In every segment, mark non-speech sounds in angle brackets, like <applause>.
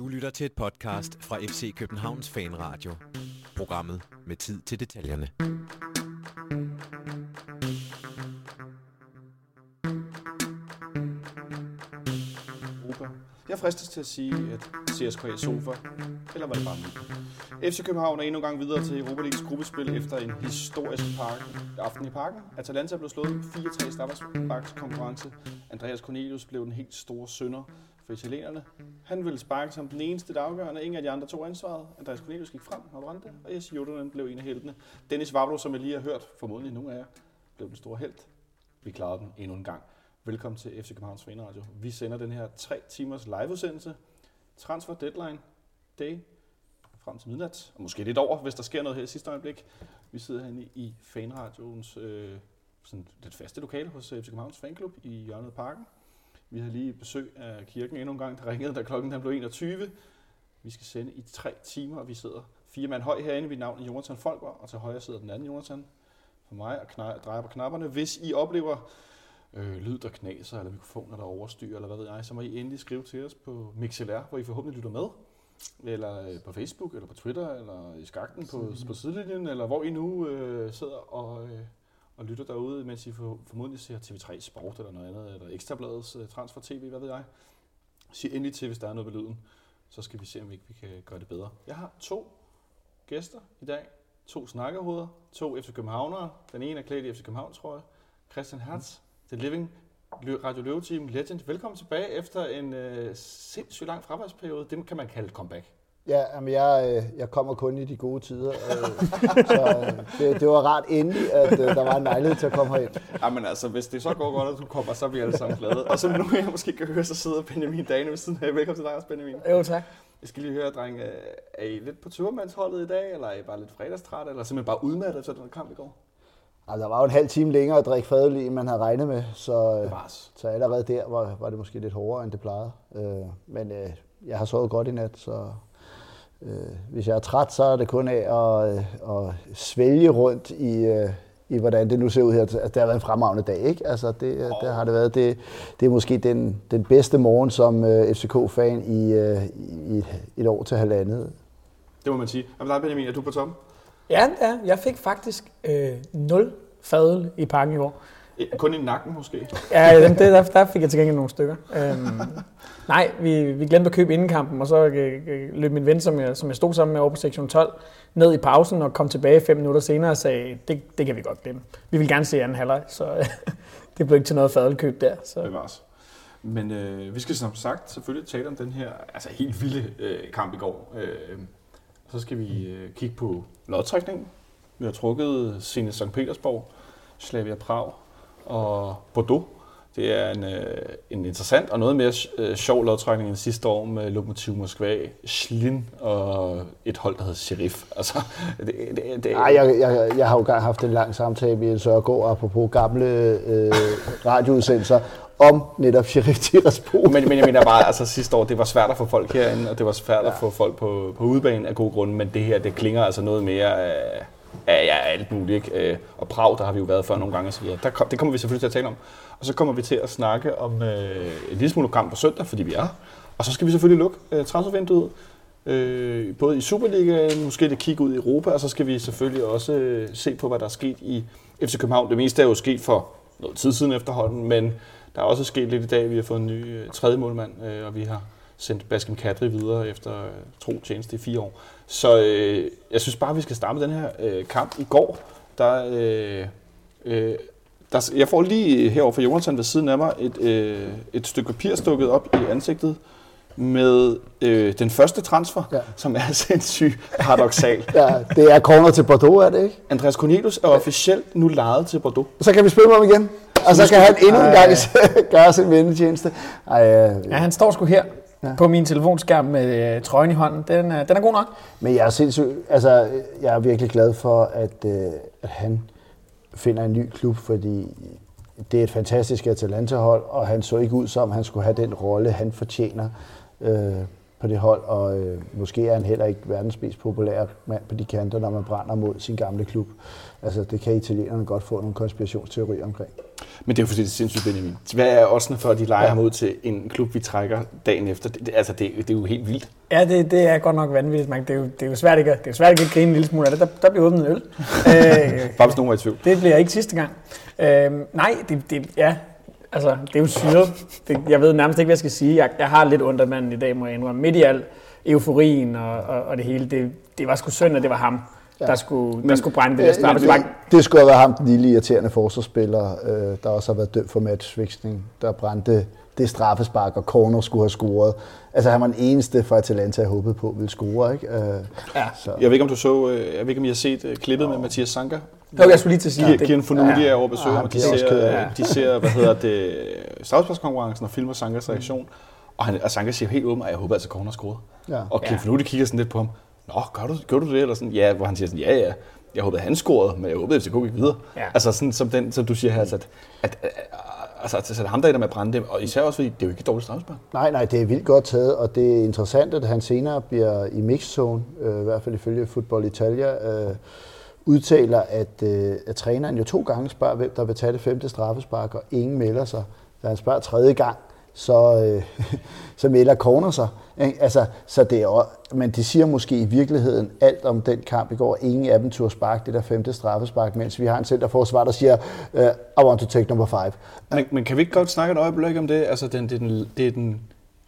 Du lytter til et podcast fra FC Københavns Fanradio. Programmet med tid til detaljerne. Europa. Jeg fristes til at sige, at CSKA sofa, eller var det bare mig? FC København er endnu en gang videre til Europa Leagues gruppespil efter en historisk park, aften i parken. Atalanta blev slået 4-3 i konkurrence. Andreas Cornelius blev den helt store sønder for italienerne. Han ville sparke som den eneste, der afgørende. Ingen af de andre tog ansvaret. Andreas Cornelius gik frem og brændte, og Jesse Jodonen blev en af heltene. Dennis Vavlo, som jeg lige har hørt, formodentlig nogle af jer, blev den store held. Vi klarede den endnu en gang. Velkommen til FC Københavns Fanradio. Vi sender den her 3 timers liveudsendelse. Transfer deadline day frem til midnat, og måske lidt over, hvis der sker noget her i sidste øjeblik. Vi sidder herinde i Fanradioens øh, sådan lidt faste lokale hos FC Københavns Fanklub i hjørnet af parken. Vi har lige besøg af kirken endnu en gang, der ringede, da klokken den blev 21. Vi skal sende i tre timer, og vi sidder fire mand høj herinde. Vi navn er Jonathan Folker, og til højre sidder den anden Jonathan for mig og kna- drejer på knapperne. Hvis I oplever øh, lyd, der knaser, eller mikrofoner, der overstyrer, eller hvad ved jeg, så må I endelig skrive til os på MixLR, hvor I forhåbentlig lytter med. Eller øh, på Facebook, eller på Twitter, eller i skakten på, på sidelinjen, eller hvor I nu øh, sidder og, øh, og lytter derude, mens I for, formodentlig ser TV3 Sport eller noget andet, eller Ekstrabladets øh, Transfer TV, hvad ved jeg. Sig endelig til, hvis der er noget ved lyden, så skal vi se, om ikke vi kan gøre det bedre. Jeg har to gæster i dag, to snakkerhoveder, to FC Københavnere. Den ene er klædt i FC København, tror jeg. Christian Hertz, The Living Radio Løve Team Legend. Velkommen tilbage efter en øh, sindssygt lang fraværsperiode. Det kan man kalde et comeback. Ja, jamen jeg, øh, jeg kommer kun i de gode tider, øh, så øh, det, det var rart endelig, at der var en lejlighed til at komme herind. Jamen altså, hvis det så går godt, at du kommer, så er vi alle sammen glade. Og som nu jeg måske kan høre, så sidder Benjamin Dane ved siden af. Velkommen til dig også, Benjamin. Jo, tak. Jeg skal lige høre, drenge, øh, er I lidt på turmandsholdet i dag, eller er I bare lidt fredagstræt, eller simpelthen bare udmattet efter den kamp i går? Altså, der var jo en halv time længere at drikke fadøl end man havde regnet med, så, så allerede der var, var det måske lidt hårdere, end det plejede. Men jeg har sovet godt i nat, så øh, hvis jeg er træt, så er det kun af at, øh, at svælge rundt i, øh, i, hvordan det nu ser ud her. Altså, det har været en fremragende dag, ikke? Altså, det, øh, det har det været. Det, det er måske den, den bedste morgen som øh, FCK-fan i, øh, i et, et år til halvandet. Det må man sige. Jamen dig, Benjamin, er du på toppen? Ja, ja jeg fik faktisk øh, 0 fadøl i pakken i år. Eh, Kun i nakken måske. Ja, dem, det, der, der fik jeg til gengæld nogle stykker. Øhm, nej, vi, vi glemte at købe inden kampen, og så øh, øh, løb min ven, som jeg, som jeg stod sammen med over på sektion 12, ned i pausen og kom tilbage fem minutter senere og sagde, det, det kan vi godt glemme. Vi vil gerne se anden halvleg, så øh, <laughs> det blev ikke til noget fadølkøb der. Så. Bevares. Men øh, vi skal som sagt selvfølgelig tale om den her altså helt vilde øh, kamp i går. Øh, så skal vi øh, kigge på lodtrækningen. Vi har trukket Zenit St. Petersborg, Slavia Prag og Bordeaux. Det er en, øh, en interessant og noget mere øh, sjov lodtrækning end sidste år med Lokomotiv Moskva, Schlin og et hold, der hedder Sheriff. Altså, <laughs> det, det, det, Nej, jeg, jeg, jeg har jo gang haft en lang samtale med Jens Ørgaard, apropos gamle øh, radioudsendelser, om netop Sheriff Tiraspol. Men, men jeg mener bare, altså sidste år, det var svært at få folk herinde, og det var svært ja. at få folk på, på udebanen af gode grunde, men det her, det klinger altså noget mere af, af ja, alt muligt. Ikke? Øh, og Prag, der har vi jo været før nogle gange, så der, kom- det kommer vi selvfølgelig til at tale om. Og så kommer vi til at snakke om øh, en lille smule kamp på søndag, fordi vi er. Og så skal vi selvfølgelig lukke øh, transfervinduet, øh, både i Superligaen, måske lidt kigge ud i Europa, og så skal vi selvfølgelig også øh, se på, hvad der er sket i FC København. Det meste er jo sket for noget tid siden efterhånden, men der er også sket lidt i dag. Vi har fået en ny øh, tredje målmand, øh, og vi har sendt Baskem Kadri videre efter øh, tro tjeneste i fire år. Så øh, jeg synes bare, vi skal starte med den her øh, kamp i går. Der, øh, øh, der, jeg får lige herovre fra Jonathan ved siden af mig et, øh, et stykke papir stukket op i ansigtet med øh, den første transfer, ja. Som er <laughs> sindssygt paradoxal. <laughs> Ja, det er corner til Bordeaux, er det ikke? Andreas Cornelius er officielt nu lejet til Bordeaux. Så kan vi spille med ham igen, og så kan han endnu en gang <laughs> gøre sin vendetjeneste. Ej, øh, Ja, han står sgu her ja. på min telefonskærm med øh, trøjen i hånden. Den, er- den er god nok. Men jeg er sindssygt, altså, jeg er virkelig glad for, at, øh, at han finder en ny klub, fordi det er et fantastisk Atalanta-hold, og han så ikke ud som, han skulle have den rolle, han fortjener. Øh, på det hold, og øh, måske er han heller ikke verdens mest populære mand på de kanter, når man brænder mod sin gamle klub. Altså, det kan italienerne godt få nogle konspirationsteorier omkring. Men det er jo fordi, det er sindssygt, Benjamin. Hvad er også for, at de leger ja. ham ud til en klub, vi trækker dagen efter? Det, det, altså, det, det er jo helt vildt. Ja, det, det er godt nok vanvittigt. Man, det, er jo, det er jo svært ikke, at- det er jo svært ikke at grine en lille smule af det. Der, der bliver åbnet en øl. <laughs> øh, Bare hvis nogen var i tvivl. det bliver ikke sidste gang. Øh, nej, det, det, ja, altså, det er jo syret. Det, jeg ved nærmest ikke, hvad jeg skal sige. Jeg, jeg har lidt ondt af manden i dag, må jeg indrømme. Midt i al euforien og, og, og det hele, det, det var sgu synd, at det var ham, ja. der, skulle, der skulle brænde det der straffespark. det, det skulle have været ham, den lille irriterende forsvarsspiller, øh, der også har været dømt for matchfixing, der brændte det straffespark, og Corner skulle have scoret. Altså, han var den eneste fra Atalanta, jeg håbede på ville score, ikke? Øh, Ja. så. Jeg ved ikke, om du så, øh, jeg ved ikke, om I har set øh, klippet med Mathias Sanka. Jo, jeg skulle lige til at sige, Ja, det- Kieran Fonuti er over at besøge Ja, ham, og de er ser, af. de ser, hvad hedder det, straffesparkskonkurrencen og filmer Sankas reaktion. Og, han, og Sanka siger helt åben, at jeg håber altså, at Corner scorede. Ja. Og Kieran Ja. Kigger sådan lidt på ham. Nå, gør du, gør du det? Eller sådan, ja, hvor han siger sådan, ja, ja. Jeg håbede, han scorede, men jeg håbede, at FCK gik videre. Ja. Altså sådan som, den, som du siger her, altså, at, at, at, altså, at, at ham der med at brænde dem, og især også fordi, det er jo ikke et dårligt straffespark. Nej, nej, det er vildt godt taget, og det er interessant, at han senere bliver i mixzone, øh, i hvert fald ifølge Football Italia, øh, udtaler, at, øh, at træneren jo to gange spørger, hvem der vil tage det femte straffespark, og ingen melder sig. Da han spørger tredje gang, så, øh, <laughs> så melder corner sig. Ikke? Altså, så det er, også- men de siger måske i virkeligheden alt om den kamp i går. Ingen af dem turde sparke det der femte straffespark, mens vi har en centerforsvar, der siger, øh, I want to take number five. Men, men kan vi ikke godt snakke et øjeblik om det? Altså, den, det, er den, det er den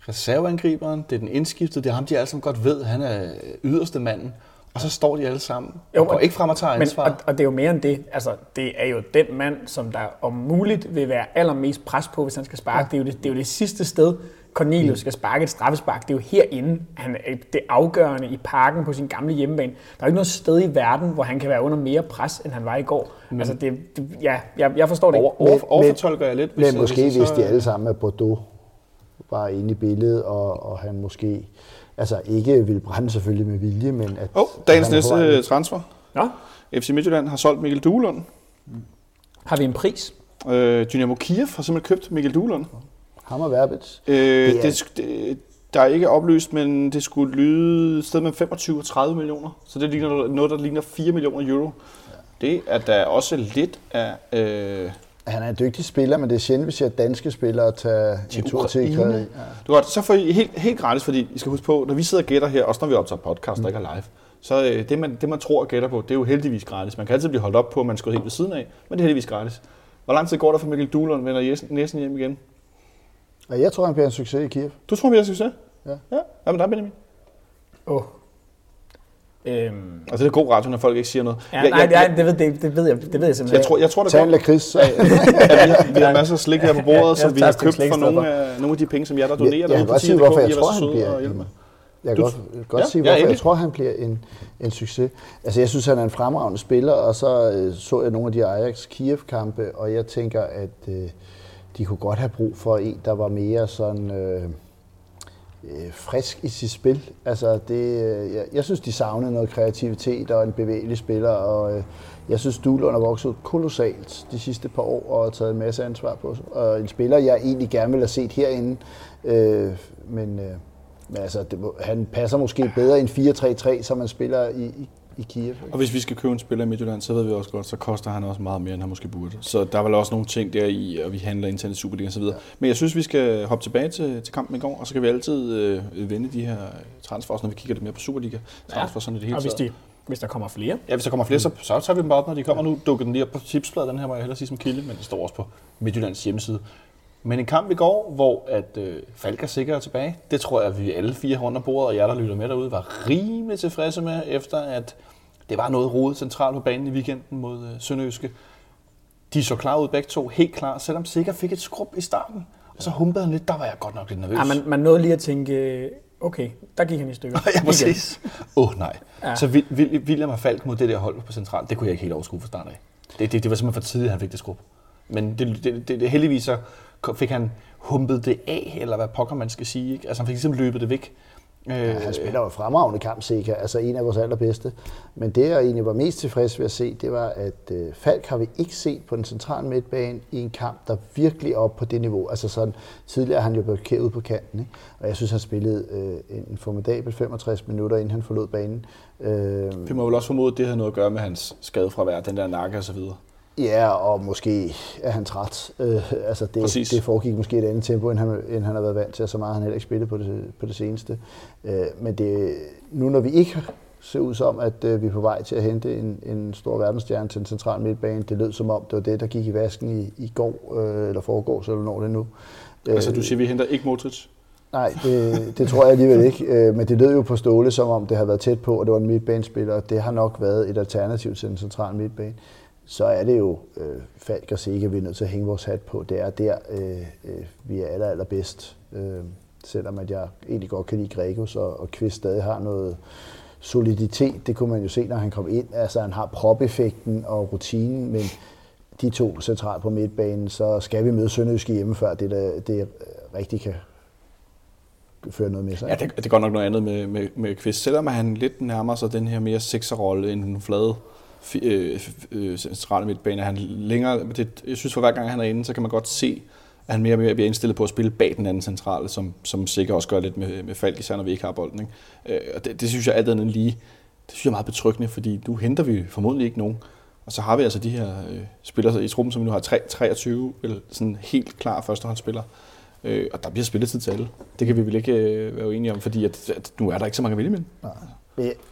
reserveangriberen, det er den indskiftede, det er ham, de alle sammen godt ved, han er yderste manden. Og så står de alle sammen Jo, og går ikke frem og tager Men, ansvar. og, og det er jo mere end det. Altså, det er jo den mand, som der om muligt vil være allermest pres på, hvis han skal sparke. Det, er jo det, det er jo det sidste sted, Cornelius skal sparke et straffespark. Det er jo herinde. Han er det afgørende i parken på sin gamle hjemmebane. Der er jo ikke noget sted i verden, hvor han kan være under mere pres, end han var i går. Mm. Altså, det, det, ja, jeg, jeg forstår det ikke. Over, over, overfortolker jeg lidt. Men måske hvis så- de alle sammen er Bordeaux var inde i billedet, og, og han måske altså ikke ville brænde selvfølgelig med vilje, men at... Åh, oh, dagens at næste ud. transfer. Nå, FC Midtjylland har solgt Mikkel Duelund. har vi en pris? Øh, Dynamo Kiev har simpelthen købt Mikkel Duelund. Ham og Verbitz. Øh, Det er- det, det, der er ikke oplyst, men det skulle lyde et sted med 25 og 30 millioner. Så det ligner noget, der ligner 4 millioner euro. Det er der også lidt af... Øh, Han er en dygtig spiller, men det er sjældent, vi ser danske spillere tage Til en tur til Ukraine. Ja. Er godt, så får I helt, helt gratis, fordi I skal huske på, når vi sidder og gætter her, også når vi optager podcast, der ikke er live, så øh, det man, det, man tror og gætter på, det er jo heldigvis gratis. Man kan altid blive holdt op på, at man skal helt ved siden af, men det er heldigvis gratis. Hvor lang tid går der for Mikkel Duhlund vender næsen hjem igen? Jeg tror, han bliver en succes i Kiev. Du tror, vi har succes? Ja. Ja, hvad med dig, Benjamin? Åh. Oh. Øhm, Altså, det er god radio, når folk ikke siger noget. ja, Jeg- nej, jeg- jeg, det, ved, det, det, ved jeg, det ved jeg simpelthen Jeg tror, jeg tror, Tag en går, lakrids. så- at vi, har, <laughs> vi har masser af slik her på bordet, Ja, som jeg vi har købt for nogle af, nogle af de penge, som jeg der donerer. Jeg, jeg kan godt sige, hvorfor jeg tror, han bliver en, jeg Du- kan godt, godt Ja, sige, ja, hvorfor jeg endelig. tror, han bliver en, en succes. Altså, jeg synes, han er en fremragende spiller, og så øh, så jeg nogle af de Ajax-Kiev-kampe, og jeg tænker, at øh, de kunne godt have brug for en, der var mere sådan... Øh, øh, frisk i sit spil. Altså det, øh, jeg, jeg synes, de savnede noget kreativitet og en bevægelig spiller, og øh, jeg synes, Duelund har vokset kolossalt de sidste par år og har taget en masse ansvar på sig. Og en spiller, jeg egentlig gerne ville have set herinde, øh, men, øh, men altså, det, han passer måske bedre i en 4-3-3, som man spiller i, i, i Kiev. ikke? Og hvis vi skal købe en spiller i Midtjylland, så ved vi også godt, så koster han også meget mere, end han måske burde. Så der er vel også nogle ting der i, og vi handler internt i Superliga og så videre. Men jeg synes, vi skal hoppe tilbage til, til kampen i går, og så kan vi altid øh, vende de her transfers, når vi kigger lidt mere på Superliga. Transfer sådan i det hele og hvis, de, hvis der kommer flere. Ja, hvis der kommer flere, så, så tager vi dem bare op, når de kommer. Nu dukker den lige op på tipsbladet, den her må jeg hellere sige som kilde, men det står også på Midtjyllands hjemmeside. Men en kamp i går, hvor at øh, Falk er sikker tilbage, det tror jeg, at vi alle fire om bordet, og jer, der lytter med derude, var rimelig tilfredse med, efter at det var noget rodet centralt på banen i weekenden mod øh, Sønderjyske. De så klar ud begge to, helt klar, selvom Sikker fik et skrub i starten. Og så humpede han lidt, der var jeg godt nok lidt nervøs. Ja, man, man nåede lige at tænke, okay, der gik han i stykker. <laughs> ja, præcis. Åh oh, nej. Ja. Så William og Falk mod det der hold på centralt, det kunne jeg ikke helt overskue fra start af. Det, det, det var simpelthen for tidligt, at han fik det skrub. Men det, det, det, det, heldigvis så fik han humpet det af, eller hvad pokker man skal sige. Ikke? Altså han fik ligesom løbet det væk. Ja, han spiller jo fremragende kamp, Sika, altså en af vores allerbedste. Men det, jeg egentlig var mest tilfreds ved at se, det var, at øh, Falk har vi ikke set på den centrale midtbane i en kamp, der virkelig er op på det niveau. Altså sådan, tidligere har han jo blevet ud på kanten, ikke? og jeg synes, han spillede øh, en formidabel 65 minutter, inden han forlod banen. Øh, vi må vel også formode, at det har noget at gøre med hans skadefravær, den der nakke og så videre. Ja, og måske er han træt. Øh, altså det, det foregik måske et andet tempo, end han, end han har været vant til, og så meget har han heller ikke spillet på det, på det seneste. Øh, men det, nu når vi ikke ser ud som, at øh, vi er på vej til at hente en, en stor verdensstjerne til en central midtbane, det lød som om, det var det, der gik i vasken i, i går, øh, eller foregårs, eller når det nu. Altså du siger, vi henter ikke Modric? Nej, det, det tror jeg alligevel ikke. Øh, men det lød jo på Ståle, som om det har været tæt på, og det var en midtbanespiller. Det har nok været et alternativ til en central midtbane så er det jo øh, Falk og Sikke, vi er nødt til at hænge vores hat på. Det er der, øh, øh, vi er aller, allerbedst. Øh, selvom at jeg egentlig godt kan lide Gregus, og, og Kvist stadig har noget soliditet. Det kunne man jo se, når han kom ind. Altså, han har propeffekten og rutinen, men de to centralt på midtbanen, så skal vi møde Sønderjyske hjemme, før det, der, det rigtig kan føre noget med sig. Ja, det, det går nok noget andet med, med, med Kvist. Selvom han lidt nærmer sig den her mere sekserrolle end den flade øh, øh, centrale midtbane. Han længere, det, jeg synes, for hver gang han er inde, så kan man godt se, at han mere og mere bliver indstillet på at spille bag den anden centrale, som, som sikkert også gør lidt med, med Falk, især når vi ikke har bolden. Ikke? Øh, og det, det, synes jeg alt andet lige, det synes jeg er meget betryggende, fordi nu henter vi formodentlig ikke nogen. Og så har vi altså de her øh, spillere i truppen, som vi nu har 3, 23, eller sådan helt klar førsteholdsspillere. Øh, og der bliver spilletid til alle. Det kan vi vel ikke øh, være uenige om, fordi at, at nu er der ikke så mange at vælge med. Nej.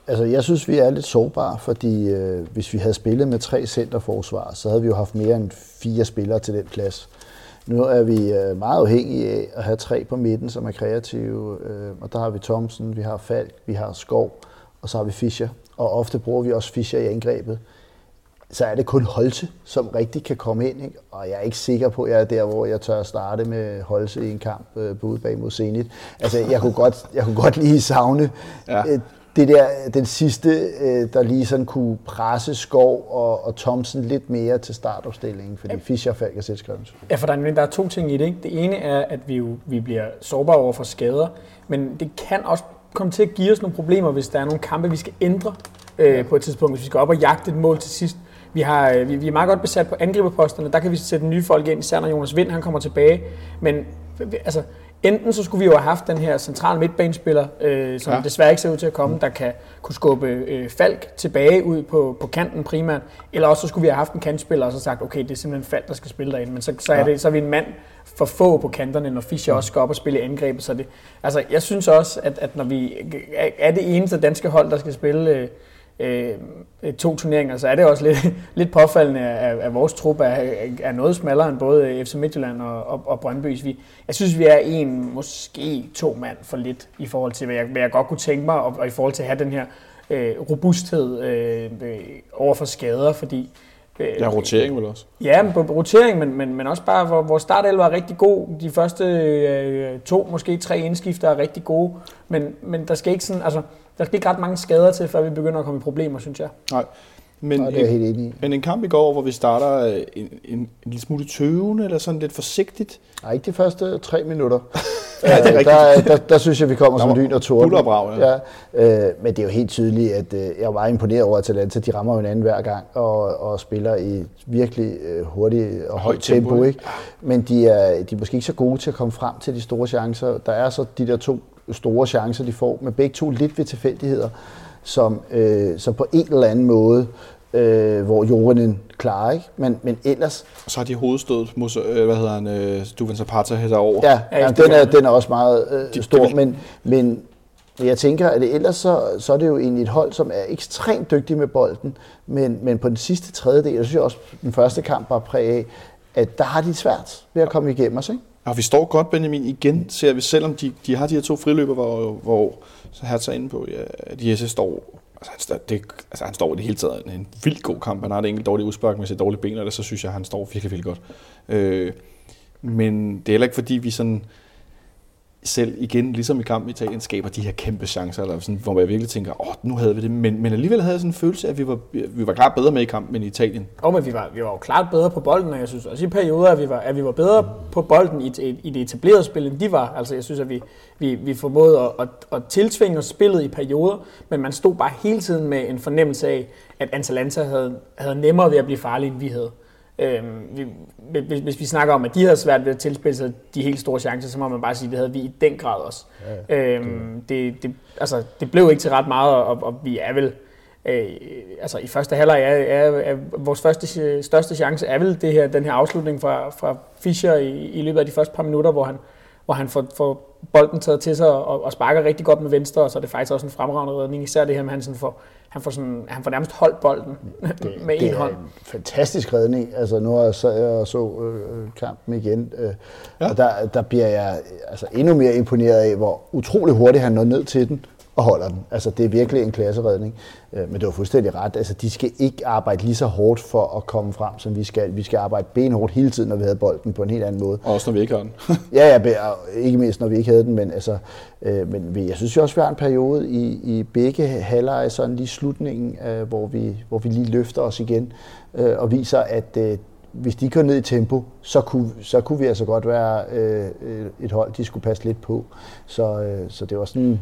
Altså, jeg synes, vi er lidt sårbare, fordi øh, hvis vi havde spillet med tre centerforsvar, så havde vi jo haft mere end fire spillere til den plads. Nu er vi øh, meget afhængige af at have tre på midten, som er kreative, øh, og der har vi Thomsen, vi har Falk, vi har Skov, og så har vi Fischer. Og ofte bruger vi også Fischer i angrebet. Så er det kun Holse, som rigtig kan komme ind, ikke? og jeg er ikke sikker på, at jeg er der, hvor jeg tør starte med Holse i en kamp øh, på udebag mod Zenit. Altså, jeg kunne godt, jeg kunne godt lige savne ja. øh, det der, den sidste, øh, der lige sådan kunne presse Skov og, og Thomsen lidt mere til startopstillingen, fordi ja. Fischer Falk er selvskrevet. Ja, for der er, der er to ting i det. Ikke? Det ene er, at vi, jo, vi bliver sårbare over for skader, men det kan også komme til at give os nogle problemer, hvis der er nogle kampe, vi skal ændre øh, på et tidspunkt, hvis vi skal op og jagte et mål til sidst. Vi, har, øh, vi, vi er meget godt besat på angriberposterne, der kan vi sætte nye folk ind, især når Jonas Vind han kommer tilbage. Men altså, enten så skulle vi jo have haft den her centrale midtbanespiller, øh, som ja. desværre ikke ser ud til at komme, der kan kunne skubbe øh, Falk tilbage ud på, på kanten primært, eller også så skulle vi have haft en kantspiller og så sagt, okay, det er simpelthen Falk, der skal spille derinde, men så, så, er, det, så er vi en mand for få på kanterne, når Fischer også skal op og spille angrebet. Så det, altså, jeg synes også, at, at når vi er det eneste danske hold, der skal spille øh, øh, to turneringer, så er det også lidt, <laughs> lidt påfaldende, at, at vores trup er, er noget smallere end både FC Midtjylland og, og, og Brøndby. Vi, jeg synes, vi er en, måske to mand for lidt i forhold til, hvad jeg, hvad jeg godt kunne tænke mig, og, og i forhold til at have den her øh, robusthed øh, øh, over for skader, fordi øh, Ja, rotering vel også. Ja, rotering, men, men, men også bare, hvor, hvor startelver er rigtig god. De første øh, to, måske tre indskifter er rigtig gode, men, men der skal ikke sådan, altså, der skal ikke ret mange skader til, før vi begynder at komme i problemer, synes jeg. Nej. Men, Nej, det er helt enig i. Men en kamp i går, hvor vi starter øh, en, en, en lille smule tøvende, eller sådan lidt forsigtigt. Nej, ikke de første tre minutter. <laughs> ja, det er rigtigt. Der, der, der, synes jeg, vi kommer som lyn og torden. ja. ja øh, men det er jo helt tydeligt, at øh, jeg var imponeret over Atalanta. De rammer hinanden hver gang, og, og spiller i virkelig øh, hurtigt og højt tempo. tempo ikke? Men de er, de er måske ikke så gode til at komme frem til de store chancer. Der er så de der to store chancer, de får, med begge to lidt ved tilfældigheder, som, øh, som på en eller anden måde, øh, hvor Jorinen klarer, ikke? Men, men ellers... Så har de hovedstødet mod, øh, hvad hedder han, øh, Duvan Zapata herover. Ja, ja, ja den, er, den er også meget øh, de, stor, de, men, men jeg tænker, at det ellers så, så er det jo egentlig et hold, som er ekstremt dygtig med bolden, men, men på den sidste tredjedel, jeg synes jeg også, den første kamp var præg af, at der har de svært ved at komme igennem os, ikke? Og vi står godt, Benjamin. Igen ser vi, selvom de, de har de her to friløber, hvor, hvor så her tager inde på, ja, at Jesse står Altså han, står, det, altså han står i det hele taget en, vildt god kamp. Han har det enkelt dårligt udspark med sit dårlige ben, og det, så synes jeg, at han står virkelig, virkelig godt. Øh, men det er heller ikke fordi, vi sådan selv igen, ligesom i kampen i Italien, skaber de her kæmpe chancer, eller sådan, hvor jeg virkelig tænker, åh, oh, nu havde vi det. Men, men alligevel havde jeg sådan en følelse af, at vi var, vi var klart bedre med i kampen end i Italien. Og men vi var, vi var jo klart bedre på bolden, og jeg synes også i perioder, at vi var, at vi var bedre på bolden i, i, i det etablerede spil, end de var. Altså jeg synes, at vi, vi, vi formåede at, at, at tiltvinge os spillet i perioder, men man stod bare hele tiden med en fornemmelse af, at Atalanta havde, havde nemmere ved at blive farlig, end vi havde. Øhm, vi, hvis, hvis vi snakker om, at de havde svært ved at tilspille sig de helt store chancer, så må man bare sige, at det havde vi i den grad også. Ja, øhm, det, det, altså, det blev ikke til ret meget, og, og vi er vel... Øh, altså i første halvleg er, er, er, vores første, største chance er vel det her, den her afslutning fra, fra Fischer i, i løbet af de første par minutter, hvor han, hvor han får, får bolden taget til sig og, og sparker rigtig godt med venstre, og så er det faktisk også en fremragende redning, især det her med, at han sådan får, han får, sådan, han får nærmest holdt bolden <laughs> det, med en hånd. Det er en fantastisk redning. Altså, nu har jeg så, jeg så øh, kampen igen, øh, ja. og der, der bliver jeg altså, endnu mere imponeret af, hvor utrolig hurtigt han når ned til den, og holder den. Altså, det er virkelig en klasseredning. Øh, men det var fuldstændig ret. Altså, de skal ikke arbejde lige så hårdt for at komme frem, som vi skal. Vi skal arbejde benhårdt hele tiden, når vi havde bolden på en helt anden måde. Og også når vi ikke har den. <laughs> ja, ja, ikke mindst når vi ikke havde den, men, altså, øh, men jeg synes jo også, vi har en periode i, i begge halvleje, sådan lige slutningen, øh, hvor, vi, hvor vi lige løfter os igen og viser, at hvis de går ned i tempo, så kunne, så kunne vi altså godt være øh, et hold, de skulle passe lidt på. Så, øh, så det var sådan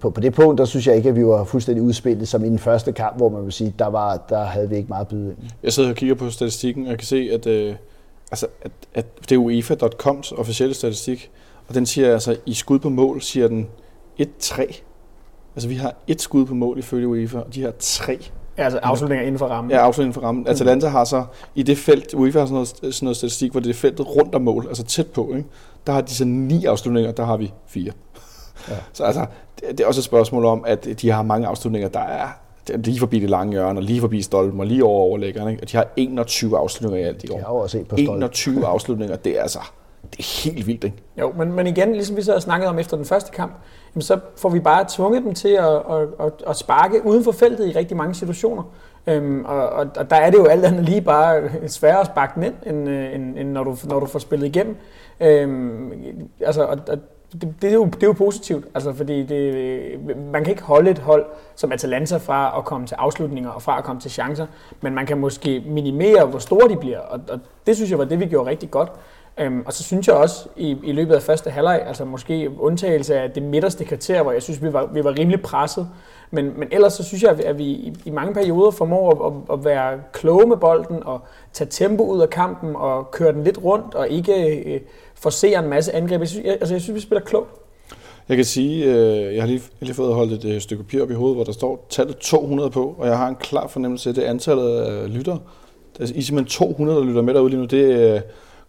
på, på det punkt, der synes jeg ikke, at vi var fuldstændig udspillet som i den første kamp, hvor man vil sige, der, var, der havde vi ikke meget byde ind. Jeg sidder og kigger på statistikken, og jeg kan se, at, øh, altså, at, at det er UEFA.coms officielle statistik, og den siger altså, i skud på mål, siger den 1-3. Altså vi har et skud på mål ifølge UEFA, og de har tre. Ja, altså afslutninger inden for rammen. Ja, afslutninger inden for rammen. Mm. Atalanta har så i det felt, UEFA har sådan noget, sådan noget statistik, hvor det er feltet rundt om mål, altså tæt på, ikke? der har de så ni afslutninger, der har vi fire. Ja. Så altså, det, er også et spørgsmål om, at de har mange afslutninger, der er lige forbi det lange hjørne, og lige forbi stolpen, og lige over overlæggeren. Ikke? Og de har 21 afslutninger i alt i år. Jeg har også på 21 afslutninger, det er altså det er helt vildt, ikke? Jo, men, men igen, ligesom vi så har snakket om efter den første kamp, jamen så får vi bare tvunget dem til at, at, at, at sparke uden for feltet i rigtig mange situationer. Øhm, og, og, og der er det jo alt andet lige bare sværere at sparke den ind, end, øh, end, end når, du, når du får spillet igennem. Øhm, altså, og, og det, det, er jo, det er jo positivt, altså, fordi det, man kan ikke holde et hold som Atalanta fra at komme til afslutninger og fra at komme til chancer, men man kan måske minimere, hvor store de bliver, og, og det synes jeg var det, vi gjorde rigtig godt. Øhm, og så synes jeg også i, i løbet af første halvleg, altså måske undtagelse af det midterste kvarter, hvor jeg synes, vi var, vi var rimelig presset, men, men ellers så synes jeg, at vi i, i mange perioder formår at, at, at være kloge med bolden og tage tempo ud af kampen og køre den lidt rundt og ikke øh, forser en masse angreb. Jeg synes, jeg, altså, jeg synes, vi spiller klogt. Jeg kan sige, øh, jeg har lige, lige fået holdt et øh, stykke papir op i hovedet, hvor der står tallet 200 på, og jeg har en klar fornemmelse af det antallet af øh, lytter. Der er simpelthen 200, der lytter med derude lige nu. Det øh,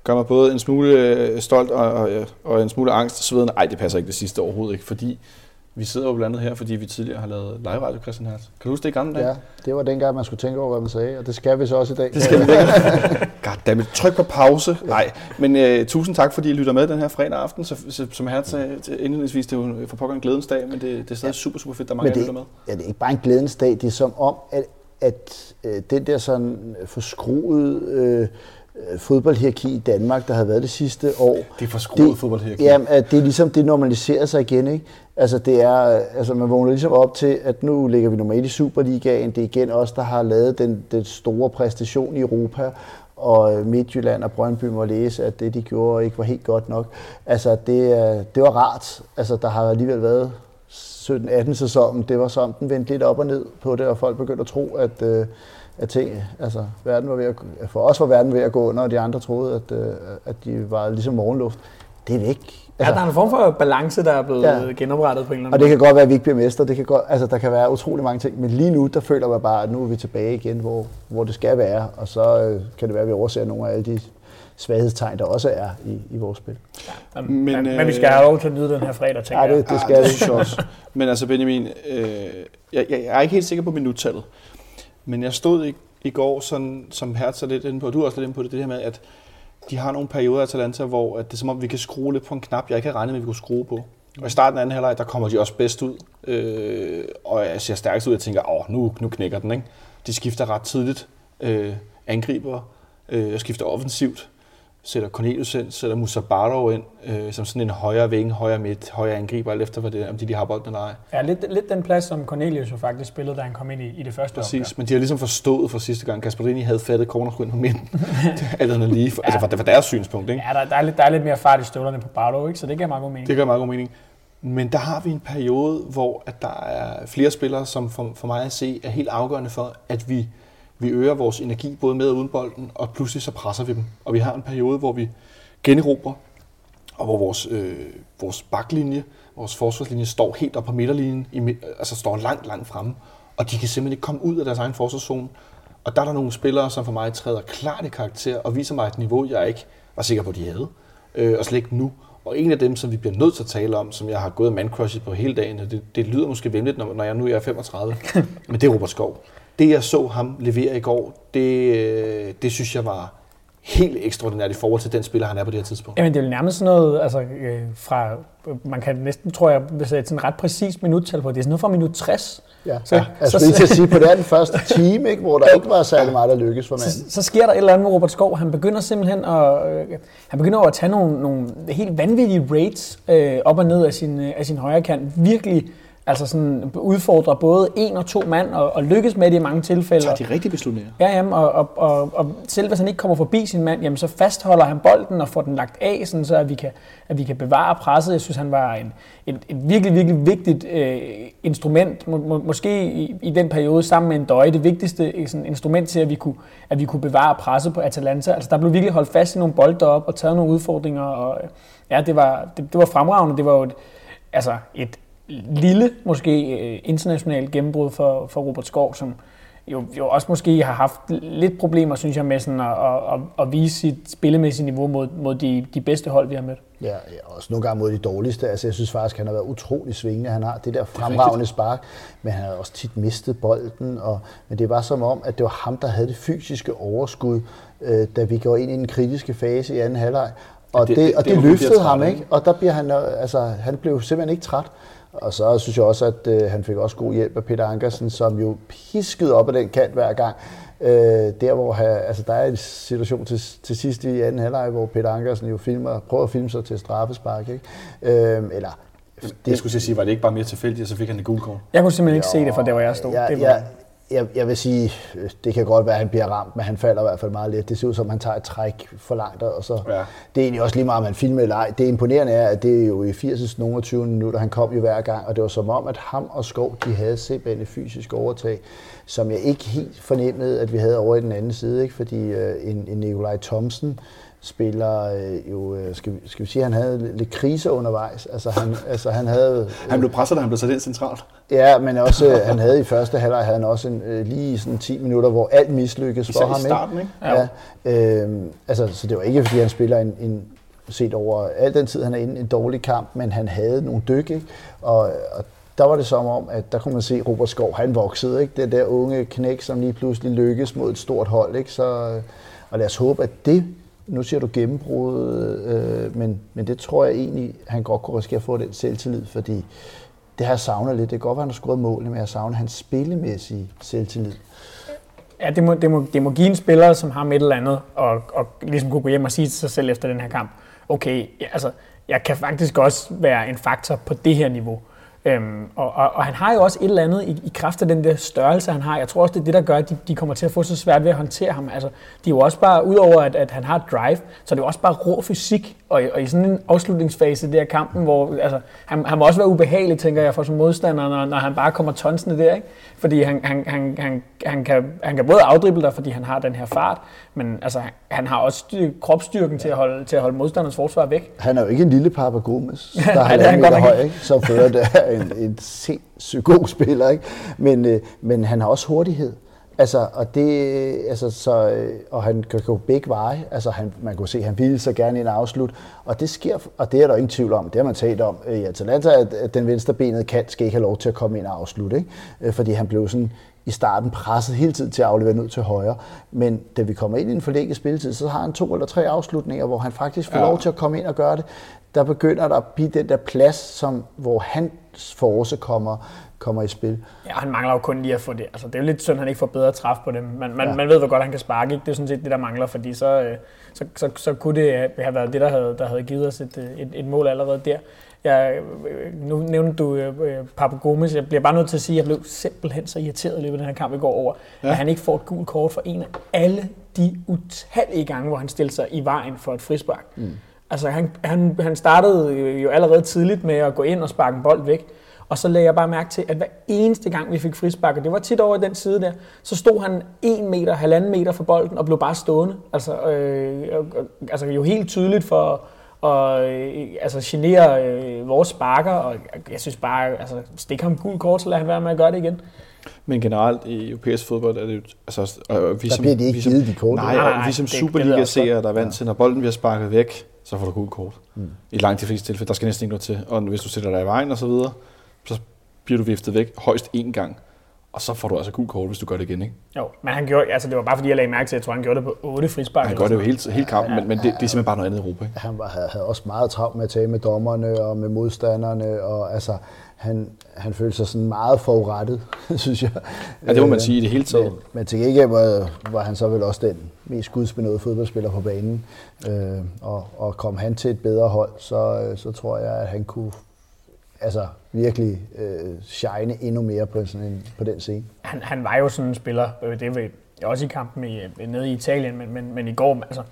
gør mig både en smule øh, stolt og, og, og en smule angst og så Ej, Nej, det passer ikke det sidste overhovedet ikke, fordi vi sidder jo blandt andet her, fordi vi tidligere har lavet live radio, Christian Hertz. Kan du huske det i gamle dage? Ja, det var dengang, man skulle tænke over, hvad man sagde, og det skal vi så også i dag. Det skal vi <laughs> Goddammit, tryk på pause. Ja. Nej, men uh, tusind tak, fordi I lytter med den her fredag aften. Så, så, som Hertz sagde indledningsvis, det er jo for pokker en glædens dag, men det, det er stadig ja. super, super fedt, der er mange, der lytter med. Ja, det er ikke bare en glædens dag, det er som om, at, at uh, den der sådan forskruede... Uh, fodboldhierarki i Danmark, der har været det sidste år. Det er forskruet fodboldhierarki. Ja, at det er ligesom, det normaliserer sig igen, ikke? Altså, det er, altså man vågner ligesom op til, at nu ligger vi nummer et i Superligaen. Det er igen os, der har lavet den, den store præstation i Europa. Og Midtjylland og Brøndby må læse, at det, de gjorde, ikke var helt godt nok. Altså, det, det var rart. Altså, der har alligevel været 17-18 sæsonen. Det var som, den vendte lidt op og ned på det, og folk begyndte at tro, at, øh, at ting, altså, verden var ved at, for os var verden ved at gå under, og de andre troede, at, øh, at de var ligesom morgenluft. Det er væk Altså, ja, der er en form for balance, der er blevet ja. genoprettet på en eller anden måde. Og det kan godt være, at vi ikke bliver mester. Det kan godt, altså, der kan være utrolig mange ting. Men lige nu, der føler jeg bare, at nu er vi tilbage igen, hvor, hvor det skal være. Og så øh, kan det være, at vi overser nogle af alle de svaghedstegn, der også er i, i vores spil. Ja, men, men, men, øh, vi skal have lov til at nyde den her fredag, tænker ja, det, det skal ja, vi også. men altså Benjamin, øh, jeg, jeg, er ikke helt sikker på minuttallet. Men jeg stod i, i går, sådan, som Hertz er lidt inde på, og du er også lidt inde på det, det her med, at de har nogle perioder af Atalanta, hvor at det er som om, vi kan skrue lidt på en knap, jeg ikke havde regnet med, at vi kunne skrue på. Og i starten af anden halvleg, der kommer de også bedst ud, øh, og jeg ser stærkest ud, og jeg tænker, åh, nu, nu knækker den, ikke? De skifter ret tidligt, øh, angriber, øh, skifter offensivt, sætter Cornelius ind, sætter Musa Barrow ind, øh, som sådan en højre ving, højre midt, højre angriber, alt efter det om de lige har bolden eller ej. Ja, lidt, lidt den plads, som Cornelius jo faktisk spillede, da han kom ind i, i det første Præcis, opgør. men de har ligesom forstået for sidste gang, Gasparini havde fattet cornerskynd på midten. <laughs> Alt andet lige, for, ja. altså fra, fra deres synspunkt, ikke? Ja, der, der, er lidt, der er lidt mere fart i støvlerne på Barlow, ikke? så det giver meget god mening. Det gør meget god mening. Men der har vi en periode, hvor at der er flere spillere, som for, for mig at se er helt afgørende for, at vi, vi øger vores energi både med og uden bolden, og pludselig så presser vi dem. Og vi har en periode, hvor vi generober, og hvor vores, øh, vores baklinje, vores forsvarslinje står helt op på midterlinjen, i, altså står langt, langt fremme, og de kan simpelthen ikke komme ud af deres egen forsvarszone. Og der er der nogle spillere, som for mig træder klart i karakter og viser mig et niveau, jeg ikke var sikker på, de havde, øh, og slet ikke nu. Og en af dem, som vi bliver nødt til at tale om, som jeg har gået man på hele dagen, og det, det lyder måske vemmeligt, når, når jeg nu er 35, <laughs> men det er Robert Skov. Det, jeg så ham levere i går, det, øh, det synes jeg var helt ekstraordinært i forhold til den spiller, han er på det her tidspunkt. Jamen, det er jo nærmest sådan noget, altså øh, fra, man kan næsten, tror jeg, sætte sådan ret præcis minuttal på, det er sådan noget fra minut 60. Ja, Så- så, jeg så- til at sige, på det den første time, ikke, hvor der ikke var særlig meget, der lykkedes for Så, manden. så sker der et eller andet med Robert Skov. Han begynder simpelthen at, øh, han begynder at tage nogle, nogle helt vanvittige rates øh, op og ned af sin, øh, af sin højre kant. Virkelig altså sådan, udfordrer både en og to mand, og, og lykkes med det i mange tilfælde. Tager de rigtige beslutninger? Ja, jamen, og, og, og, og selv hvis han ikke kommer forbi sin mand, jamen, så fastholder han bolden og får den lagt af, sådan så at vi, kan, at vi kan bevare presset. Jeg synes, han var en, et, et virkelig, virkelig vigtigt øh, instrument, må, må, måske i, i den periode sammen med en døje, det vigtigste øh, sådan, instrument til, at vi, kunne, at vi kunne bevare presset på Atalanta. Altså, der blev virkelig holdt fast i nogle bolde op og taget nogle udfordringer, og øh, ja, det var, det, det var fremragende. Det var jo et, altså et lille, måske øh, internationalt gennembrud for, for Robert Skov, som jo, jo også måske har haft lidt problemer, synes jeg, med sådan at, at, at, at vise sit spillemæssige niveau mod, mod de, de bedste hold, vi har mødt. Ja, ja, også nogle gange mod de dårligste. Altså, jeg synes faktisk, han har været utrolig svingende. Han har det der fremragende spark, men han har også tit mistet bolden. Og, men det var som om, at det var ham, der havde det fysiske overskud, øh, da vi går ind i den kritiske fase i anden halvleg. Og det- det, og det det, løftede ham, ikke? Og der bliver han, øh, altså, han blev simpelthen ikke træt. Og så synes jeg også, at øh, han fik også god hjælp af Peter Ankersen, som jo piskede op ad den kant hver gang. Øh, der hvor han, altså, der er en situation til, til sidst i anden halvleg, hvor Peter Ankersen jo filmer, prøver at filme sig til straffespark. Ikke? Øh, eller, Det skulle jeg sige, var det ikke bare mere tilfældigt, og så fik han det gule kort? Jeg kunne simpelthen ikke se det fra der, hvor jeg stod. Ja, det var, ja, jeg, jeg vil sige, det kan godt være, at han bliver ramt, men han falder i hvert fald meget let. Det ser ud som, at han tager et træk for langt, og så Ja. det er egentlig også lige meget, om han filmer eller ej. Det imponerende er, at det er jo i 80. nogle 20 minutter, han kom jo hver gang, og det var som om, at ham og Skov, de havde simpelthen et fysisk overtag, som jeg ikke helt fornemmede, at vi havde over i den anden side, ikke? fordi øh, en, en Nikolaj Thomsen, spiller øh, jo, øh, skal, vi, skal vi sige, at han havde lidt kriser undervejs. Altså han, altså han havde... Han blev presset, da han blev sat ind centralt. Ja, men også, øh, han havde i første halvleg havde han også en, øh, lige sådan 10 minutter, hvor alt mislykkedes for ham. i starten, ikke? Ja. Øh, altså, så det var ikke, fordi han spiller en, en set over al den tid, han er inde en dårlig kamp, men han havde nogle dyk, ikke? Og, og der var det som om, at der kunne man se Robert Skov, han voksede, ikke? Det der unge knæk, som lige pludselig lykkes mod et stort hold, ikke? Så, øh, og lad os håbe, at det, nu siger du gennembrud, øh, men, men det tror jeg egentlig, han godt kunne risikere at få den selvtillid, fordi det har jeg savnet lidt. Det kan godt være, han har scoret målene, men jeg savner hans spillemæssige selvtillid. Ja, det må, det, må, det må give en spiller, som har med et eller andet, og, og ligesom kunne gå hjem og sige til sig selv efter den her kamp, okay, ja, altså, jeg kan faktisk også være en faktor på det her niveau. Øhm, og, og, og han har jo også et eller andet i, i kraft af den der størrelse, han har. Jeg tror også, det er det, der gør, at de, de kommer til at få så svært ved at håndtere ham. Altså, de er jo også bare, udover at, at han har drive, så er det jo også bare rå fysik. Og, i- og i sådan en afslutningsfase der af kampen, hvor altså, han, han må også være ubehagelig, tænker jeg, for som modstander, når, når han bare kommer tonsende der. Ikke? Fordi han, han, han, han, han, kan, han kan både afdrible dig, fordi han har den her fart, men altså, han, har også styr- kropsstyrken til at holde, til at holde modstanders forsvar væk. Han er jo ikke en lille Papa Gomes, der Nej, <laughs> er det er han godt høj, ikke? som fører er en, en sindssygt god <laughs> spiller. Ikke? Men, øh, men han har også hurtighed. Altså, og, det, øh, altså, så, øh, og han kan gå begge veje. Altså, han, man kunne se, at han ville så gerne ind og afslutte. Og det sker, og det er der ingen tvivl om. Det har man talt om i Atalanta, at, at den venstrebenede kant skal ikke have lov til at komme ind og afslutte. Ikke? Øh, fordi han blev sådan i starten presset hele tiden til at aflevere ned til højre. Men da vi kommer ind i en forlægget spilletid, så har han to eller tre afslutninger, hvor han faktisk får Ja. lov til at komme ind og gøre det. der begynder der at blive den der plads, som, hvor hans force kommer, kommer i spil. Ja, han mangler jo kun lige at få det. Altså, det er jo lidt synd, at han ikke får bedre træf på dem. Man, man, ja. man ved, hvor godt han kan sparke. Ikke? Det er sådan set det, der mangler, fordi så, øh, så, så, så kunne det have været det, der havde, der havde givet os et, øh, et, et mål allerede der. Jeg, øh, nu nævnte du uh, Papu Gomes. Jeg bliver bare nødt til at sige, at jeg blev simpelthen så irriteret i løbet af den her kamp i går over, ja. at han ikke får et gult kort for en af alle de utallige gange, hvor han stiller sig i vejen for et frispark. Mm. Altså, han, han, han startede jo allerede tidligt med at gå ind og sparke en bold væk. Og så lagde jeg bare mærke til, at hver eneste gang vi fik frispark, og det var tit over den side der, så stod han en meter, halvanden meter fra bolden og blev bare stående. Altså, øh, altså jo helt tydeligt for at øh, altså, genere øh, vores sparker, og jeg synes bare, altså, stik ham gul kort, så lad han være med at gøre det igen. Men generelt i europæisk fodbold er det jo... Altså, og vi der som, bliver de ikke vi som, givet de kort. Nej, nej, nej, vi som Superliga-seere, der er vant til, når bolden bliver sparket væk, så får du gul kort. Mm. I langt de fleste tilfælde, der skal næsten ikke noget til. Og hvis du sætter dig i vejen og så videre, så bliver du viftet væk højst én gang. Og så får du altså gul kort, hvis du gør det igen, ikke? Jo, men han gjorde, altså det var bare fordi, jeg lagde mærke til, at jeg tror, han gjorde det på otte frispark. Han gør det jo helt, helt kampen, ja, men, men det, det, er simpelthen bare noget andet i Europa, ikke? Han var, havde, havde også meget travlt med at tale med dommerne og med modstanderne, og altså, han, han følte sig sådan meget forurettet, <laughs> synes jeg. Ja, det må man sige i det hele taget. Men, men til gengæld var, var han så vel også den mest gudsbenåede fodboldspiller på banen. Øh, og, og kom han til et bedre hold, så, så tror jeg, at han kunne altså virkelig øh, shine endnu mere på, sådan en, på den scene. Han, han var jo sådan en spiller, øh, det var også i kampen i, øh, nede i Italien, men, men, men i går, altså,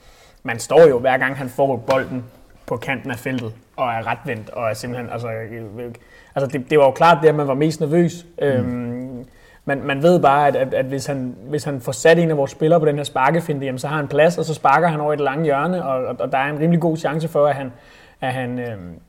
man står jo hver gang han får bolden på kanten af feltet, og er retvendt, og er simpelthen, altså, øh, altså det, det var jo klart det, at man var mest nervøs. Mm. Øhm, man, man ved bare, at, at, at hvis, han, hvis han får sat en af vores spillere på den her sparkefinte, jamen, så har han plads, og så sparker han over et langt hjørne, og, og, og der er en rimelig god chance for, at han, at han, øhm,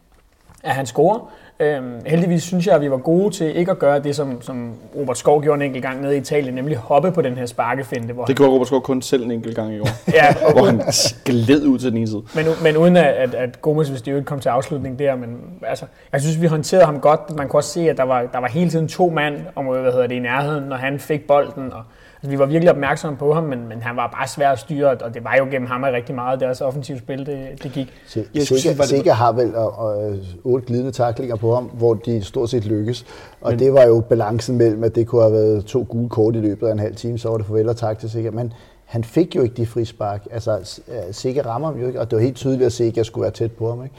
at han scorer. Øhm, heldigvis synes jeg, at vi var gode til ikke at gøre det, som, som Robert Skov gjorde en enkelt gang nede i Italien, nemlig hoppe på den her sparkefinte. Hvor det gjorde Robert Skov kun selv en enkelt gang i år, <laughs> ja, <laughs> hvor han gled ud til den ene side. Men, men uden at, at, at Gomes, hvis det jo ikke kom til afslutning der, men altså, jeg synes, vi håndterede ham godt. Man kunne også se, at der var, der var hele tiden to mand om, hvad hedder det, i nærheden, når han fik bolden, og Altså, vi var virkelig opmærksomme på ham, men, men han var bare svær at styre, og det var jo gennem ham rigtig meget deres offensive spil, det, det gik. Sikker, Sikker har vel og, og, otte glidende taklinger på ham, hvor de stort set lykkes. Og men, det var jo balancen mellem, at det kunne have været to gule kort i løbet af en halv time, så var det farvel og tak til Sikker. Men han fik jo ikke de frispark. Altså, Sikker rammer ham jo ikke, og det var helt tydeligt, at Sikker skulle være tæt på ham. Ikke?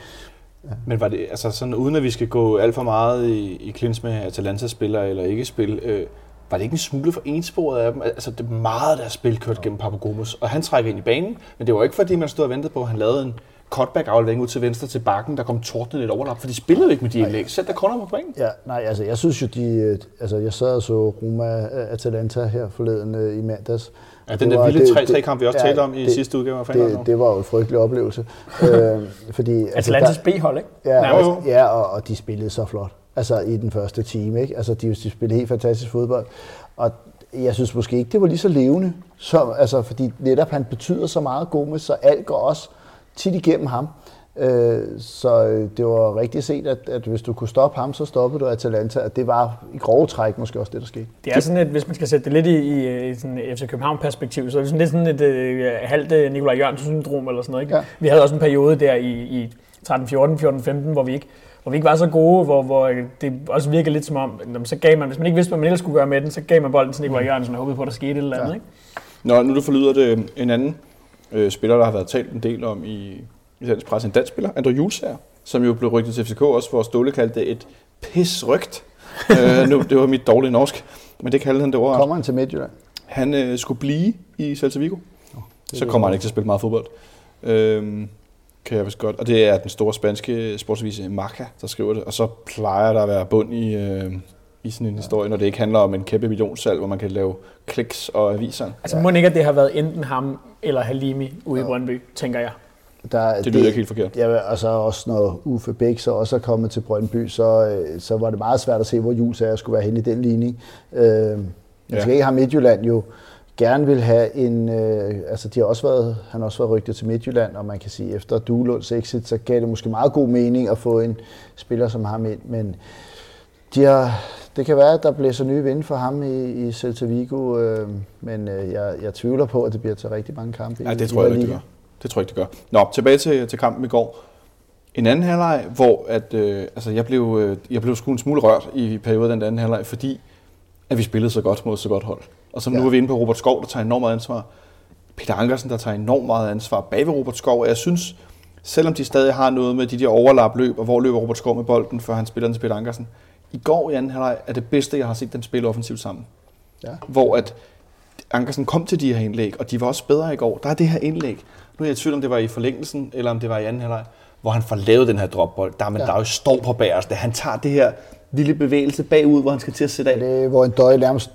Ja. Men var det, altså sådan, uden at vi skal gå alt for meget i, i klins med Atalanta-spillere eller ikke spil, øh, var det ikke en smule for ensporet af dem? Altså, det er meget der spil kørt gennem Papagomus, og han trækker ind i banen, men det var ikke fordi, man stod og ventede på, at han lavede en cutback aflevering ud til venstre til bakken, der kom tordnet lidt overlap, for de spillede ikke med de indlæg. Sæt der kunder på banen. Ja, nej, altså jeg synes jo, de, øh, altså jeg sad og så Roma øh, Atalanta her forleden uh, i mandags. Ja, den der vilde 3-3-kamp, vi også ja, talte om i det, sidste udgave af det, det var jo en frygtelig oplevelse. <laughs> øh, fordi, altså, Atalantas B-hold, ikke? Ja, ja, ja og, og de spillede så flot altså i den første time. Ikke? Altså, de, de spillede helt fantastisk fodbold. Og jeg synes måske ikke, det var lige så levende, som, altså, fordi netop han betyder så meget med, så alt går også tit igennem ham. Øh, så øh, det var rigtigt set, at, at hvis du kunne stoppe ham, så stoppede du Atalanta, og det var i grove træk måske også det, der skete. Det er sådan et, hvis man skal sætte det lidt i, i, i sådan FC København-perspektiv, så er det sådan lidt sådan et uh, halvt Nikolaj Jørgensen-syndrom eller sådan noget. Ikke? Ja. Vi havde også en periode der i, i 13-14, 14-15, hvor vi ikke hvor vi ikke var så gode, hvor, hvor det også virkede lidt som om, så gav man, hvis man ikke vidste, hvad man ellers skulle gøre med den, så gav man bolden til Nikolaj mm. Jørgensen og håbede på, at der skete et eller andet. Ja. Ikke? Nå, nu du forlyder det en anden øh, spiller, der har været talt en del om i, i dansk presse, en dansk spiller, Andrew Julsager, som jo blev rygtet til FCK også, hvor Ståle kaldte det et pisrygt. <laughs> øh, nu, det var mit dårlige norsk, men det kaldte han det ord. Kommer han til Midtjylland? Han øh, skulle blive i Celta Vigo. Oh, så kommer han ikke til at spille meget fodbold. Øh, kan jeg vist godt. Og det er den store spanske sportsvis Marca, der skriver det. Og så plejer der at være bund i, øh, i sådan en ja. historie, når det ikke handler om en kæmpe millionsalg, hvor man kan lave kliks og aviser. Altså må ikke, at det har været enten ham eller Halimi ude ja. i Brøndby, tænker jeg. Der, det lyder det, ikke helt forkert. Ja, og så også når Uffe Bæk så også er kommet til Brøndby, så, øh, så var det meget svært at se, hvor Jules er skulle være henne i den ligning. Øh, jeg ja. skal ikke have Midtjylland jo gerne vil have en, øh, altså de har også været, han har også været rygtet til Midtjylland, og man kan sige, efter Duelunds exit, så gav det måske meget god mening at få en spiller som ham ind, men de har, det kan være, at der blæser nye vinde for ham i, i Celta Vigo, øh, men øh, jeg, jeg tvivler på, at det bliver til rigtig mange kampe. Ja, det tror jeg ikke, det gør. Det tror jeg ikke, det gør. Nå, tilbage til, til kampen i går. En anden halvleg, hvor at, øh, altså jeg, blev, øh, jeg blev sgu en smule rørt i perioden den anden halvleg, fordi at vi spillede så godt mod så godt hold. Og så ja. nu er vi inde på Robert Skov, der tager enormt meget ansvar. Peter Ankersen, der tager enormt meget ansvar bag ved Robert Skov. Og jeg synes, selvom de stadig har noget med de der overlapløb, og hvor løber Robert Skov med bolden, før han spiller den til Peter Ankersen. I går i anden halvleg er det bedste, jeg har set dem spille offensivt sammen. Ja. Hvor at Ankersen kom til de her indlæg, og de var også bedre i går. Der er det her indlæg. Nu er jeg i tvivl, om det var i forlængelsen, eller om det var i anden halvleg, hvor han får lavet den her dropbold. Der, men ja. der er jo står på bagerste. Han tager det her lille bevægelse bagud, hvor han skal til at sætte af. Det, hvor en døj nærmest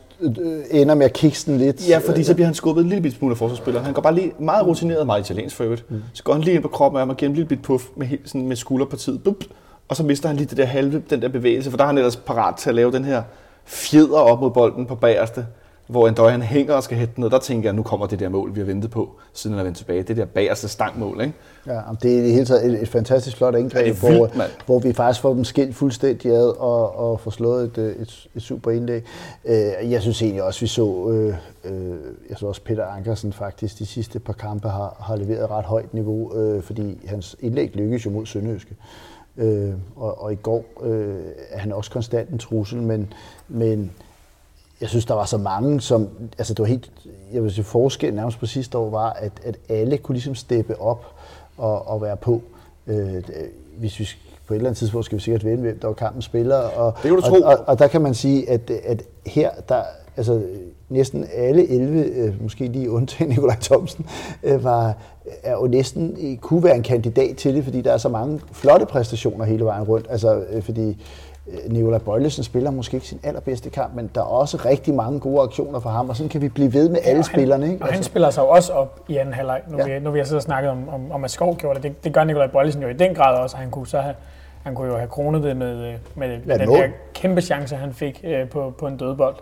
ender med at kigge den lidt. Ja, fordi så bliver han skubbet en lille bit smule af forsvarsspilleren. Han går bare lige meget rutineret, meget italiensk for øvrigt. Mm. Så går han lige ind på kroppen af ham og giver en lille bit puff med, sådan med skulderpartiet. Bup, og så mister han lige det der halve, den der bevægelse, for der er han ellers parat til at lave den her fjeder op mod bolden på bagerste hvor Endøj han hænger og skal hætte ned, der tænker jeg, nu kommer det der mål, vi har ventet på, siden han er vendt tilbage. Det der bagerste stangmål, ikke? Ja, det er i hele taget et, et fantastisk flot indgreb, ja, vildt, hvor, hvor vi faktisk får dem skilt fuldstændig ad og, og får slået et, et, et super indlæg. Øh, jeg synes egentlig også, vi så, øh, øh, jeg så også Peter Ankersen faktisk de sidste par kampe har, har leveret ret højt niveau, øh, fordi hans indlæg lykkes jo mod Sønderjyske. Øh, og, og i går øh, er han også konstant en trussel, men, men jeg synes, der var så mange, som... Altså, det var helt... Jeg vil sige, forskellen nærmest på sidste år var, at, at alle kunne ligesom steppe op og, og være på. Øh, hvis vi på et eller andet tidspunkt skal vi sikkert vinde, hvem der var kampen spiller. Og, det kan du tro. Og, og, og der kan man sige, at, at her, der, altså næsten alle 11, øh, måske lige undtagen <laughs> Nikolaj Thomsen, øh, var, er jo næsten, kunne være en kandidat til det, fordi der er så mange flotte præstationer hele vejen rundt. Altså, øh, fordi Øh, Nikolaj Bøjlesen spiller måske ikke sin allerbedste kamp, men der er også rigtig mange gode aktioner for ham, og sådan kan vi blive ved med ja, alle han, spillerne. Ikke? Og altså. han spiller sig jo også op i anden halvleg, nu, ja. vi, nu vi har siddet og snakket om, om, om at Skov gjorde det. det. Det gør Nikolaj Bøjlesen jo i den grad også, han kunne så have, han kunne jo have kronet det med, øh, med, med den der kæmpe chance, han fik øh, på, på en dødbold.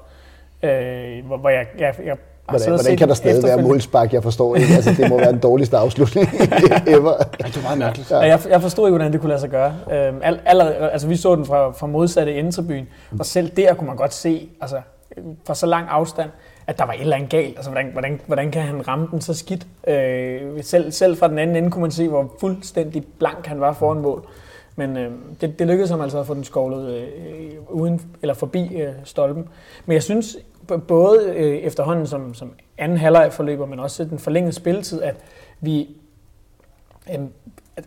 Øh, hvor, hvor jeg, jeg, jeg Hvordan, hvordan kan der stadig være målspark? Jeg forstår ikke. Altså, det må være den dårligste afslutning <laughs> ever. Ja, det var meget mærkeligt. Ja. Jeg, jeg forstod ikke, hvordan det kunne lade sig gøre. Øhm, all, all, altså, vi så den fra, fra modsatte indtribyen, og selv der kunne man godt se, altså, fra så lang afstand, at der var et eller andet galt. Altså, hvordan, hvordan, hvordan kan han ramme den så skidt? Øh, selv, selv fra den anden ende kunne man se, hvor fuldstændig blank han var foran mål. Men øh, det, det lykkedes ham altså at få den skovlet øh, uden, eller forbi øh, stolpen. Men jeg synes både øh, efterhånden som, som anden halvleg forløber, men også den forlængede spilletid, at vi... Øh,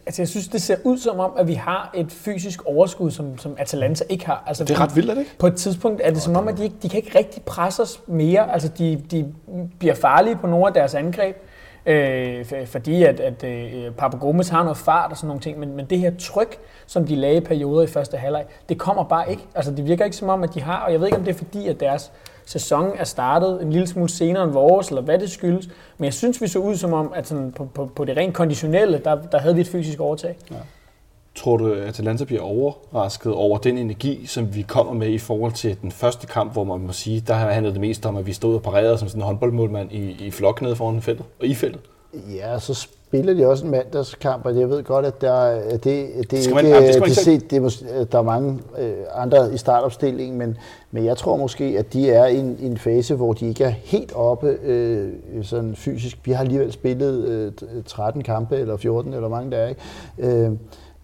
altså jeg synes, det ser ud som om, at vi har et fysisk overskud, som, som Atalanta ikke har. Altså, det er ret vildt, er det ikke? På et tidspunkt er det som om, at de, ikke, de kan ikke rigtig presse os mere. Altså de, de bliver farlige på nogle af deres angreb, øh, fordi at, at øh, Papa Gomes har noget fart og sådan nogle ting, men, men det her tryk, som de lagde i perioder i første halvleg, det kommer bare ikke. Altså det virker ikke som om, at de har, og jeg ved ikke, om det er fordi, at deres sæson er startet en lille smule senere end vores, eller hvad det skyldes. Men jeg synes, vi så ud som om, at sådan på, på, på det rent konditionelle, der, der havde vi et fysisk overtag. Ja. Tror du, at Atalanta bliver overrasket over den energi, som vi kommer med i forhold til den første kamp, hvor man må sige, der handlede det mest om, at vi stod og parerede som sådan en håndboldmålmand i, i flok nede foran feltet og i feltet? Ja, så spiller de også en mandagskamp, og jeg ved godt, at der, det, det, det, man, ikke, det, det, det, det, det, der er mange øh, andre i startopstillingen, men, men jeg tror måske, at de er i en, en fase, hvor de ikke er helt oppe øh, sådan fysisk. Vi har alligevel spillet øh, 13 kampe, eller 14, eller mange der er, ikke? Øh,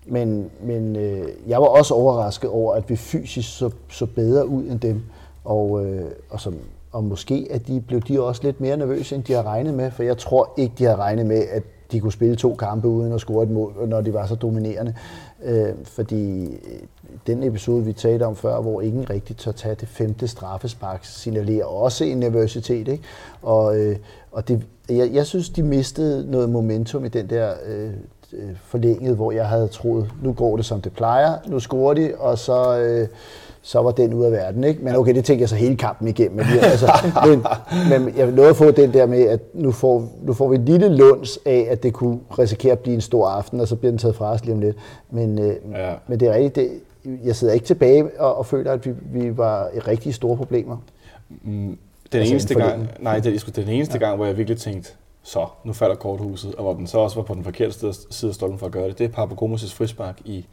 men men øh, jeg var også overrasket over, at vi fysisk så, så bedre ud end dem. Og, øh, og, som, og måske at de blev de også lidt mere nervøse, end de har regnet med. For jeg tror ikke, de har regnet med, at de kunne spille to kampe uden at score et mål, når de var så dominerende. Øh, fordi øh, den episode, vi talte om før, hvor ingen rigtig tør tage det femte straffespark, signalerer også en nervøsitet. Ikke? Og, øh, og det, jeg, jeg synes, de mistede noget momentum i den der øh, øh, forlænget, hvor jeg havde troet, nu går det som det plejer, nu scorer de, og så, øh, så var den ud af verden. Ikke? Men okay, det tænker jeg så hele kampen igennem. Men, altså, <laughs> men, men jeg nåede at få den der med, at nu får, nu får vi et lille lunds af, at det kunne risikere at blive en stor aften, og så bliver den taget fra os lige om lidt. Men, øh, ja. men det er rigtigt, det, jeg sidder ikke tilbage og, og føler, at vi, vi var i rigtig store problemer. Mm, den altså eneste gang, nej, det, er den eneste ja. gang, hvor jeg virkelig tænkte, så nu falder korthuset, og hvor den så også var på den forkerte side af stolpen for at gøre det, det er Papagomos' frispark i,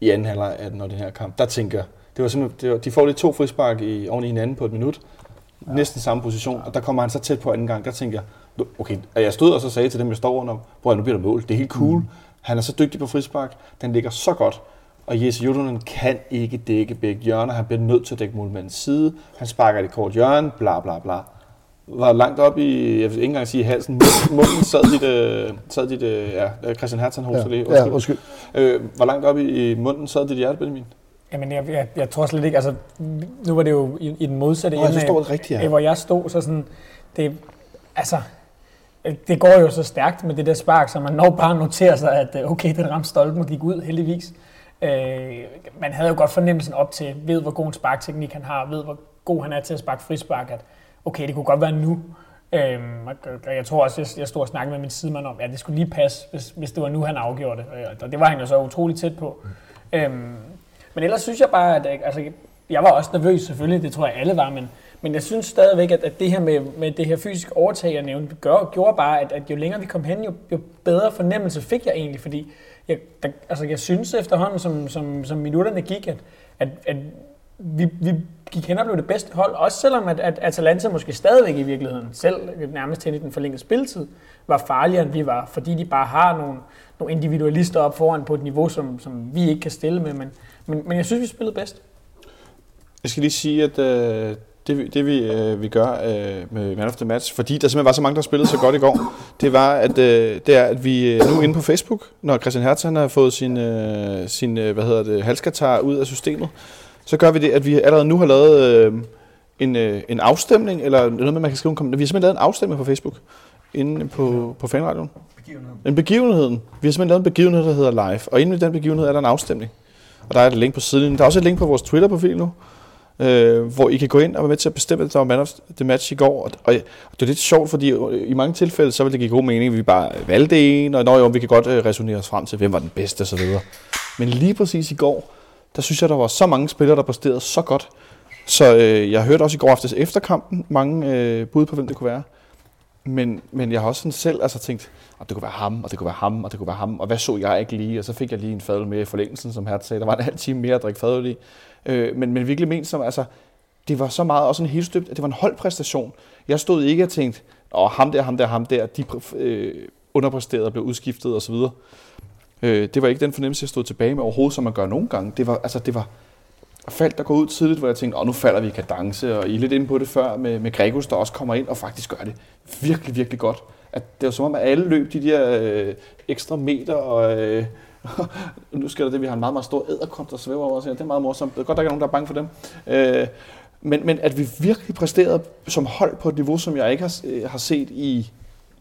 i anden halvleg af den, den her kamp. Der tænker det var simpelthen, det var, de får lige to frispark i, oven i hinanden på et minut, ja. næsten samme position, og der kommer han så tæt på anden gang, der tænker jeg, okay, at jeg stod og så sagde til dem, jeg står under, hvor nu bliver der mål, det er helt cool. Mm. Han er så dygtig på frispark, den ligger så godt. Og Jesse Jutunen kan ikke dække begge hjørner. Han bliver nødt til at dække målmandens side. Han sparker det kort hjørne, bla bla bla. Var langt op i, jeg vil ikke engang sige halsen, munden, sad dit, øh, sad dit øh, ja, Christian Hertz, han hoster Ja, det. ja, undskyld. Øh, hvor langt op i, i munden sad dit hjerte, Benjamin? Jamen, jeg, jeg, jeg tror slet ikke, altså, nu var det jo i, i den modsatte ende det rigtigt, ja. hvor jeg stod, så sådan, det, altså, det går jo så stærkt med det der spark, så man når bare at notere sig, at øh, okay, den ramte stolpen og gik ud, heldigvis. Øh, man havde jo godt fornemmelsen op til, ved hvor god en sparkteknik han har, ved hvor god han er til at sparke frispark, at okay, det kunne godt være nu. Øhm, og jeg tror også, jeg, jeg stod og snakkede med min sidemand om, at det skulle lige passe, hvis, hvis det var nu, han afgjorde det. Øh, Og det var han jo så utrolig tæt på. Øhm, men ellers synes jeg bare, at øh, altså, jeg var også nervøs selvfølgelig, det tror jeg alle var, men, men jeg synes stadigvæk, at, at det her med, med det her fysiske overtag, jeg nævnte, gør, gjorde bare, at, at jo længere vi kom hen, jo, jo bedre fornemmelse fik jeg egentlig, fordi jeg, der, altså, jeg synes efterhånden, som, som, som minutterne gik, at, at, at vi, vi gik hen og blev det bedste hold, også selvom at, at Atalanta måske stadigvæk i virkeligheden, selv nærmest hen i den forlængede spilletid, var farligere end vi var, fordi de bare har nogle, nogle individualister op foran på et niveau, som, som vi ikke kan stille med, men, men, men jeg synes, vi spillede bedst. Jeg skal lige sige, at øh, det, vi- det vi, øh, vi gør øh, med Man of the Match, fordi der simpelthen var så mange, der spillede så godt i går, det var, at, øh, det er, at vi øh, nu inde på Facebook, når Christian Hertz han har fået sin, øh, sin øh, hvad hedder det, halskatar ud af systemet, så gør vi det, at vi allerede nu har lavet øh, en, øh, en afstemning, eller noget med, man kan skrive en kommentar. Vi har simpelthen lavet en afstemning på Facebook, inde på, på fanradioen. En begivenhed. Vi har simpelthen lavet en begivenhed, der hedder live, og inde i den begivenhed er der en afstemning. Og der er et link på siden. Der er også et link på vores Twitter-profil nu, øh, hvor I kan gå ind og være med til at bestemme, at der var man of the match i går. Og, og, og det er lidt sjovt, fordi i mange tilfælde, så vil det give god mening, at vi bare valgte en, og når jo, vi kan godt øh, resonere os frem til, hvem var den bedste osv. Men lige præcis i går, der synes jeg, der var så mange spillere, der præsterede så godt. Så øh, jeg hørte også i går aftes efter kampen mange øh, bud på, hvem det kunne være. Men, men jeg har også sådan selv altså tænkt, at det kunne være ham, og det kunne være ham, og det kunne være ham, og hvad så jeg ikke lige? Og så fik jeg lige en fadøl med i forlængelsen, som her sagde. Der var en halv <laughs> time mere at drikke fadøl i. Øh, men, men virkelig ment som, altså, det var så meget også en helt støbt, at det var en holdpræstation. Jeg stod ikke og tænkte, åh, ham der, ham der, ham der, de øh, underpræsterede og blev udskiftet osv. Øh, det var ikke den fornemmelse, jeg stod tilbage med overhovedet, som man gør nogle gange. Det var, altså, det var faldt der går ud tidligt, hvor jeg tænkte, åh, nu falder vi i kadence, og I er lidt inde på det før med, med Gregus, der også kommer ind og faktisk gør det virkelig, virkelig godt. At det var som om, at alle løb de der øh, ekstra meter, og øh, <laughs> nu sker der det, vi har en meget, meget stor æderkop, der svæver over os her. Det er meget morsomt. Det er godt, der ikke er nogen, der er bange for dem. Øh, men, men at vi virkelig præsterede som hold på et niveau, som jeg ikke har, øh, har set i,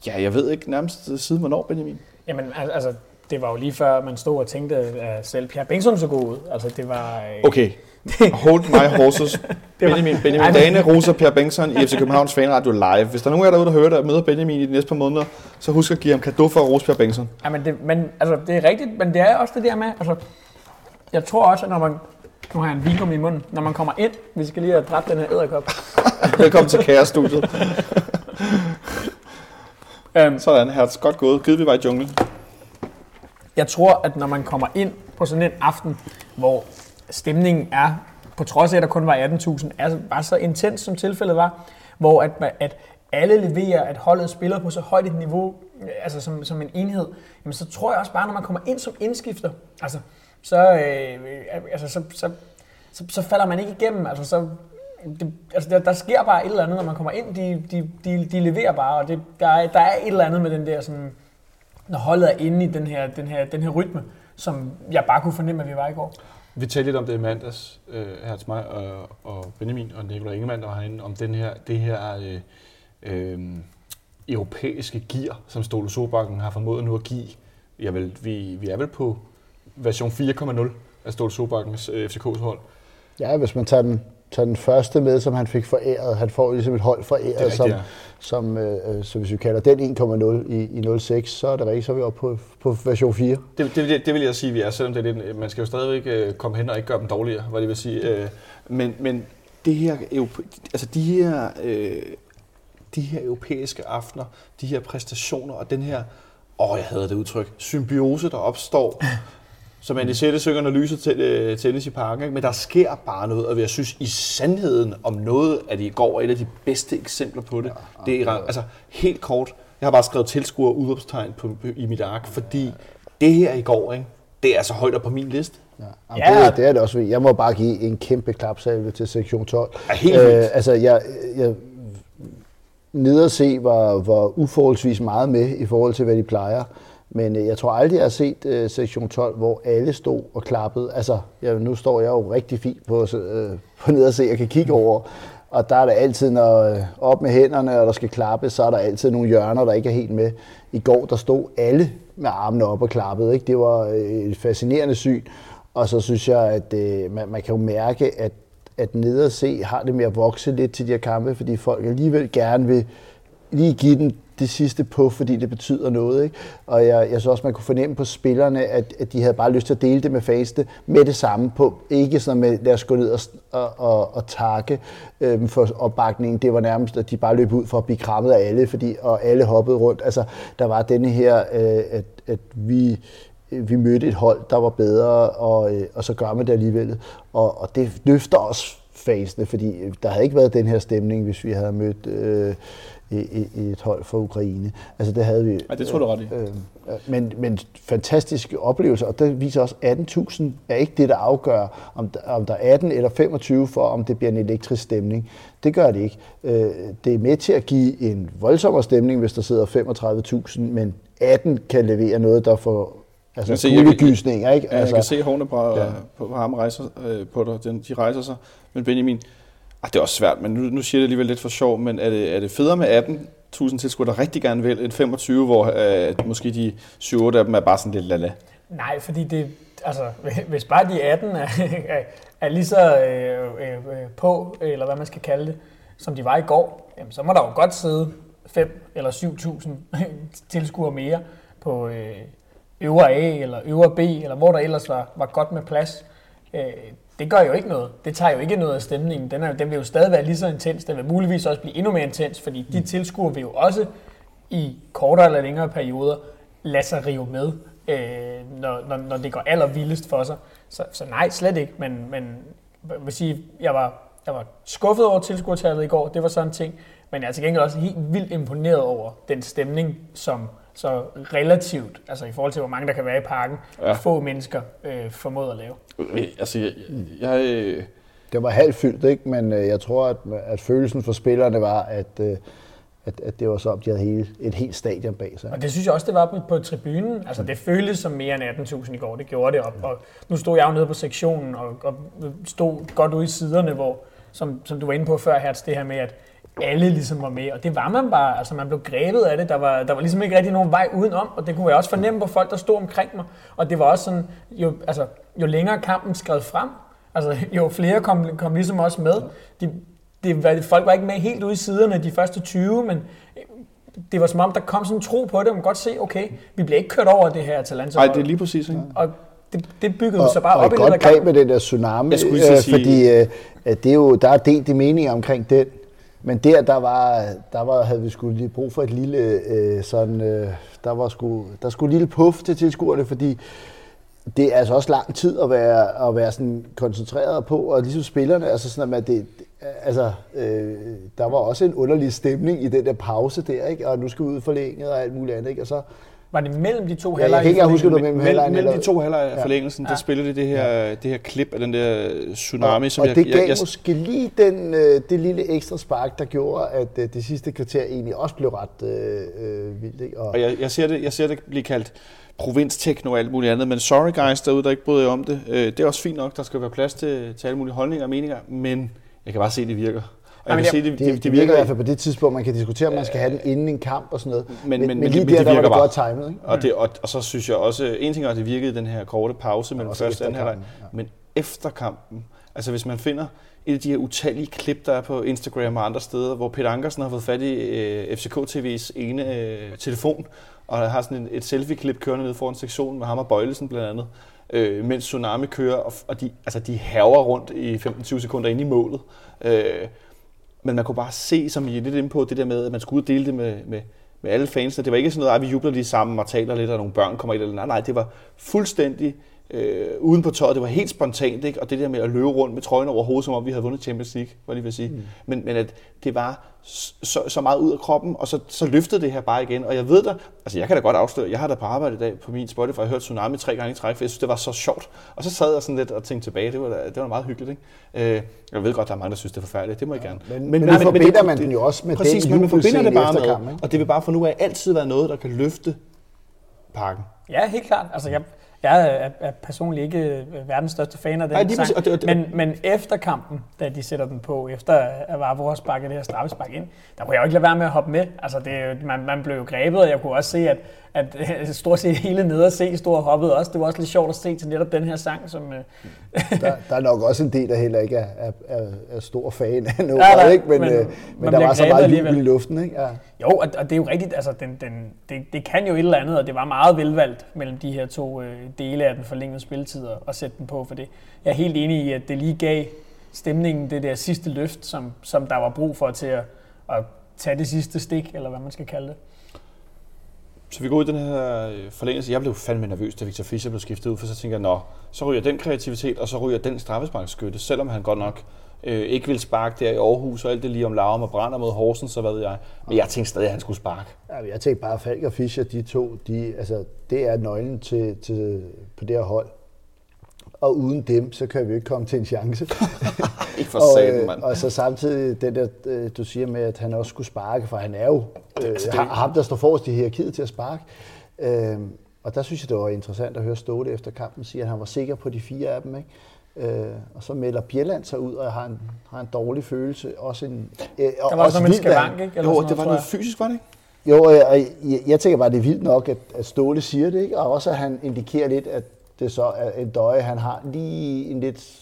ja, jeg ved ikke, nærmest siden hvornår, Benjamin? Jamen, al- altså, det var jo lige før, man stod og tænkte, at selv Pierre Bengtsson så god ud. Altså, det var... øh, Okay, <laughs> hold my horses. Benjamin, Benjamin Dane, Rosa Per Bengtsson i FC Københavns Fanradio live. Hvis der er nogen af jer derude, der hører og møder Benjamin i de næste par måneder, så husk at give ham kado for Rosa Per Bengtsson. Ja, men det, men, altså, det er rigtigt, men det er også det der med, altså, jeg tror også, at når man, nu har jeg en vingummi i munden, når man kommer ind, vi skal lige have dræbt den her æderkop. <laughs> Velkommen til Kaos-studiet. <laughs> Øhm, Sådan, hertz. Godt gået. Givet vi var i junglen. jeg tror, at når man kommer ind på sådan en aften, hvor stemningen er, på trods af, at der kun var 18.000, er var så intens, som tilfældet var, hvor at, at alle leverer, at holdet spiller på så højt et niveau, altså som, som en enhed, jamen så tror jeg også bare, når man kommer ind som indskifter, altså, så, øh, øh, altså, så, så, så, så falder man ikke igennem. Altså, så, det, altså der, der sker bare et eller andet, når man kommer ind. De, de, de, de leverer bare, og det, der, er, der er et eller andet med den der, sådan, når holdet er inde i den her, den, her, den her rytme, som jeg bare kunne fornemme, at vi var i går. Vi talte lidt om det i mandags, øh, her til mig og, og Benjamin og Nikolaj Ingemann, der var herinde, om den her, det her øh, øh, europæiske gear, som Ståle Sobakken har formået nu at give. Ja, vel, vi, vi er vel på version 4.0 af Ståle Sobakkens øh, FCK's hold. Ja, hvis man tager den, tager den første med, som han fik foræret. Han får ligesom et hold foræret, rigtigt, som, ja. som øh, så hvis vi kalder den 1,0 i, i 06, så er det rigtigt, så er vi oppe på, på version 4. Det, det, det vil jeg sige, vi er, selvom det er lidt, man skal jo stadigvæk øh, komme hen og ikke gøre dem dårligere, hvad det vil sige. Øh, men, men det her, altså de her, øh, de her europæiske aftener, de her præstationer og den her, åh, jeg havde det udtryk, symbiose, der opstår, <laughs> som Andy Sætte synger, når lyset til, øh, tennis i parken. Ikke? Men der sker bare noget, og jeg synes i sandheden om noget det i går, er et af de bedste eksempler på det. det er, altså helt kort, jeg har bare skrevet tilskuer udopstegn på, i mit ark, fordi det her i går, ikke? det er altså højt op på min liste. Ja, Jamen, Ja. det, det er det også. Jeg må bare give en kæmpe klapsalve til sektion 12. Ja, helt vildt. altså, jeg, jeg nede at se var, var uforholdsvis meget med i forhold til, hvad de plejer. Men øh, jeg tror aldrig, jeg har set øh, sektion 12, hvor alle stod og klappede. Altså, jeg, nu står jeg jo rigtig fint på, øh, på nede at se, jeg kan kigge over. Og der er der altid, når øh, op med hænderne, og der skal klappes, så er der altid nogle hjørner, der ikke er helt med. I går, der stod alle med armene op og klappede. Ikke? Det var øh, et fascinerende syn. Og så synes jeg, at øh, man, man kan jo mærke, at, at nede at se har det med at vokse lidt til de her kampe, fordi folk alligevel gerne vil lige give den det sidste på, fordi det betyder noget. Ikke? Og jeg, jeg synes også, man kunne fornemme på spillerne, at, at de havde bare lyst til at dele det med faste med det samme på. Ikke sådan med, lad os gå ned og, og, og, og takke øhm, for opbakningen. Det var nærmest, at de bare løb ud for at blive krammet af alle, fordi, og alle hoppede rundt. Altså, der var denne her, øh, at, at vi øh, vi mødte et hold, der var bedre, og, øh, og så gør man det alligevel. Og, og det løfter også fasene, fordi øh, der havde ikke været den her stemning, hvis vi havde mødt øh, et, et hold fra Ukraine. Altså det havde vi. Ja, det tror du ret i. Øh, øh, men, men fantastiske oplevelser, og det viser også, at 18.000 er ikke det, der afgør, om der, om der er 18 eller 25 for, om det bliver en elektrisk stemning. Det gør det ikke. Øh, det er med til at give en voldsommere stemning, hvis der sidder 35.000, men 18 kan levere noget, der får altså kuldegysninger, ikke? Ja, jeg kan se hårene på, Ja. på ham rejser, øh, på dig. Den, de rejser sig. Men Benjamin, ah, det er også svært, men nu, nu siger jeg det alligevel lidt for sjov, men er det, er det federe med 18.000 tilskuere, der rigtig gerne vil, end 25, hvor øh, måske de 7-8 af dem er bare sådan lidt lala? Nej, fordi det, altså, <laughs> hvis bare de 18 er, <laughs> er, er lige så øh, øh, øh, på, eller hvad man skal kalde det, som de var i går, jamen, så må der jo godt sidde 5 eller 7.000 <laughs> tilskuere mere på øh, øvre A eller øvre B, eller hvor der ellers var, var godt med plads. Øh, det gør jo ikke noget. Det tager jo ikke noget af stemningen. Den, er, den vil jo stadig være lige så intens. Den vil muligvis også blive endnu mere intens, fordi de tilskuere vil jo også i kortere eller længere perioder lade sig rive med, øh, når, når, når det går allervildest for sig. Så, så nej, slet ikke. Men, men jeg vil sige, jeg var, jeg var skuffet over tilskuertallet i går. Det var sådan en ting. Men jeg er til gengæld også helt vildt imponeret over den stemning, som så relativt, altså i forhold til hvor mange der kan være i parken, Ja. få mennesker øh, formået at lave. Øh, Altså, jeg, jeg, øh, Det var halvt fyldt, ikke? men øh, jeg tror, at, at følelsen for spillerne var, at, øh, at, at det var så, at de havde hele, et helt stadion bag sig. Og det synes jeg også, det var på, på tribunen. Altså, det føltes som mere end 18.000 i går. Det gjorde det op. Og nu stod jeg jo nede på sektionen og, og stod godt ude i siderne, hvor, som, som du var inde på før, Hertz, det her med, at alle ligesom var med. Og det var man bare. Altså, man blev grebet af det. Der var, der var ligesom ikke rigtig nogen vej udenom. Og det kunne jeg også fornemme på folk, der stod omkring mig. Og det var også sådan, jo, altså, jo længere kampen skred frem, altså, jo flere kom, kom ligesom også med. De, det, var- folk var ikke med helt ude i siderne de første 20, men det var som om, der kom sådan en tro på det, og man godt se, okay, vi bliver ikke kørt over det her Atalanta. ej, det er lige præcis, ikke? Og det, det byggede og, sig bare og op i et løbet af godt greb kampen. med den der tsunami, Jeg skulle lige øh, fordi øh, at det er jo, der er delt i meninger omkring den. Men der, der var, der var, havde vi skulle lige brug for et lille, øh, sådan, øh, der var sgu, der skulle lille puff til tilskuerne, fordi det er altså også lang tid at være, at være sådan koncentreret på, og ligesom spillerne, altså sådan, at det, altså, øh, der var også en underlig stemning i den der pause der, ikke? og nu skal vi ud forlænget og alt muligt andet, ikke? og så, var det mellem de to ja, jeg halvleje? kan ikke huske, det mellem halvlejen mellem de to halvleje af Ja. forlængelsen, der Ja. spillede det det her, det her klip af den der tsunami, og, som og jeg, det gav jeg, jeg, måske lige den, øh, det lille ekstra spark, der gjorde, at øh, det sidste kvarter egentlig også blev ret øh, øh, vildt. Ikke? Og, Og jeg, jeg, ser det, jeg ser det blive kaldt provinstekno og alt muligt andet, men sorry guys derude, der ikke bryder jer om det. Øh, det er også fint nok, der skal være plads til, til alle mulige holdninger og meninger, men jeg kan bare se, at det virker. Og jeg Jamen, se, det, det, det, det virker i hvert fald på det tidspunkt, man kan diskutere, om man skal have den inden en kamp og sådan noget. Men- men- men- men lige men der, det der var virker det bare. godt timet. Ikke? Og, det, og, og så synes jeg også, en ting er, at det virkede i den her korte pause mellem første og anden halvleg, ja. men efter kampen, altså hvis man finder et af de her utallige klip, der er på Instagram og andre steder, hvor Peter Ankersen har fået fat i øh, FCK TV's ene øh, telefon, og har sådan en, et selfie-klip kørende ned foran sektionen med ham og Bøjlesen blandt andet, øh, mens Tsunami kører, og, og de, altså de haver rundt i 15-20 sekunder inde i målet. Øh, men man kunne bare se, som I er lidt inde på, det der med, at man skulle dele det med, med, med alle fansene. Det var ikke sådan noget, at vi jubler lige sammen og taler lidt, og nogle børn kommer ind. Eller, nej, nej, det var fuldstændig øh, uden på tøjet. Det var helt spontant, ikke? Og det der med at løbe rundt med trøjen over hovedet, som om vi havde vundet Champions League, var lige vil sige. Mm. Men, men at det var så, så meget ud af kroppen, og så, så løftede det her bare igen. Og jeg ved da, altså jeg kan da godt afsløre, jeg har da på arbejde i dag på min Spotify, jeg hørt Tsunami tre gange i træk, for jeg synes, det var så sjovt. Og så sad jeg sådan lidt og tænkte tilbage, det var, da, det var meget hyggeligt. Ikke? Øh, jeg ved godt, der er mange, der synes, det er forfærdeligt, det må jeg gerne. Men, men, men nu forbinder man den jo også med præcis, den men man forbinder det bare med, og det vil bare for nu af altid være noget, der kan løfte parken. Ja, helt klart. Altså, jeg, jeg er, er personligt ikke øh, verdens største fan af den lige sang, og det- og det- men, men efter kampen, da de sætter den på, efter at Vavro har sparket det her straffespark ind, der kunne jeg jo ikke lade være med at hoppe med. Altså, det, man, man blev jo grebet, og jeg kunne også se, at, at øh, stort set hele nede at se stod og hoppede også. Det var også lidt sjovt at se til netop den her sang, som... øh, <laughs> Der, der er nok også en del, der heller ikke er, er, er, er stor fan af noget, Ja, der- ikke? Men, men øh, men der var så meget jubel i luften. Ikke? Ja. Jo, og, og det er jo rigtigt, altså den, den, det, det kan jo et eller andet, og det var meget velvalgt mellem de her to øh, dele af den forlængede spilletid at- at sætte den på, for det. Jeg er helt enig i, at det lige gav stemningen det der sidste løft, som, som der var brug for til at, at tage det sidste stik, eller hvad man skal kalde det. Så vi går ud i den her øh, forlængelse. Jeg blev fandme nervøs, da Victor Fischer blev skiftet ud, for så tænker jeg, nå, så ryger den kreativitet, og så ryger den straffesparkskytte, selvom han godt nok øh, ikke vil sparke der i Aarhus, og alt det lige om Larum og Brander mod Horsens, så hvad ved jeg. Men jeg tænkte stadig, at han skulle sparke. Ja, jeg tænkte bare, Falk og Fischer, de to, de, altså, det er nøglen til, til, på det her hold. Og uden dem, så kan vi ikke komme til en chance. <laughs> Ikke for og, satan, øh, mand. og så samtidig den der, øh, du siger med, at han også skulle sparke, for han er jo øh, det- ham- der står forrest i hierarkiet til at sparke. Øh, og der synes jeg, det var interessant at høre Ståle efter kampen sige, at han var sikker på de fire af dem. Ikke? Øh, og så melder Bjelland sig ud, og har en, har en dårlig følelse. Også en, øh, og Der var også noget med skavank, ikke? Eller Jo, sådan det var noget fysisk, var det ikke? jo, og jeg, jeg, jeg tænker bare, det er vildt nok, at, at Ståle siger det, ikke? og også at han indikerer lidt, at det så er en døje, han har lige en lidt...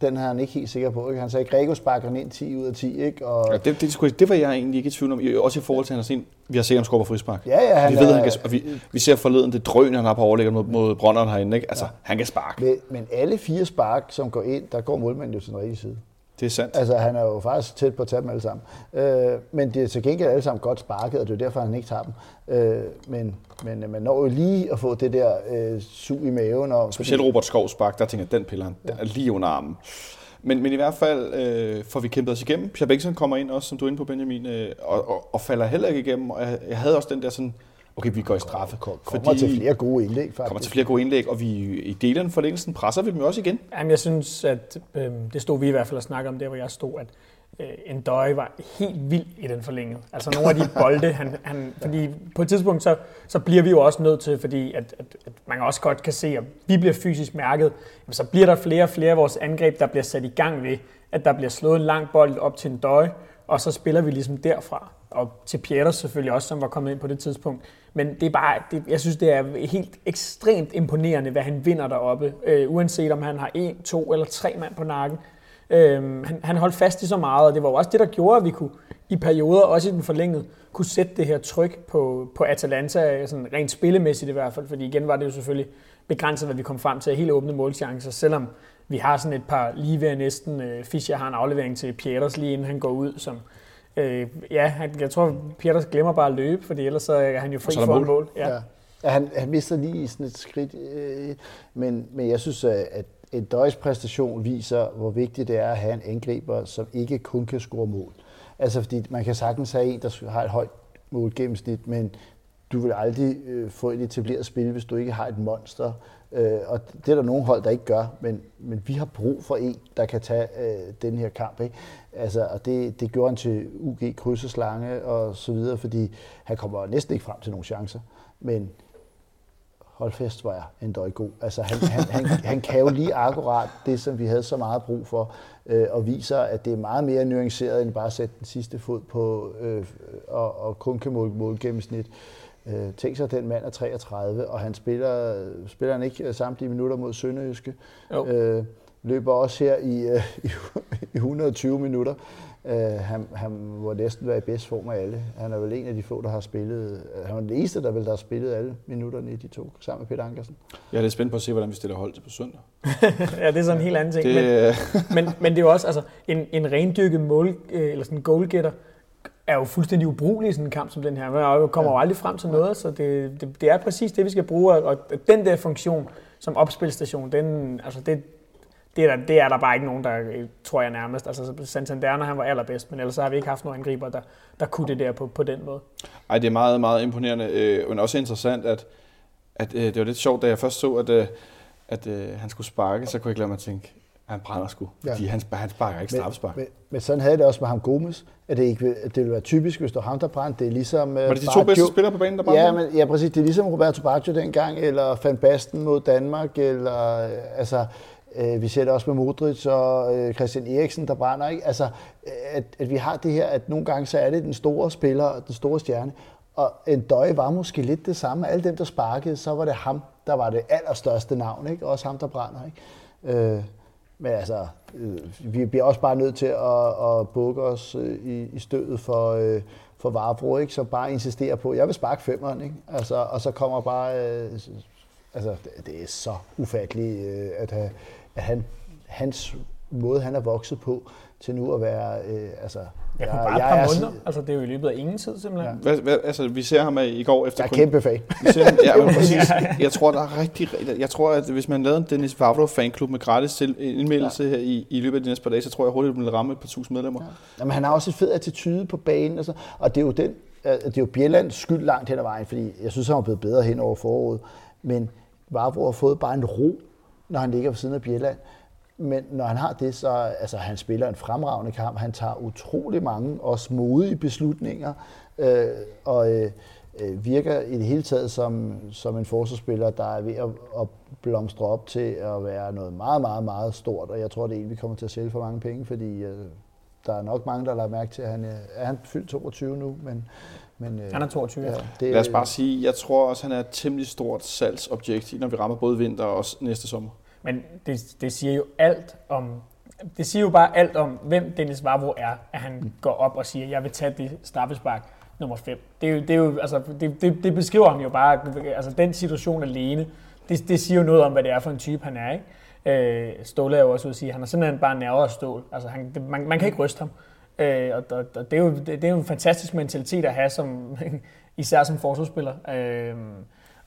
Den er han ikke helt sikker på. Ikke? Han sagde, at Grego sparker den ind 10 ud af 10, ikke? Og, Ja, det, det, skulle- det var jeg egentlig ikke i tvivl om. Også i forhold til, at han har set, vi har set ham score på frispark. Ja, ja, han vi ved, er- han kan, og vi, vi ser forleden det drøn, han har på overlægger mod, mod Brønderen herinde. Ikke? Altså, ja. han kan sparke. Men, men alle fire spark, som går ind, der går målmanden jo til den rigtige side. Det er sandt. Altså, han er jo faktisk tæt på at tage dem alle sammen. Øh, men det er til gengæld alle sammen godt sparket, og det er derfor, han ikke tager dem. Øh, men, men man når jo lige at få det der øh, sug i maven. Og, Specielt Robert Skovs spark, der tænker jeg, den piller han. Er lige under armen. Men, men i hvert fald øh, får vi kæmpet os igennem. Pierre Bengtsson kommer ind også, som du er inde på, Benjamin, øh, og, og, og falder heller ikke igennem. Og jeg, jeg havde også den der sådan, okay, vi går i straffe. kommer til flere gode indlæg, faktisk. kommer til flere gode indlæg, og vi i delen af forlængelsen presser vi dem også igen. Jamen, jeg synes, at øh, det stod vi i hvert fald at snakke om der, hvor jeg stod, at øh, en døje var helt vild i den forlængede. Altså nogle af de bolde, han, han, fordi på et tidspunkt, så, så bliver vi jo også nødt til, fordi at, at, at man også godt kan se, at vi bliver fysisk mærket, jamen, så bliver der flere og flere af vores angreb, der bliver sat i gang ved, at der bliver slået en lang bold op til en døje, og så spiller vi ligesom derfra. Og til Pieters selvfølgelig også, som var kommet ind på det tidspunkt. Men det er bare, det, jeg synes, det er helt ekstremt imponerende, hvad han vinder deroppe. Øh, uanset om han har en, to eller tre mand på nakken. Øh, han, han holdt fast i så meget, og det var jo også det, der gjorde, at vi kunne i perioder, også i den forlængede, kunne sætte det her tryk på, på Atalanta, sådan rent spillemæssigt i hvert fald. Fordi igen var det jo selvfølgelig begrænset, hvad vi kom frem til af helt åbne målchancer, selvom vi har sådan et par lige ved næsten. Øh, Fischer har en aflevering til Pieters lige inden han går ud, som Øh, ja, han, jeg tror, Peters glemmer bare at løbe, fordi ellers så er han jo fri for mål. mål. Ja. Ja. Ja, han, han mister lige sådan et skridt, øh, men, men jeg synes, at at en døjs præstation viser, hvor vigtigt det er at have en angriber, som ikke kun kan score mål. Altså fordi man kan sagtens have en, der har et højt målgennemsnit, men du vil aldrig øh, få et etableret spil, hvis du ikke har et monster. Øh, og det er der nogle hold, der ikke gør, men, men vi har brug for en, der kan tage øh, den her kamp. Ikke? Altså, og det, det gjorde han til UG krydseslange og så videre, fordi han kommer næsten ikke frem til nogle chancer. Men hold fest, var jeg endda god. Altså, han, han, han, han kan jo lige akkurat det, som vi havde så meget brug for, øh, og viser, at det er meget mere nuanceret, end bare at sætte den sidste fod på øh, og, og kun kan måle mål gennemsnit. Øh, tænk sig, den mand er 33, og han spiller, spiller han ikke samtlige minutter mod Sønderjyske. Jo. Øh, løber også her i, øh, <laughs> i, i 120 minutter. Øh, han, han må næsten være i bedst form af alle. Han er vel en af de få, der har spillet. Han er den eneste, der vel der har spillet alle minutterne i de to, sammen med Peter Ankersen. Jeg er lidt spændt på at se, hvordan vi stiller hold til på søndag. <laughs> ja, det er sådan en helt anden ting. Det, Men, men, men det er jo også, altså, en, en rendyrket mål, øh, eller sådan en goalgetter, er jo fuldstændig ubrugelig i sådan en kamp som den her. Man kommer jo aldrig frem til noget, så det, det, det er præcis det, vi skal bruge. Og den der funktion, som opspilstation, den, altså det, det er, der, det er der bare ikke nogen, der øh, tror jeg nærmest. Altså Santander, når han var allerbedst, men ellers har vi ikke haft nogen angriber, der, der kunne det der på, på den måde. Ej, det er meget, meget imponerende, øh, men også interessant, at, at øh, det var lidt sjovt, da jeg først så, at, øh, at øh, han skulle sparke, så kunne jeg ikke lade mig tænke, han brænder sgu. Ja. Fordi han, han sparker ikke straffespark. Men, men, men, sådan havde det også med ham Gomes, at det, ikke, at det ville være typisk, hvis du ham, der brændte. Det er ligesom... Var det de to bedste spillere på banen, der brændte? Ja, men, ja, præcis. Det er ligesom Roberto Baggio dengang, eller Van Basten mod Danmark, eller altså... Øh, vi ser det også med Modric og øh, Christian Eriksen, der brænder. Ikke? Altså, at, at vi har det her, at nogle gange så er det den store spiller, den store stjerne. Og en døje var måske lidt det samme. Alle dem, der sparkede, så var det ham, der var det allerstørste navn. Ikke? Også ham, der brænder. Ikke? Øh, men altså, øh, vi bliver også bare nødt til at, at bukke os øh, i, i stødet for, øh, for Varbro, ikke? Så bare insistere på, jeg vil sparke femmeren, ikke? Altså, og så kommer bare... Øh, altså, det, det er så ufatteligt, øh, at, at han, hans måde, han er vokset på, til nu at være... Øh, altså, Ja, på bare et par måneder. Altså, det er jo i løbet af ingen tid, simpelthen. Ja. Hvad, hvad, altså, vi ser ham i går efter... Jeg er kun, kæmpe fan. Vi ser ham, ja, <laughs> men præcis. Jeg tror, der er rigtig... Jeg tror, at hvis man lavede en Dennis Vavro fanklub med gratis til indmeldelse ja. her i, i løbet af de næste par dage, så tror jeg hurtigt, at vil ramme et par tusind medlemmer. Ja. Jamen, han har også et fed attitude på banen, og, så, og det er jo den, det er jo Bjellands skyld langt hen ad vejen, fordi jeg synes, han er blevet bedre hen over foråret. Men Vavro har fået bare en ro, når han ligger ved siden af Bjelland. Men når han har det, så altså, han spiller en fremragende kamp. Han tager utrolig mange, også modige beslutninger, øh, og øh, øh, virker i det hele taget som, som en forsvarsspiller, der er ved at, at blomstre op til at være noget meget, meget, meget stort. Og jeg tror, det er en, vi kommer til at sælge for mange penge, fordi øh, der er nok mange, der lader mærke til, at han øh, er han fyldt 22 nu, men men, øh, han er 22, ja. Det, Lad os bare sige, jeg tror også, han er et temmelig stort salgsobjekt, når vi rammer både vinter og også næste sommer. Men det, det siger jo alt om det siger jo bare alt om, hvem Dennis Vavro er, at han mm. går op og siger, jeg vil tage det straffespark nummer 5. Det, er jo, det, er jo, altså, det, det, det beskriver ham jo bare, altså den situation alene, det, det siger jo noget om, hvad det er for en type, han er. Ikke? Øh, Ståle er jo også ude at sige, at han er simpelthen bare nerver og stål. Altså, han, det, man, man kan ikke ryste ham. Øh, og, og, og det, er jo, det, det er jo en fantastisk mentalitet at have, som, <laughs> især som forsvarsspiller. Øh,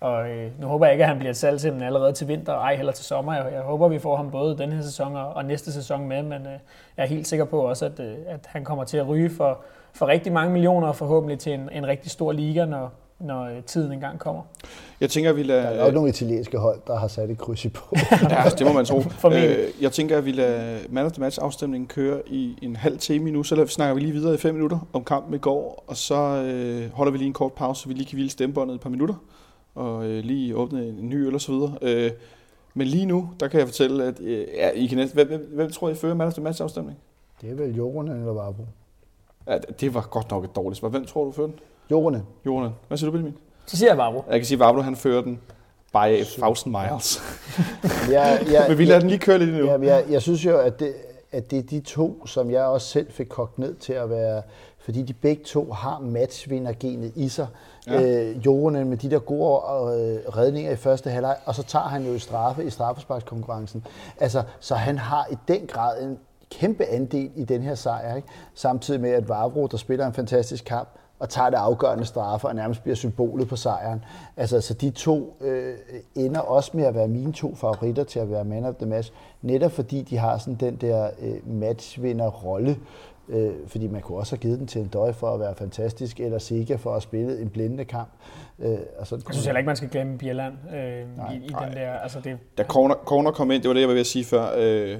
og øh, nu håber jeg ikke, at han bliver et salg til dem allerede til vinter, og ej heller til sommer. Jeg, jeg håber, vi får ham både denne her sæson og, og næste sæson med, men øh, jeg er helt sikker på også, at, øh, at han kommer til at ryge for, for rigtig mange millioner, og forhåbentlig til en, en rigtig stor liga, når, når øh, tiden engang kommer. Jeg tænker, at vi lader... Der er jo nogle italienske hold, der har sat et kryds i på. <laughs> ja, det må man tro. <laughs> øh, jeg tænker, at vi lader Man of the Match afstemningen køre i en halv time nu, så snakker vi lige videre i fem minutter om kampen i går, og så øh, holder vi lige en kort pause, så vi lige kan hvile stemmebåndet et par minutter og øh, lige åbne en ny øl og så videre. Øh, men lige nu, der kan jeg fortælle, at øh, ja, I kan næsten, hvem, hvem, hvem tror I fører man efter match afstemning? Det er vel Jorgen eller Vavro. Ja, det var godt nok et dårligt svar. Hvem tror du fører den? Jorgen. Jorgen. Hvad siger du, Benjamin? Så siger jeg Vavro. Jeg kan sige, at Vavro han fører den by a thousand miles. ja, ja, <laughs> Men vi lader ja, den lige køre lidt endnu. Ja, jeg, jeg synes jo, at det, at det er de to, som jeg også selv fik kogt ned til at være, fordi de begge to har matchvindergenet i sig. Ja. Øh, Jorgen med de der gode øh, redninger i første halvleg, og så tager han jo i straffe i straffesparkskonkurrencen. Altså, så han har i den grad en kæmpe andel i den her sejr, ikke? samtidig med at Vavro, der spiller en fantastisk kamp, og tager det afgørende straffe og nærmest bliver symbolet på sejren. Altså, så de to øh, ender også med at være mine to favoritter til at være man of the match, netop fordi de har sådan den der øh, matchvinder-rolle. Øh, fordi man kunne også have givet den til en døj for at være fantastisk, eller Sega for at spille en blændende kamp. Øh, og så jeg synes heller ikke, man skal glemme Bierland øh, i, i den der... Altså det, da corner, corner kom ind, det var det, jeg var ved at sige før, øh,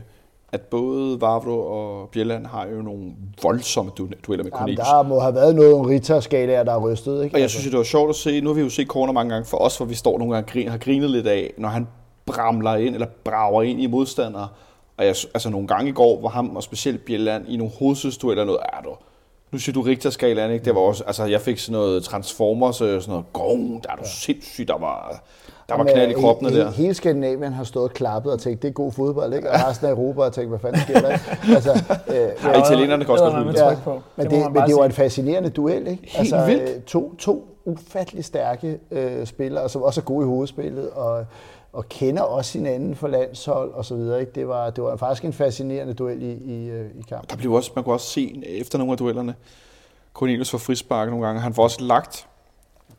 at både Vavro og Bjelland har jo nogle voldsomme dueller med Cornelius. Jamen, der må have været noget Rita-skalaer, der er rystet. Ikke? Og jeg synes, det var sjovt at se. Nu har vi jo set corner mange gange for os, hvor vi står nogle gange og har grinet lidt af, når han bramler ind eller brager ind i modstandere. Og jeg, altså nogle gange i går, hvor ham og specielt Bjelland i nogle hovedsøstueller noget, er du, nu siger du Richter-skalaen, ikke? Det var også, altså jeg fik sådan noget Transformers, øh, sådan noget gong, der er du ja. sindssygt, der var, der var knald i kroppen he, der. Hele Skandinavien har stået og klappet og tænkt, det er god fodbold, ikke? Og resten af Europa har tænkt, hvad fanden sker der? <laughs> altså, øh, ja, italienerne kan også godt ja, på. Men det, det men det var en fascinerende duel, ikke? Helt altså, vildt. Øh, to, to ufattelig stærke øh, spillere, som også er gode i hovedspillet, og, og kender også hinanden for landshold og så videre. Ikke? Det, var, det var faktisk en fascinerende duel i, i, øh, i kampen. Der blev også, man kunne også se efter nogle af duellerne, Cornelius var frispark nogle gange. Han får også lagt,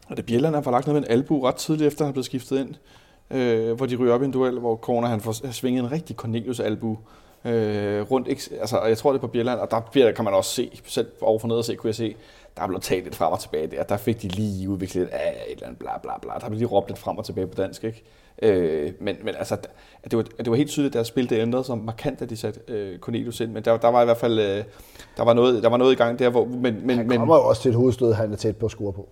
og det Bjelland var lagt noget med en albu ret tidligt efter, han blev skiftet ind. øh, hvor de ryger op i en duel, hvor Corner han får svinget en rigtig Cornelius-albu øh, rundt. Ikke, altså, jeg tror, det er på Bjelland, og der bliver, kan man også se, selv overfor nede og se, kunne jeg se, der blev talt lidt frem og tilbage der. Der fik de lige udviklet af et eller andet bla bla bla. Der blev lige råbt lidt frem og tilbage på dansk, ikke? Øh, men, men altså, det var, det var helt tydeligt, at deres spil det ændrede sig markant, da de satte øh, Cornelius ind. Men der, der var i hvert fald øh, der var noget, der var noget i gang der, hvor... Men, men, han men, kommer jo også til et hovedstød, han er tæt på at score på.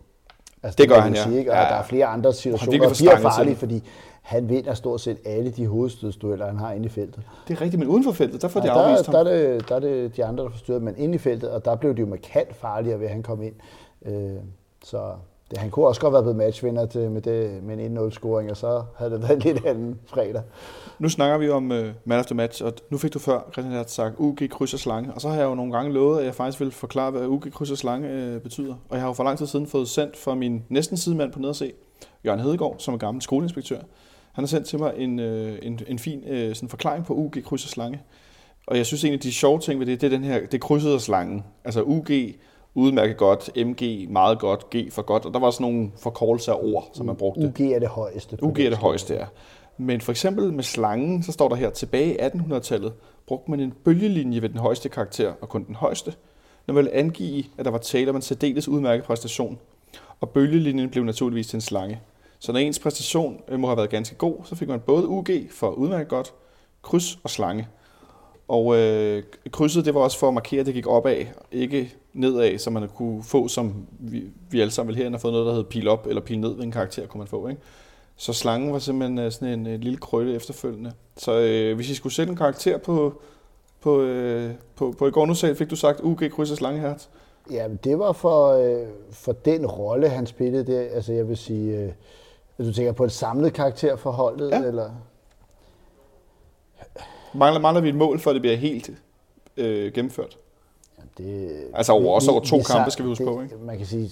Altså, Det gør kan han, ja. Sige, ikke? Og Ja, der er flere andre situationer, stanget til farlige, det. fordi han vinder stort set alle de hovedstødsdueller, han har inde i feltet. det er rigtigt, men uden for feltet, der får de Ja, afvist der, ham. der, er det, der er det de andre, der forstyrrer, men inde i feltet, og der blev det jo markant farligere ved, at han kom ind. Øh, så det, han kunne også godt være blevet matchvinder til, med, det, med en 1-0-scoring, og så havde det været en <laughs> lidt anden fredag. Nu snakker vi om uh, man of the match, og nu fik du før, Christian, har sagt UG kryds og slange, og så har jeg jo nogle gange lovet, at jeg faktisk vil forklare, hvad UG kryds og slange uh, betyder. Og jeg har jo for lang tid siden fået sendt fra min næsten sidemand på nederse, Jørgen Hedegaard, som er gammel skoleinspektør. Han har sendt til mig en, uh, en, en fin uh, sådan forklaring på UG kryds og slange. Og jeg synes egentlig, de sjove ting ved det, det er den her, det er krydset og slangen. Altså UG, udmærket godt, MG, meget godt, G for godt, og der var sådan nogle forkortelser af ord, som man brugte. UG er det højeste. UG er det højeste, ja. Men for eksempel med slangen, så står der her, tilbage i 1800-tallet brugte man en bølgelinje ved den højeste karakter, og kun den højeste, når man ville angive, at der var tale om en særdeles udmærket præstation. Og bølgelinjen blev naturligvis til en slange. Så når ens præstation øh, må have været ganske god, så fik man både UG for udmærket godt, kryds og slange. Og øh, krydset, det var også for at markere, at det gik opad, ikke nedad, så man kunne få, som vi, vi alle sammen vel herinde har fået noget, der hed pil op eller pil ned ved en karakter, kunne man få. Ikke? Så slangen var simpelthen øh, sådan en, en lille krølle efterfølgende. Så øh, hvis I skulle sætte en karakter på, på, øh, på, på i går nu selv, fik du sagt UG kryds og slangeherz. Ja, men det var for, øh, for den rolle, han spillede der. Altså, jeg vil sige, øh, du tænker på et samlet karakter for holdet, Ja. eller? Mangler, mangler vi et mål, for at det bliver helt øh, gennemført? Ja, det, Altså over- også over to kampe, sa- skal vi huske det, på, ikke? Man kan sige,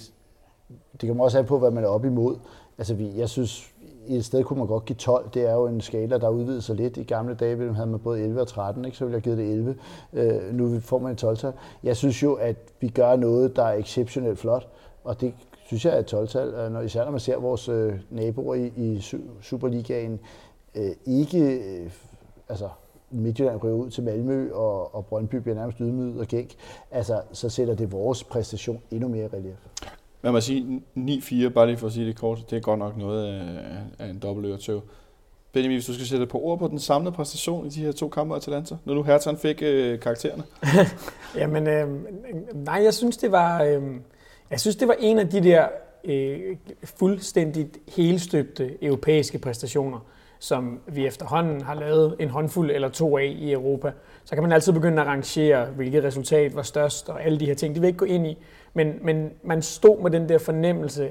det kommer også an på, hvad man er op imod. Altså, vi, jeg synes, i et sted kunne man godt give 12. Det er jo en skala, der udvider sig lidt. I gamle dage ville man have med både 11 og 13, ikke? så ville jeg give det 11. Øh, nu får man et 12-tal. Jeg synes jo, at vi gør noget, der er exceptionelt flot, og det synes jeg er et 12-tal, øh, når, især når man ser vores øh, naboer i, i Su- Superligaen øh, ikke... Øh, altså, Midtjylland ryger ud til Malmø, og, og Brøndby bliver nærmest ydmyget og gænk, altså, så sætter det vores præstation endnu mere i relief. Man må sige 9-4, bare lige for at sige det kort, det er godt nok noget af, af en dobbelt øretøv. Benjamin, hvis du skal sætte på ord på den samlede præstation i de her to kampe af Atalanta, når nu Hertan fik øh, karaktererne. <laughs> Jamen, øh, nej, jeg synes, det var, øh, jeg synes, det var en af de der øh, fuldstændigt helstøbte europæiske præstationer, som vi efterhånden har lavet en håndfuld eller to af i Europa. Så kan man altid begynde at rangere, hvilket resultat var størst og alle de her ting. Det vil jeg ikke gå ind i. Men, men man stod med den der fornemmelse,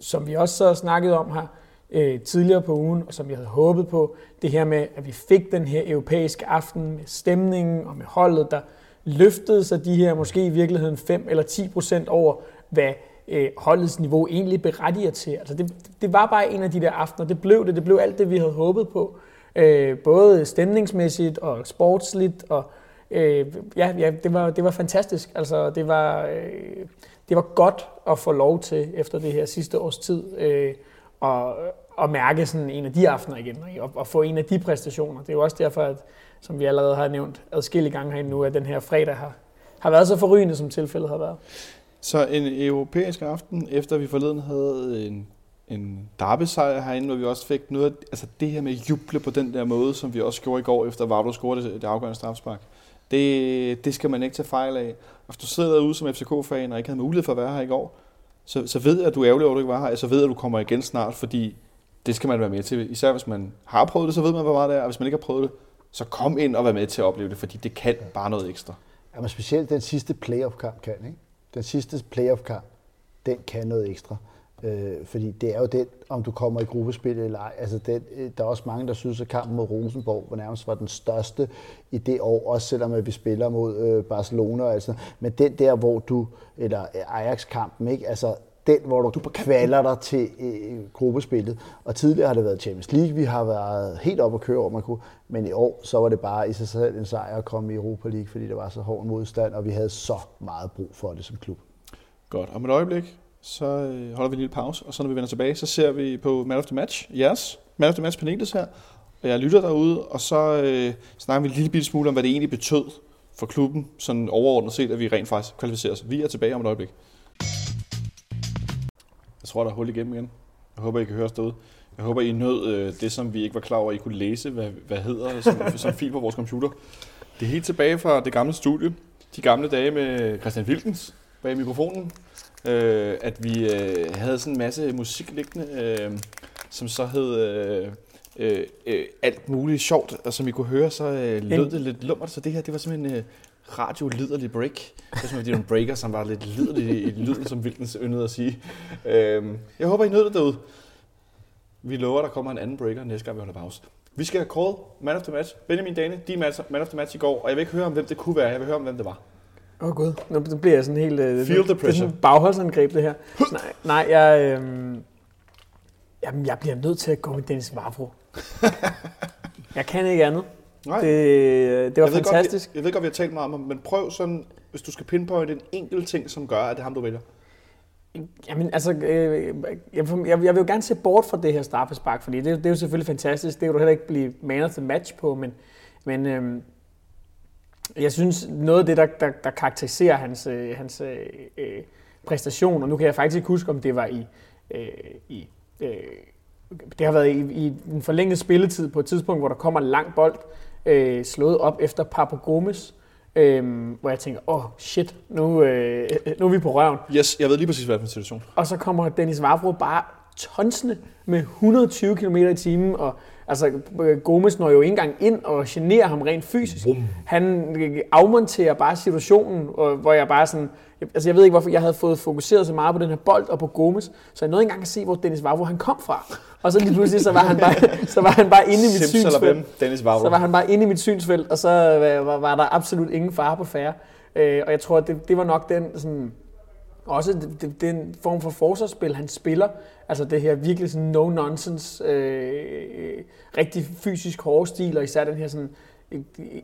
som vi også så snakket om her øh, tidligere på ugen, og som jeg havde håbet på, det her med, at vi fik den her europæiske aften med stemningen og med holdet, der løftede sig de her måske i virkeligheden 5 eller 10 procent over, hvad øh, holdets niveau egentlig berettiger til. Altså det, det var bare en af de der aftener. Det blev det. Det blev alt det, vi havde håbet på. Øh, både stemningsmæssigt og sportsligt. Og, øh, ja, ja det, var, det var fantastisk. Altså, det, var, øh, det var godt at få lov til efter det her sidste års tid. Øh, og, at mærke sådan en af de aftener igen, ikke? og, og få en af de præstationer. Det er jo også derfor, at, som vi allerede har nævnt adskillige gange herinde nu, at den her fredag har, har været så forrygende, som tilfældet har været. Så en europæisk aften, efter vi forleden havde en, en derby-sejr herinde, hvor vi også fik noget, altså det her med at juble på den der måde, som vi også gjorde i går, efter Vardo scorede det, det afgørende strafspark. Det, det skal man ikke tage fejl af. Og hvis du sidder derude som FCK-fan og ikke havde mulighed for at være her i går, så, så ved jeg, at du er ærgerlig over, at du ikke var her, så ved jeg, at du kommer igen snart, fordi det skal man være med til. Især hvis man har prøvet det, så ved man, hvor meget det er, og hvis man ikke har prøvet det, så kom ind og vær med til at opleve det, fordi det kan bare noget ekstra. Ja, men specielt den sidste playoff-kamp kan, ikke? Den sidste playoff-kamp, den kan noget ekstra. Øh, fordi det er jo den, om du kommer i gruppespil eller ej. Altså den, øh, der er også mange, der synes, at kampen mod Rosenborg var nærmest var den største i det år, også selvom at vi spiller mod øh, Barcelona altså. Men den der, hvor du, eller Ajax-kampen, ikke? Altså den, hvor du, du kvalder dig til øh, gruppespillet. Og tidligere har det været Champions League, vi har været helt op at køre over, man kunne. Men i år, så var det bare i sig selv en sejr at komme i Europa League, fordi det var så hård modstand, og vi havde så meget brug for det som klub. Godt. Om et øjeblik, Så øh, holder vi en lille pause, og så når vi vender tilbage, så ser vi på Man of the Match. Yes, Man of the Match panelet her. Og jeg lytter derude, og så øh, snakker vi en lille bitte smule om, hvad det egentlig betød for klubben, sådan overordnet set, at vi rent faktisk kvalificerer os. Vi er tilbage om et øjeblik. Jeg tror, der er hul igennem igen. Jeg håber, I kan høre os derude. Jeg håber, I nød øh, det, som vi ikke var klar over, I kunne læse, hvad, hvad hedder som, som fil på vores computer. Det er helt tilbage fra det gamle studie. De gamle dage med Christian Wilkens bag mikrofonen. Øh, at vi øh, havde sådan en masse musik liggende, øh, som så hed øh, øh, øh, alt muligt sjovt, og som I kunne høre, så øh, lød det lidt lummert. Så det her, det var simpelthen øh, radio-liderlig break. Det var simpelthen nogle breaker, som var lidt liderlige i lyden, som Wilkens yndede at sige. Øh, jeg håber, I nød det derude. Vi lover, der kommer en anden breaker næste gang, vi holder pause. Vi skal have call man of the match. Benjamin Dane, de man of the match i går, og jeg vil ikke høre om, hvem det kunne være. Jeg vil høre om, hvem det var. Åh oh, gud, nu bliver jeg sådan helt... Uh, Feel the Det er pressure. sådan et bagholdsangreb, det her. nej, nej, jeg... Øhm, jamen, jeg bliver nødt til at gå med Dennis Vavro. <laughs> jeg kan ikke andet. Nej, Det, det var jeg fantastisk. Godt, vi, jeg ved godt, vi har talt meget om men prøv sådan, hvis du skal pinpointe en enkelt ting, som gør, at det er ham, du vælger. Jamen, altså, øh, jeg, jeg, jeg vil jo gerne se bort fra det her straffespark, fordi det, det er jo selvfølgelig fantastisk. Det kan du heller ikke blive man of the match på, men, men øh, jeg synes, noget af det, der, der, der karakteriserer hans, øh, hans øh, øh, præstation, og nu kan jeg faktisk ikke huske, om det var i, øh, i øh, det har været i, i en forlænget spilletid på et tidspunkt, hvor der kommer en lang bold øh, slået op efter Papo Gomes, øh, hvor jeg tænker, åh oh, shit, nu, øh, <laughs> nu er vi på røven. Yes, jeg ved lige præcis, hvad det er for en situation. Og så kommer Dennis Vavro bare tonsende med 120 km i timen, og altså, Gomes når jo ikke engang ind og generer ham rent fysisk. Bum. Han afmonterer bare situationen, og, hvor jeg bare sådan, altså jeg ved ikke hvorfor, jeg havde fået fokuseret så meget på den her bold og på Gomes, så jeg nåede ikke engang at se, hvor Dennis Vavro han kom fra. Og så lige pludselig, så var han bare, <laughs> så var han bare inde i mit synsfelt. Simsalabim, Dennis Vavro. Så var han bare inde i mit synsfelt, og så øh, var, var der absolut ingen fare på færre. Øh, og jeg tror, det, det var nok den, sådan, også det, den form for forsvarsspil, han spiller. Altså det her virkelig sådan no-nonsense, øh, rigtig fysisk hårde stil, og især den her sådan øh,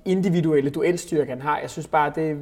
individuelle duelstyrke, han har. Jeg synes bare, det,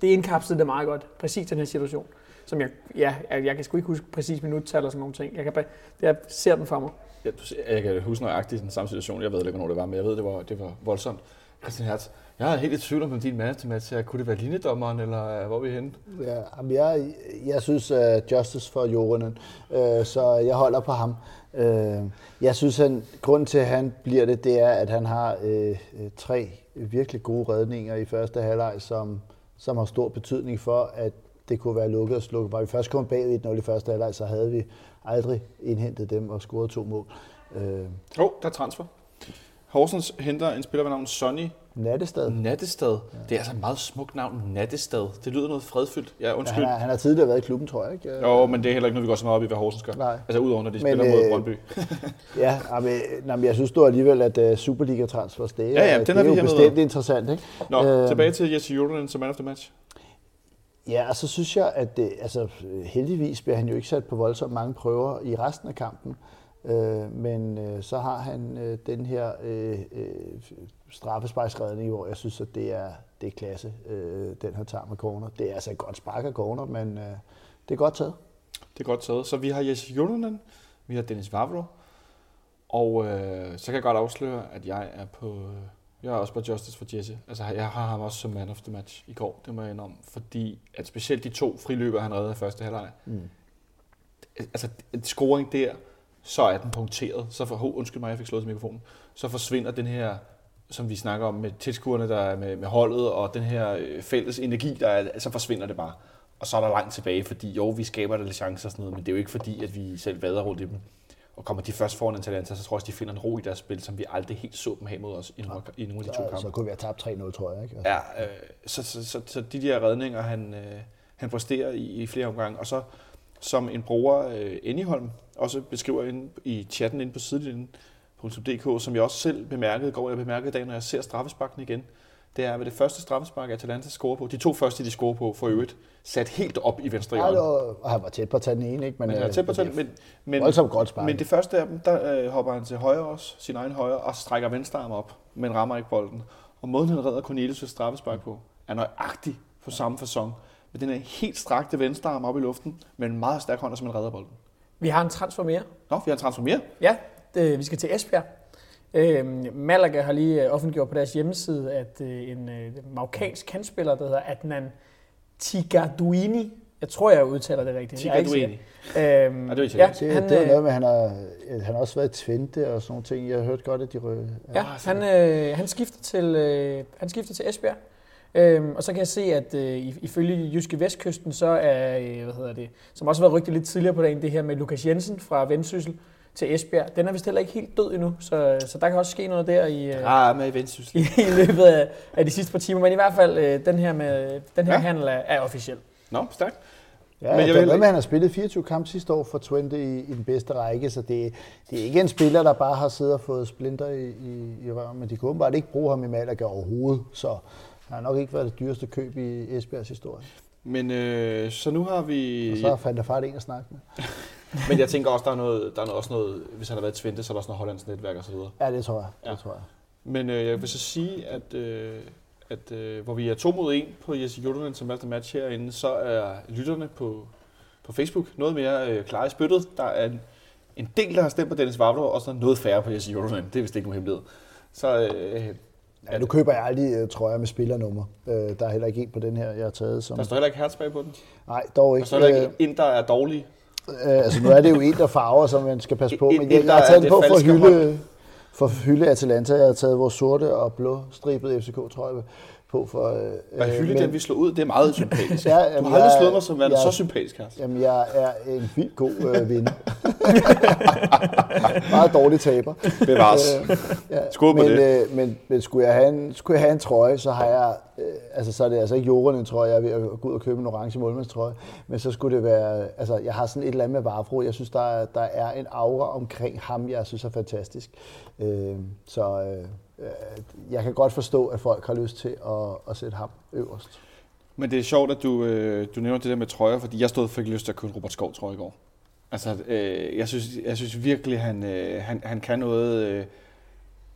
det indkapslede det meget godt. Præcis den her situation. Som jeg, ja, jeg, jeg kan sgu ikke huske præcis minuttal og sådan nogle ting. Jeg, kan bare, jeg ser den for mig. Jeg, jeg kan huske nøjagtigt den samme situation. Jeg ved ikke, hvornår det var, men jeg ved, det var, det var voldsomt. Christian Hertz, jeg er helt i tvivl om din mand til match her. Kunne det være linjedommeren, eller øh, hvor er vi henne? Ja, jamen jeg, jeg synes uh, justice for Jorinen, uh, så jeg holder på ham. Øh, jeg synes, at grunden til, at han bliver det, det er, at han har øh, øh, tre virkelig gode redninger i første halvleg, som, som har stor betydning for, at det kunne være lukket og slukket. Var vi først kom bag 1-0 i første halvleg, så havde vi aldrig indhentet dem og scoret to mål. Øh. Oh, der er transfer. Horsens henter en spiller ved navn Sonny Nattestad. Nattestad. Ja. Det er altså et meget smukt navn, Nattestad. Det lyder noget fredfyldt. Ja, Ja, undskyld. han, har, han har tidligere været i klubben, tror jeg. Ikke? Jo, men det er heller ikke noget, vi går så meget op i, hvad Horsens gør. Nej. Altså udover, når de Men, spiller mod øh, Brøndby. <laughs> Ja, men, nej, men jeg synes du alligevel, at uh, Superliga-transfers, det, er- Ja, ja, den det er er vi jo bestemt interessant. Ikke? Nå, Øhm, tilbage til Jesse Jurgen som man of the match. Ja, og så synes jeg, at det, altså, heldigvis bliver han jo ikke sat på voldsomt mange prøver i resten af kampen. Øh, men øh, så har han øh, den her øh, øh, straffesparksredning, hvor jeg synes, at det er, det er klasse, øh, den han tager med corner. Det er altså et godt spark af corner, men øh, det er godt taget. Det er godt taget. Så vi har Jesse Jurgen, vi har Dennis Vavro, og øh, så kan jeg godt afsløre, at jeg er på... øh, Jeg er også på Justice for Jesse. Altså, jeg har ham også som man of the match i går, det må jeg indrømme. Fordi at specielt de to friløber, han redder i første halvleg, Mm. altså scoring der, så er den punkteret. Så for, oh, undskyld mig, jeg fik slået til mikrofonen. Så forsvinder den her, som vi snakker om med tilskuerne, der er med, med holdet, og den her øh, fælles energi, der er, så forsvinder det bare. Og så er der langt tilbage, fordi jo, vi skaber der lidt chancer og sådan noget, men det er jo ikke fordi, at vi selv vader rundt i dem. Og kommer de først foran Atalanta, så tror jeg også, de finder en ro i deres spil, som vi aldrig helt så dem have mod os i nogle, i nogle af de to kampe. så kunne vi have tabt 3-0, tror jeg. Ikke? Ja, øh, så, så, så, så de der redninger, han, øh, han præsterer i, i flere omgange, og så som en bruger, øh, Anyholm, også beskriver inde i chatten inde på sidelinjen.dk, som jeg også selv bemærkede i går, jeg bemærkede i dag, når jeg ser straffesparken igen, det er, hvad det første straffespark, Atalanta scorer på, de to første, de scorer på for øvrigt, sat helt op i venstre Ja, hjørne. var, og han var tæt på at tage den ene, ikke? Men, han er øh, tæt på det er tæt, men, men, godt spark. men det første af dem, der øh, hopper han til højre også, sin egen højre, og strækker venstre arm op, men rammer ikke bolden. Og måden han redder Cornelius' straffespark på, er nøjagtig på samme fasong. Med den her helt strakte venstre arm op i luften, med en meget stærk hånd, der simpelthen redder bolden. Vi har en transfer mere. Nå, vi har en transfer mere. Ja, det, vi skal til Esbjerg. Øh, Malaga har lige øh, offentliggjort på deres hjemmeside, at øh, en øh, marokkansk kandspiller, der hedder Adnan Tigaduini, jeg tror, jeg udtaler det rigtigt. Er Tigaduini. Øhm, Ja, det er Det, han, det er øh, noget med, at han har, han har også været i Twente og sådan nogle ting. Jeg har hørt godt, at de røde. Ja, Ah, han, øh, han, skifter til, øh, han skifter til Esbjerg. Øhm, og så kan jeg se, at øh, i- ifølge Jyske Vestkysten, så er, øh, hvad hedder det, som også har været rygtet lidt tidligere på dagen, det her med Lukas Jensen fra Vendsyssel til Esbjerg, den er vist heller ikke helt død endnu, så, så der kan også ske noget der i, øh, Ah, med Vendsyssel. <laughs> i, i løbet af, af de sidste par timer. Men i hvert fald, øh, den her, med, den her Ja. ja. handel er, er officiel. Nå, stærkt. Ja, Men jeg med, at han har spillet 24 kampe sidste år for Twente i, i den bedste række, så det, det er ikke en spiller, der bare har siddet og fået splinter i, i, i røven, men de kunne åbenbart ikke bruge ham i Malaga overhovedet, så han har nok ikke været det dyreste køb i Esbjergs historie. Men øh, så nu har vi... Og så fandt der fart en at snakke med. <laughs> Men jeg tænker også, der er, noget, der er også noget, hvis han har været i Twente, så er der også noget hollandsk netværk osv. Ja, det tror jeg. Ja. Det tror jeg. Men øh, jeg vil så sige, at, øh, at øh, hvor vi er to mod en på Jesse Jurdonen som valgte match herinde, så er lytterne på, på Facebook noget mere øh, klare i spyttet. Der er en, en del, der har stemt på Dennis Vavlo, og så noget færre på Jesse Jurdonen. Det er vist ikke nogen hemmelighed. Så øh, Ja, nu køber jeg aldrig øh, trøjer med spillernummer. Øh, der er heller ikke en på den her, jeg har taget. Som... der står heller ikke hertz bag på den. Nej, dog Og ikke. så er der ikke Øh, en, der er dårlig. Øh, altså nu er det jo en, der farver, som man skal passe på. En- <laughs> Men en, jeg, der jeg har taget den på for at hylde, for at hylde Atalanta. Jeg har taget vores sorte og blå stribede FCK, tror jeg, på. For, øh, At hylde men- den, vi slog ud, det er meget sympatisk. <laughs> Ja, du jamen, har aldrig slået mig som værende så sympatisk, Hertz. Jamen, jeg er en vildt god øh, vinder. <laughs> Meget dårlig taber. Bevares. Øh, ja, Skål på men, det. Øh, men, men skulle, jeg have en, skulle jeg have en trøje, så har jeg, øh, altså så er det altså ikke jorden en trøje, jeg er ved at gå ud og købe en orange målmandstrøje, men så skulle det være, altså jeg har sådan et eller andet med Vavro, jeg synes, der er, der er en aura omkring ham, jeg synes er fantastisk. Øh, så øh, øh, jeg kan godt forstå, at folk har lyst til at, at sætte ham øverst. Men det er sjovt, at du, øh, du nævner det der med trøjer, fordi jeg stod og fik lyst til at købe en Robert Skov trøje i går. Altså, øh, jeg, synes, jeg synes virkelig, han, øh, han, han kan noget, øh,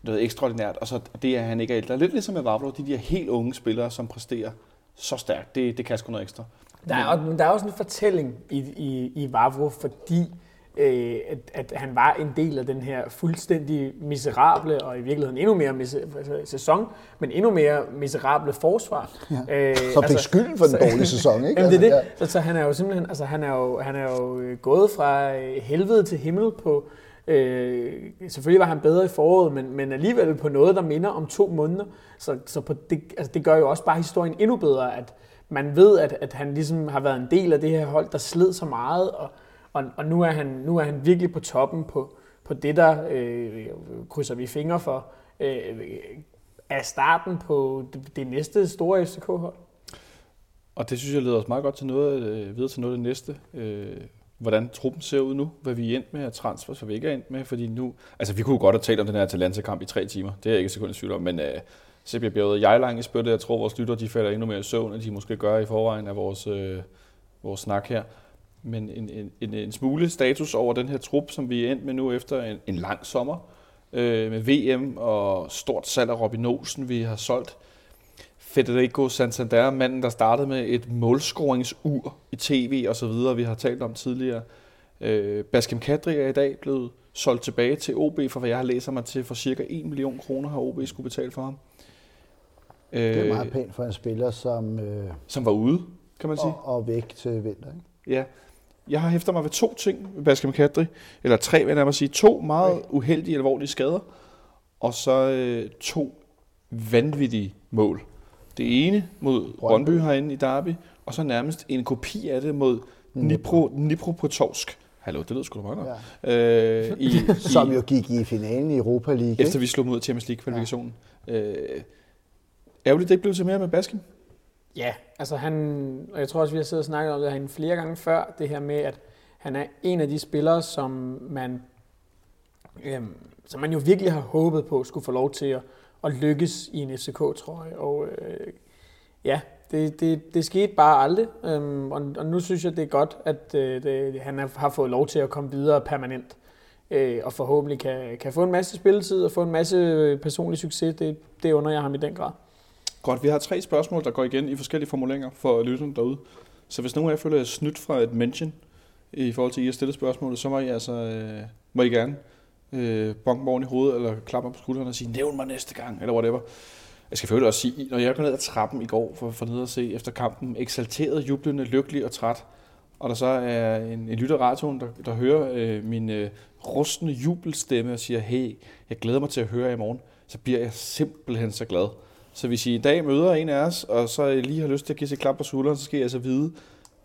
noget ekstraordinært, og så det er han ikke er ældre. Lidt ligesom med Vavlo, de der helt unge spillere, som præsterer så stærkt, det, det kan sgu noget ekstra. Der er, også, der er også en fortælling i, i, i Vavro, fordi øh, at, at han var en del af den her fuldstændig miserable, og i virkeligheden endnu mere mis- altså, sæson, men endnu mere miserable forsvar. Ja. Øh, Så fik skylden for den dårlige sæson, ikke? <laughs> Jamen, det er det. Altså, Så, så han er jo simpelthen, altså han er jo, han er jo øh, gået fra øh, helvede til himmel på, øh, selvfølgelig var han bedre i foråret, men, men alligevel på noget, der minder om to måneder. Så, så på det, altså det gør jo også bare historien endnu bedre, at man ved, at, at han ligesom har været en del af det her hold, der sled så meget, og, og, og nu, er han, nu er han virkelig på toppen på, på det, der øh, krydser vi fingre for, øh, er starten på det, det næste store FCK-hold. Og det synes jeg leder os meget godt til noget, øh, videre til noget af det næste. Øh, hvordan truppen ser ud nu, hvad vi er endt med af transfer, så vi ikke er endt med, fordi nu... Altså, vi kunne godt have talt om den her Atalanta-kamp i tre timer, det er jeg ikke et sekund i tvivl om, men øh, så bliver bjerget jeg lang i spyttet. Jeg tror, vores lytter, de falder endnu mere i søvn, end de måske gør i forvejen af vores, øh, vores snak her. Men en, en, en, en smule status over den her trup, som vi er endt med nu efter en, en lang sommer, øh, med VM og stort salg af Robin Olsen, vi har solgt. Federico Santander, manden, der startede med et målscoringsur i tv og så videre, vi har talt om tidligere. Øh, Baskem Kadri er i dag blevet solgt tilbage til OB, for hvad jeg har læser mig til, for cirka 1 million kroner har OB skulle betale for ham. Øh, det er meget pænt for en spiller, som øh, Som var ude, kan man sige. og, og væk til vinter. Ikke? Ja. Jeg har hæftet mig ved to ting ved Baskem Kadri, eller tre vil jeg nærmere sige. To meget uheldige, alvorlige skader, og så øh, to vanvittige mål. Det ene mod Brøndby. Herinde i Derby, og så nærmest en kopi af det mod Dnipro, Dnipro på Torsk. Hallo, det lyder sgu da meget godt. Ja. Øh, i, <laughs> Som jo gik i finalen i Europa League. efter vi slog af Champions League-kvalifikationen. Ja. Øh, ærgerligt, det ikke blev til mere med Baskem. Ja, altså han, og jeg tror også, vi har siddet og snakket om det herinde flere gange før, det her med, at han er en af de spillere, som man, øhm, som man jo virkelig har håbet på skulle få lov til at, at lykkes i en FCK-trøje. Og øh, ja, det, det, det skete bare aldrig, øhm, og, og nu synes jeg, det er godt, at øh, det, han har fået lov til at komme videre permanent. Øh, og forhåbentlig kan, kan få en masse spilletid og få en masse personlig succes. Det, det under jeg ham i den grad. Godt, vi har tre spørgsmål, der går igen i forskellige formuleringer for lytterne derude. Så hvis nogen af jer føler jer snydt fra et mention i forhold til, at I har stillet spørgsmålet, så må I altså øh, må I gerne øh, bonke morgen i hovedet, eller klappe mig på skulderen og sige, nævn mig næste gang, eller whatever. Jeg skal selvfølgelig også sige, når jeg går ned ad trappen i går for, for ned at se efter kampen, eksalteret, jublende, lykkelig og træt, og der så er en, en lytter radioen, der, der hører øh, min øh, rustende jubelstemme og siger, hey, jeg glæder mig til at høre jer i morgen, så bliver jeg simpelthen så glad. Så hvis I i dag møder en af os, og så lige har lyst til at give sig klap på skulderen, så skal jeg altså vide,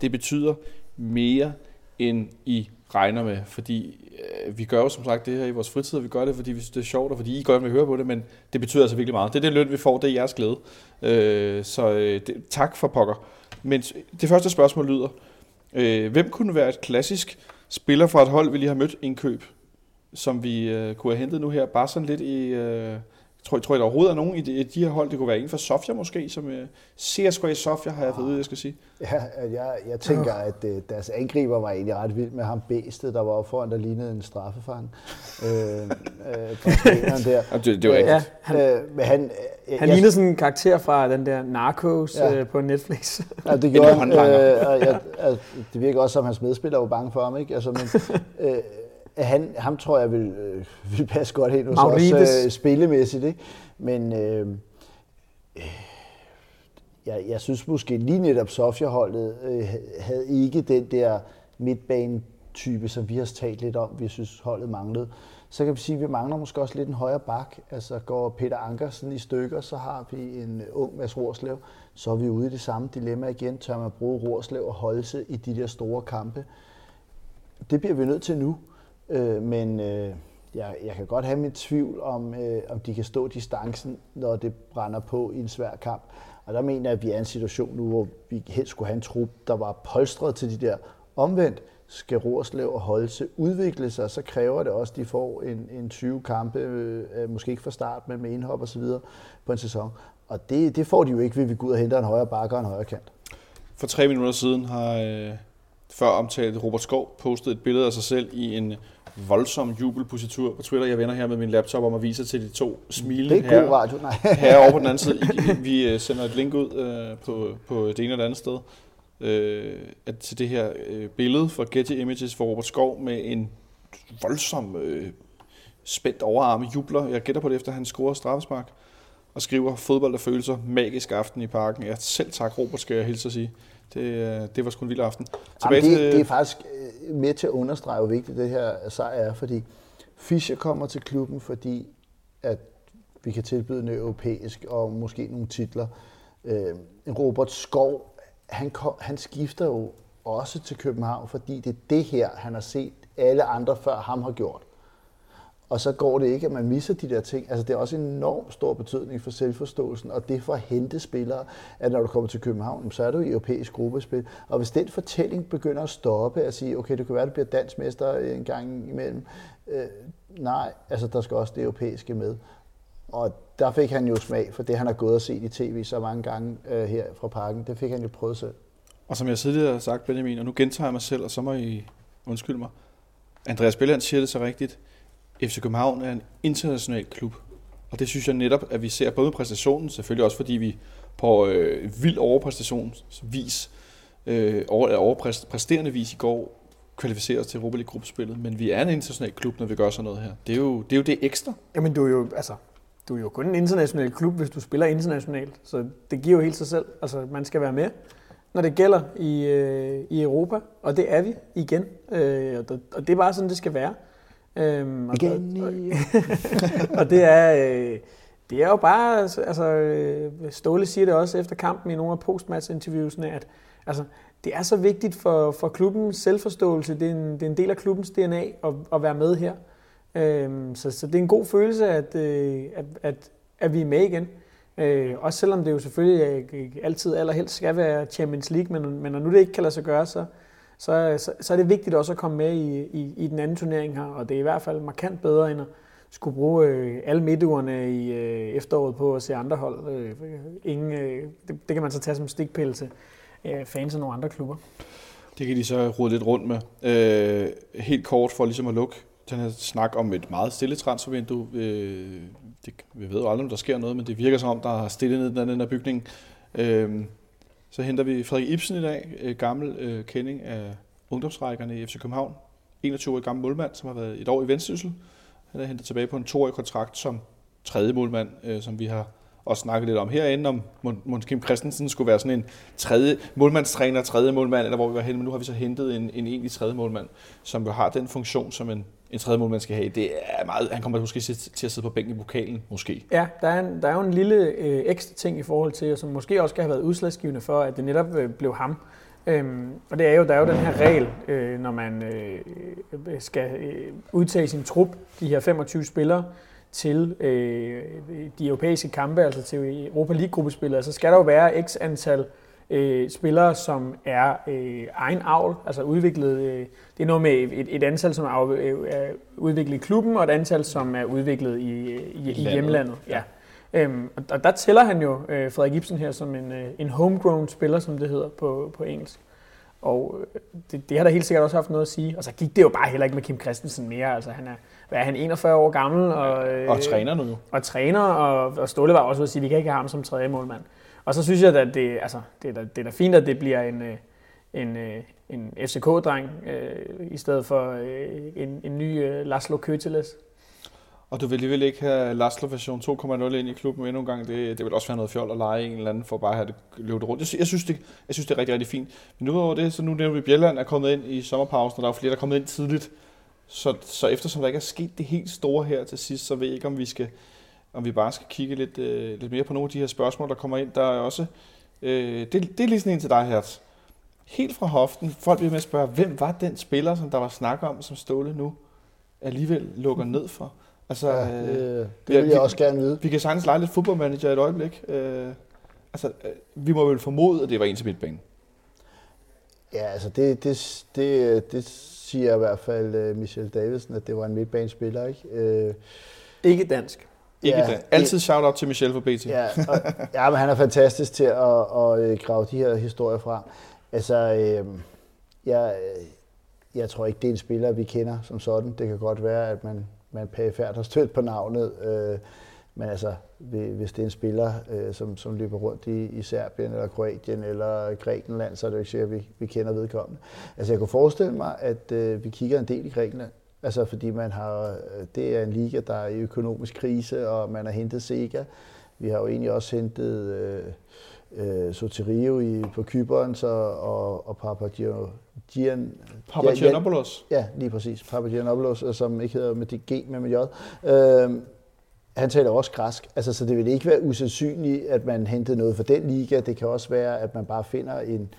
det betyder mere, end I regner med. Fordi øh, vi gør jo som sagt det her i vores fritid, og vi gør det, fordi vi synes, det er sjovt, og fordi I godt vil høre på det, men det betyder altså virkelig meget. Det er det løn, vi får, det er jeres glæde. Øh, så øh, det, tak for pokker. Men det første spørgsmål lyder, øh, hvem kunne være et klassisk spiller fra et hold, vi lige har mødt indkøb, som vi øh, kunne have hentet nu her, bare sådan lidt i... Øh, Tror, tror I, der overhovedet er nogen i de, de her hold? Det kunne være en fra Sofia måske, som uh, øh, CSKA Sofia har jeg fået ud, jeg skal sige. Ja, jeg, jeg tænker, at uh, deres angriber var egentlig ret vild med ham bæstet, der var foran, der lignede en straffefang. øh, øh, <laughs> der. det, det var ikke. Ja, han, øh, men han, jeg, han lignede sådan en karakter fra den der Narcos ja. øh, på Netflix. Ja, det <laughs> gjorde han. Øh, og jeg, altså, det virker også, som hans medspiller var bange for ham. Ikke? Altså, men, <laughs> øh, han, ham tror jeg vil, øh, <laughs> vil passe godt ind hos os øh, spillemæssigt. Ikke? Men øh, jeg, jeg synes måske lige netop Sofia-holdet øh, havde ikke den der midtbane-type, som vi har talt lidt om, vi synes holdet manglede. Så kan vi sige, at vi mangler måske også lidt en højere bak. Altså går Peter Ankersen i stykker, så har vi en ung Mads Rorslev. Så er vi ude i det samme dilemma igen. Tør man bruge Rorslev og holde sig i de der store kampe? Det bliver vi nødt til nu. Øh, men øh, jeg, jeg kan godt have min tvivl om, øh, om de kan stå distancen, når det brænder på i en svær kamp. Og der mener jeg, at vi er i en situation nu, hvor vi helst skulle have en trup, der var polstret til de der omvendt. Skal Rorslev og Holse udvikle sig, så kræver det også, at de får en, en 20 kampe, øh, øh, måske ikke fra start, men med indhop og så videre på en sæson. Og det, det får de jo ikke, ved vi går ud og henter en højere bakker og en højere kant. For tre minutter siden har øh, før omtalt Robert Skov postet et billede af sig selv i en voldsom jubelpositur på Twitter. Jeg vender her med min laptop om at vise til de to smilende Det er god radio, nej. <laughs> herovre på den anden side. Vi øh, sender et link ud øh, på, på det ene eller andet sted øh, at til det her øh, billede fra Getty Images for Robert Skov med en voldsom øh, spændt overarm jubler. Jeg gætter på det, efter han scorer straffespark og skriver fodbold og følelser, magisk aften i parken. Jeg selv tak, Robert, skal jeg hilse at sige. Det, det var sgu en vild aften. Tilbage Jamen, det, til, det er faktisk med til at understrege, hvor vigtigt det her sejr er, fordi Fischer kommer til klubben, fordi at vi kan tilbyde en europæisk og måske nogle titler. Øh, Robert Skov, han, kom, han skifter jo også til København, fordi det er det her, han har set alle andre før ham har gjort. Og så går det ikke, at man misser de der ting. Altså det er også en enormt stor betydning for selvforståelsen, og det for at hente spillere, at når du kommer til København, så er du i europæisk gruppespil. Og hvis den fortælling begynder at stoppe, at sige, okay, det kan være, at du bliver dansk mester en gang imellem. Øh, nej, altså der skal også det europæiske med. Og der fik han jo smag for det, han har gået og set i tv så mange gange øh, her fra parken. Det fik han jo prøvet selv. Og som jeg tidligere har sagt, Benjamin, og nu gentager jeg mig selv, og så må I undskylde mig. Andreas Belland siger det så rigtigt. FC København er en international klub. Og det synes jeg netop, at vi ser både præstationen, selvfølgelig også fordi vi på øh, vild overpræstationsvis, øh, over, overpræsterende vis i går, kvalificere os til Europa League gruppespillet, men vi er en international klub, når vi gør sådan noget her. Det er jo det, er jo det ekstra. Jamen du er jo, altså, du er jo kun en international klub, hvis du spiller internationalt, så det giver jo helt sig selv. Altså, man skal være med, når det gælder i, øh, i Europa, og det er vi igen. Øh, og, det, og det er bare sådan, det skal være. Øhm, og, Igen, og, <laughs> og det er, øh, det er jo bare, altså øh, Ståle siger det også efter kampen i nogle af postmatch-interviewsene, at altså, det er så vigtigt for, for klubbens selvforståelse, det er, en, det er en del af klubbens DNA at, at være med her. Øhm, så, så det er en god følelse, at, øh, at, at, at vi er med igen. Øh, også selvom det jo selvfølgelig altid allerhelst skal være Champions League, men, men når nu det ikke kan lade sig gøre, så, så, så, så er det vigtigt også at komme med i, i, i den anden turnering her, og det er i hvert fald markant bedre end at skulle bruge øh, alle midtugerne i øh, efteråret på at se andre hold. Øh, ingen, øh, det, det kan man så tage som stikpille til øh, fans af nogle andre klubber. Det kan de så rode lidt rundt med. Øh, helt kort for ligesom at lukke den her snak om et meget stille transfervindue. Øh, det, vi ved jo aldrig, om der sker noget, men det virker som om, der er stille ned i den anden bygning. Øh, så henter vi Frederik Ibsen i dag, øh, gammel øh, kending af ungdomsrækkerne i FC København. 21-årig gammel målmand, som har været et år i Vendsyssel. Han er hentet tilbage på en toårig kontrakt som tredje målmand, øh, som vi har også snakket lidt om herinde, om Måns Kim Christensen skulle være sådan en tredje målmandstræner, tredje målmand, eller hvor vi var henne, men nu har vi så hentet en, en egentlig tredje målmand, som jo har den funktion, som en, en tredje målmand skal have. Det er meget, han kommer måske til at sidde på bænken i pokalen, måske. Ja, der er, en, der er jo en lille øh, ekstra ting i forhold til, som måske også skal have været udslagsgivende for, at det netop øh, blev ham. Øhm, og det er jo, der er jo den her regel, øh, når man øh, skal øh, udtage sin trup, de her 25 spillere, til øh, de europæiske kampe, altså til Europa League-gruppespillet, så skal der jo være x antal øh, spillere, som er øh, egen avl, altså udviklet, øh, det er noget med et, et antal, som er, øh, er udviklet i klubben, og et antal, som er udviklet i, i, i hjemlandet. Ja. Øhm, og der tæller han jo øh, Frederik Ibsen her som en, øh, en homegrown spiller, som det hedder på, på engelsk. Og øh, det, det har da helt sikkert også haft noget at sige. Og så gik det jo bare heller ikke med Kim Christensen mere. Altså han er, hvad er han, 41 år gammel? Og, øh, og træner nu jo. Og træner, og, og Ståle var også ved at sige, at vi kan ikke have ham som tredje målmand. Og så synes jeg, at det, altså, det, er, da, det er da fint, at det bliver en, øh, en, øh, en FCK-dreng, øh, i stedet for øh, en, en ny øh, Laszlo Køteles. Og du vil alligevel ikke have Laszlo version 2.0 ind i klubben endnu en gang. Det, det vil også være noget fjol at lege en eller anden for bare at have det løbet rundt. Jeg, jeg, synes, det, jeg synes, det er rigtig, rigtig fint. Men nu det, så nu nævner vi, at Bjelland er kommet ind i sommerpausen, og der er flere, der er kommet ind tidligt. Så, så eftersom der ikke er sket det helt store her til sidst, så ved jeg ikke, om vi skal om vi bare skal kigge lidt, øh, lidt mere på nogle af de her spørgsmål, der kommer ind. Der er også, øh, det, det er lige sådan en til dig, Hertz. Helt fra hoften, folk bliver med at spørge, hvem var den spiller, som der var snak om, som Ståle nu alligevel lukker ned for? Altså, ja, det, øh, det vil jeg vi, også gerne vide. Vi kan sagtens lege lidt fodboldmanager et øjeblik. Øh, altså, øh, vi må vel formode, at det var en til midtbanen. Ja, altså det, det, det, det siger i hvert fald uh, Michel Davidsen, at det var en midtbanespiller. Ikke, uh, ikke dansk. Ikke ja, dansk. Altid shout-out til Michel for BT. Ja, og, ja, men han er fantastisk til at, at, at grave de her historier frem. Altså, øh, jeg, jeg tror ikke, det er en spiller, vi kender som sådan. Det kan godt være, at man man pæfærd har stødt på navnet. Øh, men altså, hvis det er en spiller, øh, som, som løber rundt i, i Serbien eller Kroatien eller Grækenland, så er det jo ikke sikkert, at vi, vi kender vedkommende. Altså, jeg kunne forestille mig, at øh, vi kigger en del i Grækenland. Altså, fordi man har, det er en liga, der er i økonomisk krise, og man har hentet Sega. Vi har jo egentlig også hentet øh, øh, Soterio i, på Kyberen så, og, og Papagian, Gian, Papagiannopoulos. Ja, lige præcis. Papagiannopoulos, øh, som ikke hedder med G, men med J. Øh, han taler også græsk, altså, så det vil ikke være usandsynligt, at man hentede noget for den liga. Det kan også være, at man bare finder en,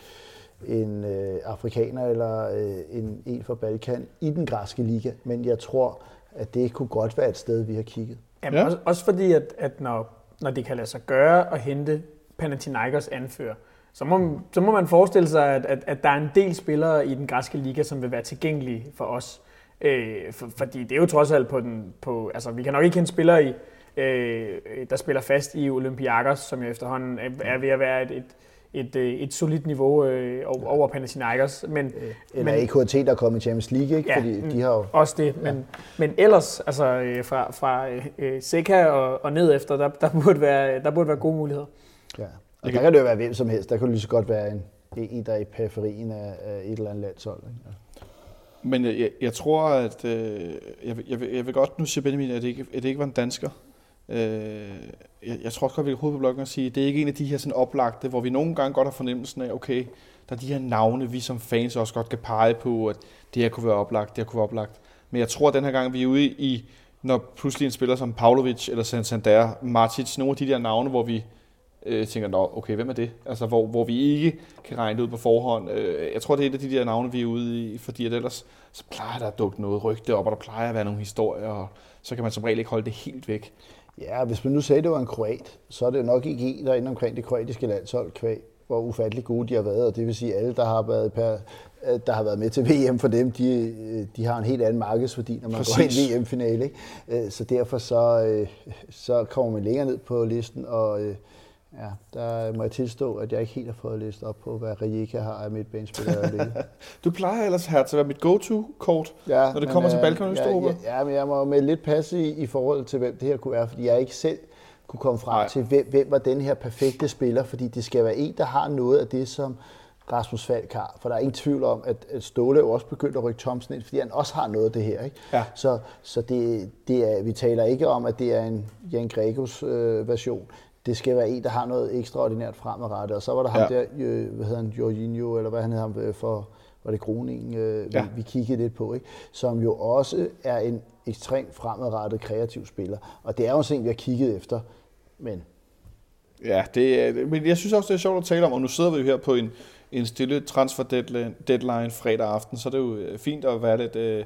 en øh, afrikaner eller øh, en, en fra Balkan i den græske liga. Men jeg tror, at det kunne godt være et sted, vi har kigget. Jamen, ja. også, også fordi, at, at når, når det kan lade sig gøre at hente Panathinaikos anfører, så må, så må man forestille sig, at, at, at der er en del spillere i den græske liga, som vil være tilgængelige for os. Øh, for, fordi det er jo trods alt på den... På, altså, vi kan nok ikke kende spillere i, øh, der spiller fast i Olympiakos, som jo efterhånden er ved at være et, et, et, øh, et solidt niveau øh, over Panathinaikos. Men, øh, Eller men, EKT, der er kommet i Champions League, ikke? Ja, Fordi de har jo... også det. Men, ja. men ellers, altså øh, fra, fra øh, Seca og, og ned efter, der, der, burde være, der burde være gode muligheder. Ja. Og der kan det jo være hvem som helst. Der kan det lige så godt være en, en der er i periferien af, af et eller andet landshold. Ikke? Ja. Men jeg, jeg tror, at øh, jeg, jeg, vil, jeg vil godt, nu siger Benjamin, at det ikke, at det ikke var en dansker. Øh, jeg, jeg tror også godt, vi kan hovedet på bloggen og sige, at det er ikke en af de her sådan oplagte, hvor vi nogle gange godt har fornemmelsen af, okay, der er de her navne, vi som fans også godt kan pege på, at det her kunne være oplagt, det her kunne være oplagt. Men jeg tror, at den her gang, vi er ude i, når pludselig en spiller som Pavlovic eller Santander, Martic, nogle af de der navne, hvor vi øh, tænker, Nå, okay, hvem er det? Altså, hvor, hvor vi ikke kan regne det ud på forhånd. Øh, jeg tror, det er et af de der navne, vi er ude i, fordi at ellers så plejer der at dukke noget rygte op, og der plejer at være nogle historier, og så kan man som regel ikke holde det helt væk. Ja, hvis man nu sagde, at det var en kroat, så er det nok ikke en, der inde omkring det kroatiske landshold kvæg, hvor ufattelig gode de har været, og det vil sige, at alle, der har været, per, øh, der har været med til VM for dem, de, øh, de har en helt anden markedsværdi, når man Præcis. går ind i VM-finale. Ikke? Øh, så derfor så, så kommer man længere ned på listen, og Ja, der må jeg tilstå, at jeg ikke helt har fået læst op på, hvad Rijeka har af midtbanespillere. <laughs> du plejer ellers her til at være mit go-to-kort, ja, når det kommer øh, til Balkan ja, ja, ja, men jeg må med lidt passe i, i forhold til, hvem det her kunne være, fordi jeg ikke selv kunne komme frem Nej. til, hvem, hvem var den her perfekte spiller, fordi det skal være en, der har noget af det, som Rasmus Falk har. For der er ingen tvivl om, at at Ståle jo også begyndt at rykke Thomsen ind, fordi han også har noget af det her. Ikke? Ja. Så, så det, det er, vi taler ikke om, at det er en Jan Gregos øh, version. Det skal være en, der har noget ekstraordinært fremadrettet. Og så var der ham Ja. der, øh, hvad hedder han, Jorginho, eller hvad han hed ham øh, for, var det Groningen, øh, Ja. vi, vi kiggede lidt på, ikke? som jo også er en ekstremt fremadrettet kreativ spiller. Og det er jo en vi har kigget efter, men Ja, det men jeg synes også, det er sjovt at tale om, og nu sidder vi jo her på en, en stille transfer deadline, deadline fredag aften, så det er jo øh, fint at være lidt, øh,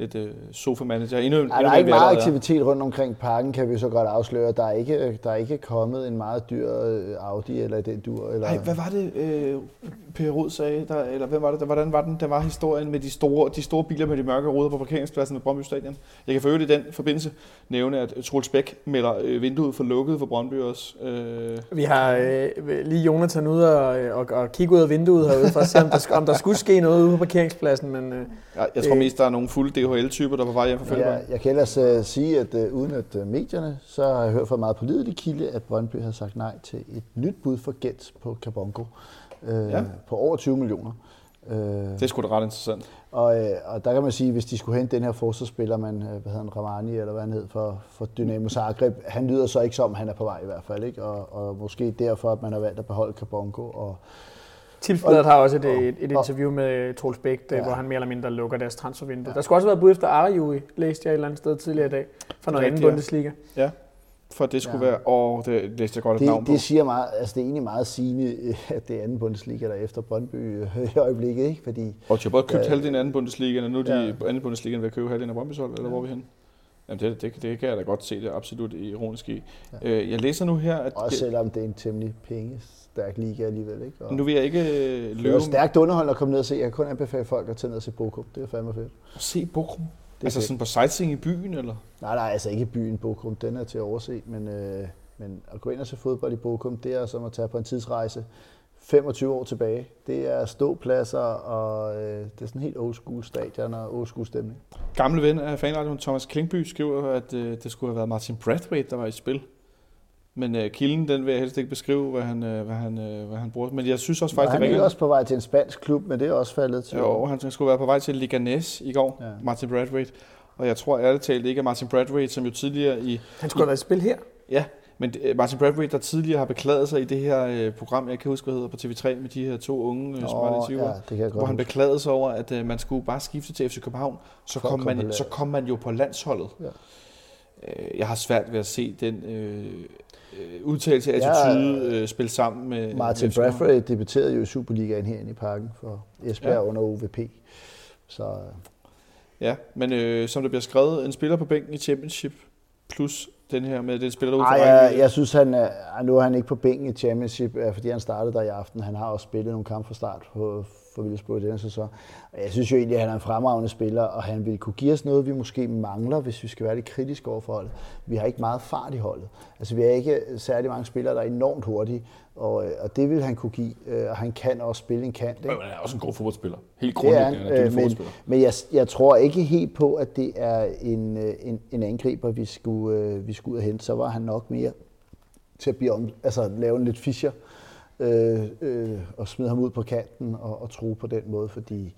lidt øh, sofa-manager. Endnu, endnu der er mere, ikke meget er. aktivitet rundt omkring parken, kan vi så godt afsløre. Der er ikke, der er ikke kommet en meget dyr øh, Audi eller den dur. Eller... Ej, hvad var det, øh, Per Rud sagde, der, eller hvem var det, der, hvordan var den, der var historien med de store, de store biler med de mørke ruder på parkeringspladsen ved Brøndby Stadion? Jeg kan for øvrigt i den forbindelse nævne, at Troels Bæk melder øh, vinduet for lukket for Brøndby også. Øh, Vi har øh, lige Jonathan ud og, og, og kigge ud af vinduet herude for at se, om der, om der skulle ske noget ude på parkeringspladsen. Men øh, jeg, jeg tror Øh. mest, der er nogle fulde DHL-typer, der er på vej hjem fra Fælleborg. Jeg, jeg kan ellers uh, sige, at uh, uden at uh, medierne, så har jeg hørt fra meget pålidelig kilde, at Brøndby har sagt nej til et nyt bud for Gent på Kabongo uh, Ja. ja. på over 20 millioner. Uh, Det er sgu da ret interessant. og, uh, og der kan man sige, hvis de skulle hente den her forsvarsspiller, man, uh, hvad hedder han, Ramani, eller hvad han hed, for, for Dynamo Zagreb, han lyder så ikke som, han er på vej i hvert fald. Ikke? Og, og måske derfor, at man har valgt at beholde Kabongo. Og, Tipsbladet har også et, et, et interview med Troels Bæk, ja. Ja. hvor han mere eller mindre lukker deres transfervindue. Ja. Der skulle også have været bud efter Arjui, læste jeg et eller andet sted tidligere i dag, fra noget andet ja. Bundesliga. Ja, for det skulle Ja. være... Åh, det læste jeg godt et navn det, på. det siger meget, altså det er egentlig meget sigende, <laughs> at det er anden Bundesliga, der er efter Brøndby øh, i øjeblikket, ikke? Fordi Og de har både købt Ja. halvdelen af anden Bundesliga, og nu er de Ja. ja. anden Bundesliga ved at købe halvdelen af Brøndby's hold, eller hvor er vi henne? Jamen det, det, det kan jeg da godt se det absolut ironisk i. Ja. Øh, jeg læser nu her, at Også selvom det er en temmelig pengestærk liga alligevel. Ikke? Og nu vil jeg ikke øh, det er løbe stærkt underholdende at komme ned og se. Jeg kan kun anbefale folk at tage ned og se Bokum. Det er fandme fedt. og se Bochum. Det er Altså fedt. sådan på sightseeing i byen, eller? Nej, nej, altså ikke byen Bokum. Den er til at overse. Men, øh, men at gå ind og se fodbold i Bokum, det er som at tage på en tidsrejse 25 år tilbage. Det er ståpladser, og øh, det er sådan helt old school stadion og old school stemning. Gamle ven af fanradioen Thomas Klingby skriver, at øh, det skulle have været Martin Brathwaite, der var i spil. Men øh, kilden, den vil jeg helst ikke beskrive, hvad han, øh, hvad han, øh, hvad han bruger. Men jeg synes også Og faktisk, han det er også på vej til en spansk klub, men det er også faldet til. Jo, han skulle være på vej til Liganes i går, Ja. ja. Martin Brathwaite. Og jeg tror ærligt talt ikke, at Martin Brathwaite, som jo tidligere i Han skulle have været i spil her. Ja, men øh, Martin Brathwaite, der tidligere har beklaget sig i det her øh, program, jeg kan huske, hvad hedder på TV3, med de her to unge øh, smarte Nå, ja, det kan jeg hvor han beklagede sig over, at man skulle bare skifte til FC København, så For kom, man, la- så kom man jo på landsholdet. Ja. Jeg har svært ved at se den øh, udtalelse af Ja, attitude øh, spille sammen med Martin. Bradford debuterede jo i Superligaen herinde i parken for Esbjerg Ja. ja. under OVP. Så Ja, men øh, som der bliver skrevet, en spiller på bænken i Championship, plus den her med den spiller, der ud ej, for jeg, jeg synes, han er, nu er han ikke på bænken i Championship, øh, fordi han startede der i aften. Han har også spillet nogle kampe fra start på, for Vildsborg i denne sæson. Og jeg synes jo egentlig, at han er en fremragende spiller, og han vil kunne give os noget, vi måske mangler, hvis vi skal være lidt kritiske over for holdet. Vi har ikke meget fart i holdet. Altså, vi har ikke særlig mange spillere, der er enormt hurtige, og, øh, og det vil han kunne give, øh, og han kan også spille en kant. Ikke? Men han er også en god fodboldspiller. Helt grundlæggende, en øh, men, fodboldspiller. men jeg, jeg tror ikke helt på, at det er en, øh, en, en angriber, vi skulle, vi skulle ud og hente. Så var han nok mere til at blive om, altså, lave en lidt fischer øh, øh, og smide ham ud på kanten og, og tro på den måde, fordi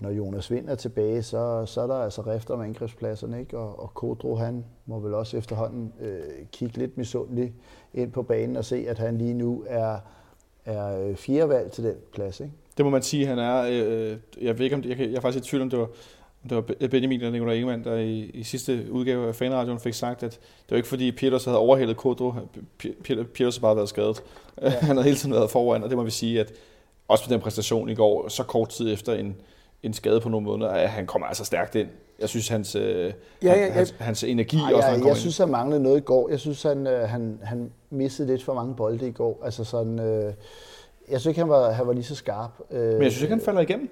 når Jonas Vind er tilbage, så, så er der altså rift om angrebspladserne, ikke? Og, og Kodro, han må vel også efterhånden øh, kigge lidt misundeligt ind på banen og se, at han lige nu er, er øh, fjerde valg til den plads, ikke? Det må man sige, han er. Øh, jeg ved ikke, om det, jeg, jeg er faktisk i tvivl, om det var, om det var Benjamin eller Nicolai Ingemann, der i, i sidste udgave af Fanradioen fik sagt, at det var ikke fordi Peters havde overhældet Kodro. Peter- Peters har bare været skadet. Ja. <laughs> han havde hele tiden været foran, og det må vi sige, at også med den præstation i går, så kort tid efter en, en skade på nogle måneder, at han kommer altså stærkt ind. Jeg synes, hans, øh, Ja, ja, ja. hans, hans energi Ej, også, når han jeg, jeg synes, han manglede noget i går. Jeg synes, han, øh, han, han missede lidt for mange bolde i går. Altså sådan, øh, jeg synes ikke, han var, han var lige så skarp. Øh, Men jeg synes ikke, han falder igennem.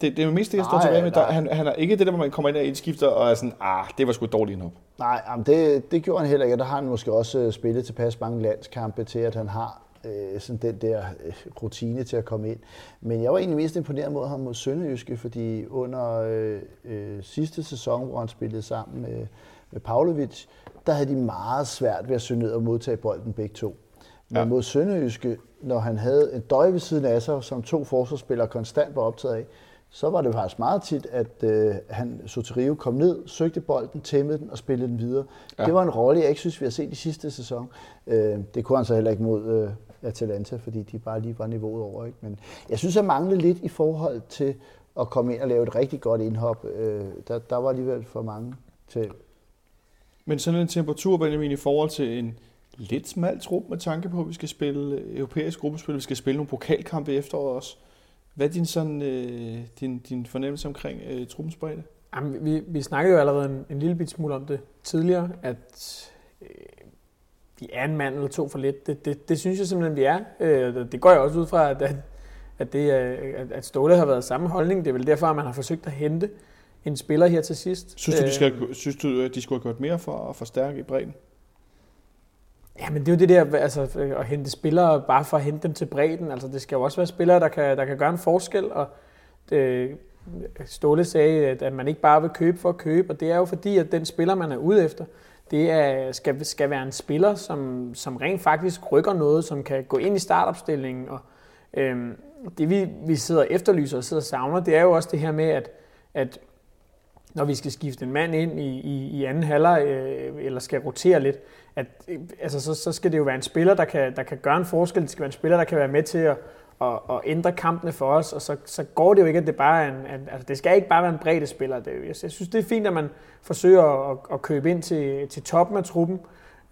Det, det er jo mest det, jeg står tilbage med. Der, han, han er ikke det der, hvor man kommer ind og indskifter, og er sådan, ah, det var sgu dårligt indhop. Nej, jamen det, det gjorde han heller ikke. og Der har han måske også øh, spillet tilpas mange landskampe til, at han har øh, sådan den der øh, rutine til at komme ind. Men jeg var egentlig mest imponeret mod ham mod Sønderjyske, fordi under øh, øh, sidste sæson, hvor han spillede sammen med, med Pavlovic, der havde de meget svært ved at søge ned og modtage bolden begge to. Men Ja. mod Sønderjyske, når han havde en døj ved siden af sig, som to forsvarsspillere konstant var optaget af, så var det faktisk meget tit, at øh, han Soterio kom ned, søgte bolden, tæmmede den og spillede den videre. Ja. Det var en rolle, jeg ikke synes, vi har set i sidste sæson. Øh, det kunne han så heller ikke mod øh, Atalanta, fordi de bare lige var niveauet over. Ikke? Men jeg synes, jeg manglede lidt i forhold til at komme ind og lave et rigtig godt indhop. Øh, der, der var alligevel for mange til. Men sådan en temperatur, Benjamin, i forhold til en lidt smal trup med tanke på, at vi skal spille øh, europæisk gruppespil, vi skal spille nogle pokalkampe i efteråret også. Hvad er din, sådan, øh, din, din fornemmelse omkring øh, truppens bredde? Jamen, vi, vi snakkede jo allerede en, en lille bit smule om det tidligere, at øh, vi er en mand eller to for lidt. Det, det, det synes jeg simpelthen, vi er. Øh, det går jeg også ud fra, at, at, at, det, at, at Ståle har været samme holdning. Det er vel derfor, at man har forsøgt at hente en spiller her til sidst. Synes du, de, Øh, skal, synes du, de skulle have gjort mere for at forstærke i bredden? Ja, men det er jo det der, altså øh, at hente spillere bare for at hente dem til bredden. Altså det skal jo også være spillere, der kan, der kan gøre en forskel, og det, Ståle sagde, at, at man ikke bare vil købe for at købe, og det er jo fordi, at den spiller, man er ude efter, det er, skal, skal være en spiller, som, som rent faktisk rykker noget, som kan gå ind i startopstillingen, og øhm, det vi, vi sidder og efterlyser og sidder og savner, det er jo også det her med, at, at når vi skal skifte en mand ind i, i, i anden halvleg, øh, eller skal rotere lidt, at, øh, altså, så, så skal det jo være en spiller, der kan, der kan gøre en forskel. Det skal være en spiller, der kan være med til at, og, og ændre kampene for os, og så, så går det jo ikke, at det bare er en, en altså det skal ikke bare være en bredde spiller. Det, jeg, jeg synes, det er fint, at man forsøger at, at købe ind til, til toppen af truppen,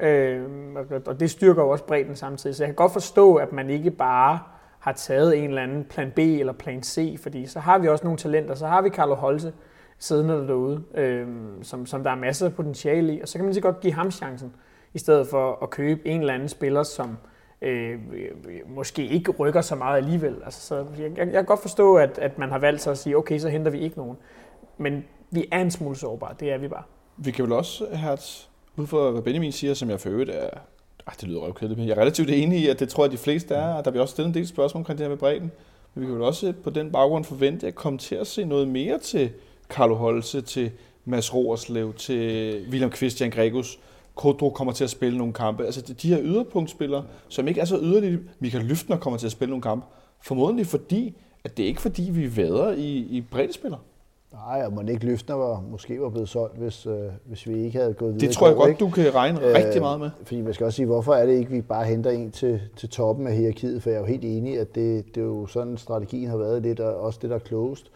øh, og, og det styrker jo også bredden samtidig. Så jeg kan godt forstå, at man ikke bare har taget en eller anden plan B eller plan C, fordi så har vi også nogle talenter. Så har vi Carlo Holse siddende derude, øh, som, som der er masser af potentiale i, og så kan man så godt give ham chancen, i stedet for at købe en eller anden spiller, som øh, måske ikke rykker så meget alligevel. Altså, så jeg, jeg, kan godt forstå, at, at man har valgt sig at sige, okay, så henter vi ikke nogen. Men vi er en smule sårbare, det er vi bare. Vi kan vel også, Hertz, ud fra hvad Benjamin siger, som jeg for øvrigt er... Ej, det lyder røvkedeligt, men jeg er relativt enig i, at det tror jeg, de fleste er, og der bliver også stillet en del spørgsmål omkring det her med bredden. Men vi kan vel også på den baggrund forvente at komme til at se noget mere til Carlo Holse, til Mads Roerslev, til William Christian Gregus. Kodro kommer til at spille nogle kampe. Altså de her yderpunktspillere, som ikke er så yderlige. Michael Lyftner kommer til at spille nogle kampe. Formodentlig fordi, at det er ikke fordi, vi vader i, i breddespillere. Nej, og må ikke Løftner var, måske var blevet solgt, hvis, øh, hvis vi ikke havde gået videre. Det tror jeg godt, ikke? du kan regne Øh, rigtig meget med. Fordi man skal også sige, hvorfor er det ikke, vi bare henter en til, til toppen af hierarkiet? For jeg er jo helt enig, at det, det er jo sådan, strategien har været lidt, og også det, der er klogest.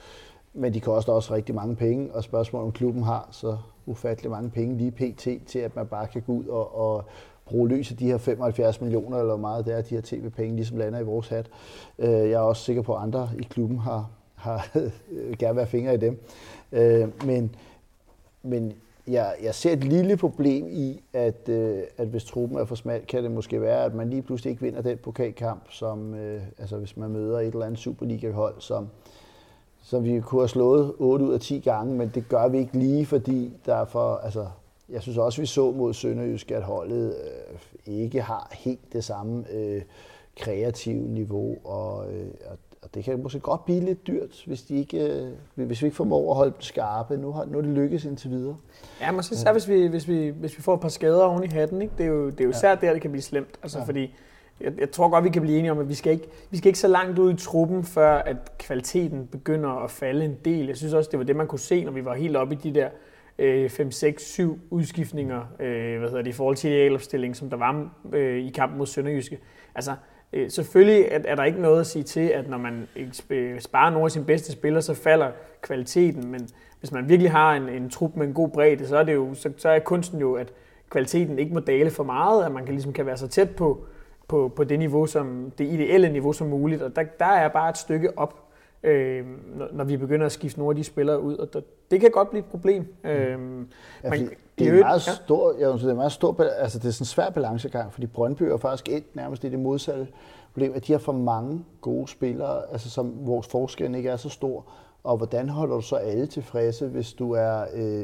Men de koster også rigtig mange penge, og spørgsmålet om klubben har så ufattelig mange penge lige pt. til, at man bare kan gå ud og, og bruge løs af de her 75 millioner, eller hvor meget det er, de her tv-penge ligesom lander i vores hat. Øh, jeg er også sikker på, at andre i klubben har, har <laughs> gerne været fingre i dem. Øh, men, men jeg, jeg ser et lille problem i, at, øh, at hvis truppen er for smal, kan det måske være, at man lige pludselig ikke vinder den pokalkamp, som, øh, altså hvis man møder et eller andet Superliga-hold, som, som vi kunne have slået 8 ud af 10 gange, men det gør vi ikke lige, fordi der er for, altså, jeg synes også, vi så mod Sønderjysk, at holdet øh, ikke har helt det samme øh, kreative niveau, og, øh, og, det kan måske godt blive lidt dyrt, hvis, de ikke, øh, hvis vi ikke formår at holde dem skarpe. Nu har nu er det lykkes indtil videre. Ja, måske især hvis vi, hvis, vi, hvis vi får et par skader oven i hatten. Ikke? Det er jo, det er jo især der, det kan blive slemt. Altså, Ja. ja. Fordi jeg, jeg tror godt, vi kan blive enige om, at vi skal, ikke, vi skal ikke så langt ud i truppen, før at kvaliteten begynder at falde en del. Jeg synes også, det var det, man kunne se, når vi var helt oppe i de der øh, 5, 6, 7 udskiftninger øh, hvad hedder det, i forhold til idealopstilling, som der var øh, i kampen mod Sønderjyske. Altså, øh, selvfølgelig er, er der ikke noget at sige til, at når man øh, sparer nogle af sine bedste spillere, så falder kvaliteten, men hvis man virkelig har en, en trup med en god bredde, så er, det jo, så, så er kunsten jo, at kvaliteten ikke må dale for meget, at man kan, ligesom kan være så tæt på, på, på det niveau, som det ideelle niveau som muligt, og der, der er bare et stykke op, øh, når, når vi begynder at skifte nogle af de spillere ud, og der, det kan godt blive et problem. Øh, Ja, i det er en øvrigt- meget ja. stor, jeg synes, det er meget stor, altså det er sådan en svær balancegang, fordi Brøndby er faktisk endt nærmest i det modsatte problem, at de har for mange gode spillere, altså som vores forskel ikke er så stor. Og hvordan holder du så alle tilfredse, hvis du er øh,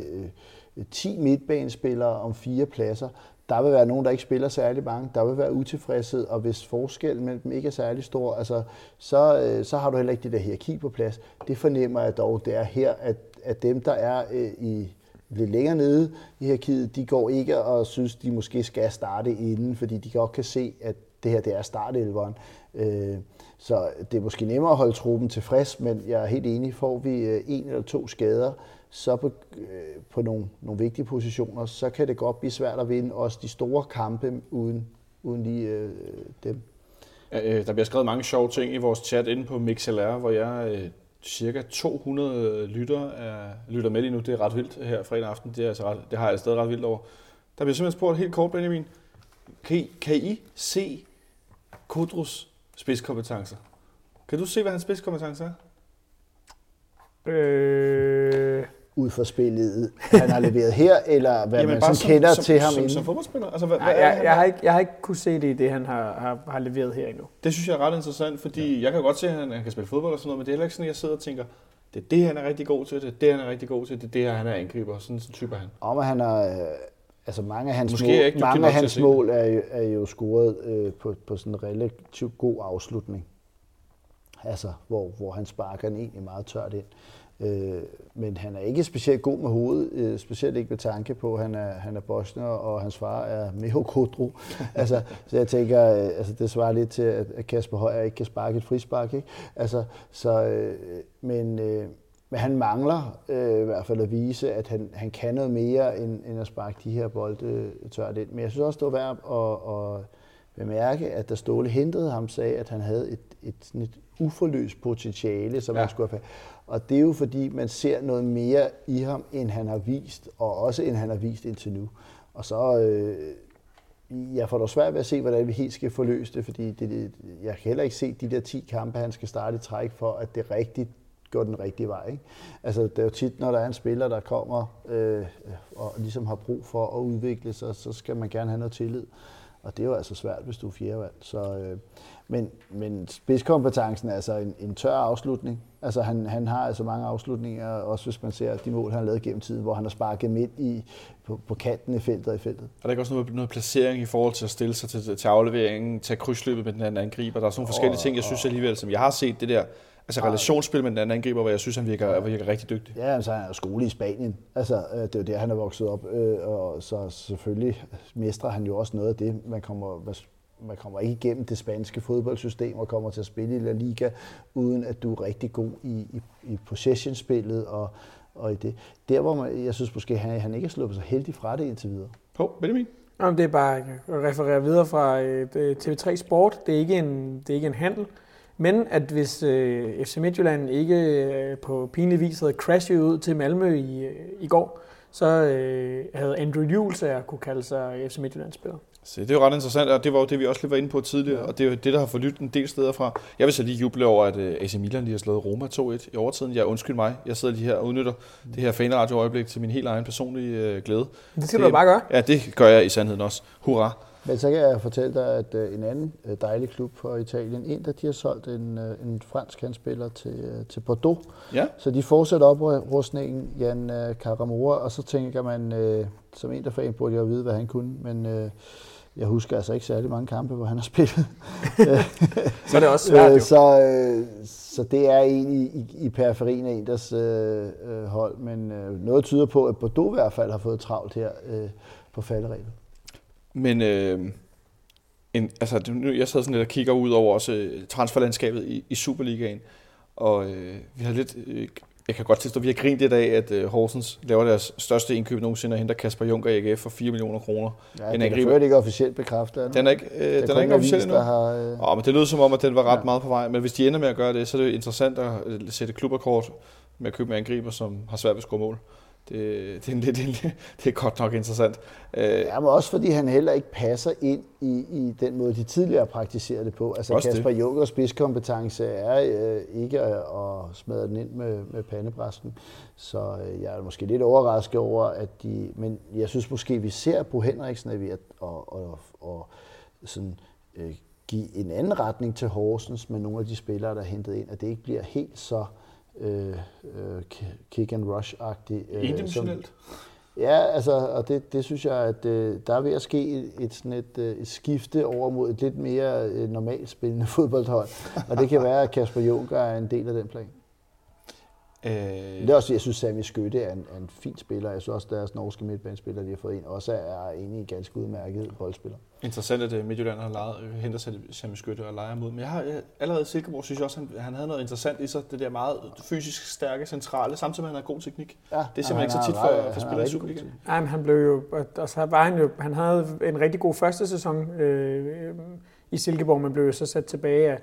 øh, 10 midtbanespillere om fire pladser? Der vil være nogen, der ikke spiller særlig mange. Der vil være utilfredshed, og hvis forskellen mellem dem ikke er særlig stor, altså, så, øh, så har du heller ikke det der hierarki på plads. Det fornemmer jeg dog, det er her, at, at dem, der er øh, i lidt længere nede i hierarkiet, de går ikke og synes, de måske skal starte inden, fordi de godt kan se, at det her det er startelveren. Øh, så det er måske nemmere at holde truppen tilfreds, men jeg er helt enig, får vi øh, en eller to skader, så på, øh, på nogle, nogle vigtige positioner, så kan det godt blive svært at vinde også de store kampe uden, uden lige øh, dem. Der bliver skrevet mange sjove ting i vores chat inde på MixLR, hvor jeg cirka 200 lytter, er, lytter med lige nu. Det er ret vildt her fredag aften. Det, er altså ret, det har jeg stadig ret vildt over. Der bliver simpelthen spurgt helt kort, Benjamin. Kan I, kan I se Kudrus spidskompetencer? Kan du se, hvad hans spidskompetencer er? Øh... Ud fra spillet, han har leveret her, eller hvad Jamen, man sådan som, kender som, til ham som, inden? Som fodboldspiller? Altså, hvad, Nej, hvad jeg, jeg, har ikke, jeg har ikke kunne se det i det, han har, har, har leveret her endnu. Det synes jeg er ret interessant, fordi ja. jeg kan godt se, at han, han kan spille fodbold og sådan noget, men det er heller ikke sådan, at jeg sidder og tænker, det er det, han er rigtig god til, det er det, han er rigtig god til, det er det han er angriber. Sådan en type han. Om at han er, øh, altså mange af hans Måske mål, ikke mange af hans mål er, jo, er jo scoret øh, på, på sådan en relativt god afslutning. Altså, hvor, hvor han sparker den egentlig meget tørt ind. Øh, men han er ikke specielt god med hovedet, øh, specielt ikke med tanke på, at han er, han er bosner, og hans far er Meho Kodro. <laughs> altså, så jeg tænker, øh, altså, det svarer lidt til, at Kasper Højer ikke kan sparke et frispark. Ikke? Altså, så, øh, men, øh, men han mangler øh, i hvert fald at vise, at han, han kan noget mere, end, end at sparke de her bolde øh, tørt ind. Men jeg synes også, det var værd at, at bemærke, at da Ståle hentede ham, sagde, at han havde et, et, sådan et uforløst potentiale, som ja. han skulle have og det er jo fordi, man ser noget mere i ham, end han har vist, og også end han har vist indtil nu. Og så, øh, jeg får dog svært ved at se, hvordan vi helt skal forløse det, fordi det, det, jeg kan heller ikke se de der 10 kampe, han skal starte i træk for, at det rigtigt går den rigtige vej. Ikke? Altså, det er jo tit, når der er en spiller, der kommer øh, og ligesom har brug for at udvikle sig, så skal man gerne have noget tillid. Og det er jo altså svært, hvis du er fjerdevalg. Så, øh, men, men spidskompetencen er altså en, en tør afslutning. Altså han, han har altså mange afslutninger, også hvis man ser de mål, han har lavet gennem tiden, hvor han har sparket midt i, på, på kanten i feltet og i feltet. Er der ikke også noget, noget placering i forhold til at stille sig til, til afleveringen, til krydsløbet med den anden angriber? Der er sådan nogle forskellige ting, jeg synes alligevel, som jeg har set det der, Altså relationsspil med den anden angriber, hvor jeg synes, han virker, virker rigtig dygtig. Ja, altså han er skole i Spanien. Altså, øh, det er jo der, han er vokset op. Øh, og så selvfølgelig mestrer han jo også noget af det. Man kommer, man kommer ikke igennem det spanske fodboldsystem og kommer til at spille i La Liga, uden at du er rigtig god i, i, i possession-spillet og, og i det. Der, hvor man, jeg synes måske, han, han ikke er sluppet så heldig fra det indtil videre. Hov, Benjamin? Jamen, det er bare at referere videre fra øh, TV3 Sport. Det er ikke en, det er ikke en handel. Men at hvis øh, FC Midtjylland ikke øh, på pinlig vis havde crashet ud til Malmø i, øh, i går, så øh, havde Andrew Jules kunne kalde sig FC Midtjylland-spiller. Så det er jo ret interessant, og det var jo det, vi også lige var inde på tidligere, ja. og det er jo det, der har forlyttet en del steder fra. Jeg vil så lige juble over, at øh, AC Milan lige har slået Roma 2-1 i overtiden. Jeg undskyld mig, jeg sidder lige her og udnytter det her fanradio-øjeblik til min helt egen personlige øh, glæde. Det skal det, du bare gøre. Ja, det gør jeg i sandheden også. Hurra! Men så kan jeg fortælle dig, at øh, en anden dejlig klub fra Italien, en der de har solgt en, en fransk handspiller til, til Bordeaux. Ja. Så de fortsætter oprustningen, Jan Caramora, og så tænker man, som en der fan burde jeg vide, hvad han kunne, men jeg husker altså ikke særlig mange kampe, hvor han har spillet. <laughs> så er det også svært jo. Så, så det er en i, i, i periferien af en deres øh, hold, men øh, noget tyder på, at Bordeaux i hvert fald har fået travlt her øh, på faldereglen. Men øh, en, altså, nu, jeg sidder sådan lidt og kigger ud over også øh, transferlandskabet i, i Superligaen, og øh, vi har lidt, øh, jeg kan godt tilstå, at vi har grint det af, at øh, Horsens laver deres største indkøb nogensinde og henter Kasper Juncker i AGF for 4 millioner kroner. Ja, en det er ikke officielt bekræftet. Den er ikke, øh, den er ikke officielt endnu. Har, øh... oh, men det lyder som om, at den var ret ja. meget på vej. Men hvis de ender med at gøre det, så er det jo interessant at øh, sætte klubrekord med at købe med angriber, som har svært ved at score mål det, det, er, det, det, det er godt nok interessant. Øh, ja, men også fordi han heller ikke passer ind i, i den måde, de tidligere praktiserede det på. Altså Kasper Junkers spidskompetence er øh, ikke at, at smadre den ind med, med pandebræsten. Så øh, jeg er måske lidt overrasket over, at de... Men jeg synes måske, vi ser på Henriksen er ved at og, og, og sådan, øh, give en anden retning til Horsens med nogle af de spillere, der er hentet ind, at det ikke bliver helt så... Øh, øh, øh kick and rush-agtig. Øh? Ja, altså, og det, det synes jeg, at øh, der er ved at ske et, et, sådan et, øh, et skifte over mod et lidt mere øh, normalt spillende <laughs> fodboldhold. Og det kan være, at Kasper Juncker er en del af den plan. Øh, Det er også, jeg synes, Sami Skytte er en, er en fin spiller. Jeg synes også, deres norske midtbanespiller, de har fået ind, også er egentlig en ganske udmærket boldspiller. interessant, at øh, Midtjylland har lejet, øh, henter sig Sami Skytte og leger mod. Men jeg har jeg, allerede Silkeborg, synes jeg også, han, han havde noget interessant i sig. Det der meget fysisk stærke, centrale, samtidig med, at han har god teknik. Ja, Det er simpelthen ikke så tit for, for spillere i Superligaen. Nej, men han blev jo, og så var han jo, han havde en rigtig god første sæson øh, i Silkeborg, men blev jo så sat tilbage af,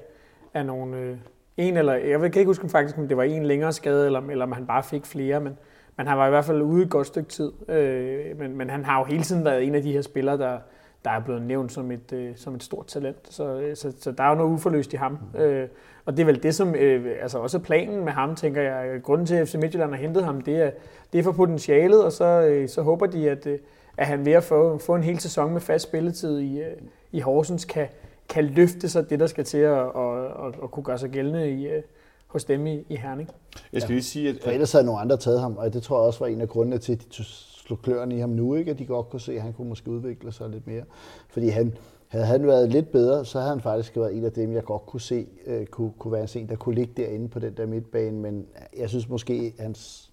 af nogle, øh, en eller, jeg kan ikke huske faktisk, om det var en længere skade, eller, eller om han bare fik flere, men, men han var i hvert fald ude et godt stykke tid. Øh, men, men han har jo hele tiden været en af de her spillere, der, der er blevet nævnt som et, øh, som et stort talent. Så, øh, så, så der er jo noget uforløst i ham. Øh, og det er vel det, som øh, altså også planen med ham, tænker jeg. Grunden til, at FC Midtjylland har hentet ham, det er, det er for potentialet, og så, øh, så håber de, at, øh, at han ved at få, få en hel sæson med fast spilletid i, øh, i Horsens, kan, kan løfte sig det, der skal til at, at, at, at kunne gøre sig gældende i, øh, hos dem i, i Herning. Jeg skal lige sige, at, For ellers havde nogle andre taget ham, og det tror jeg også var en af grundene til, at de slog kløerne i ham nu, ikke? at de godt kunne se, at han kunne måske udvikle sig lidt mere. Fordi han, havde han været lidt bedre, så havde han faktisk været en af dem, jeg godt kunne se, øh, kunne, kunne være en, der kunne ligge derinde på den der midtbane, men jeg synes måske, hans,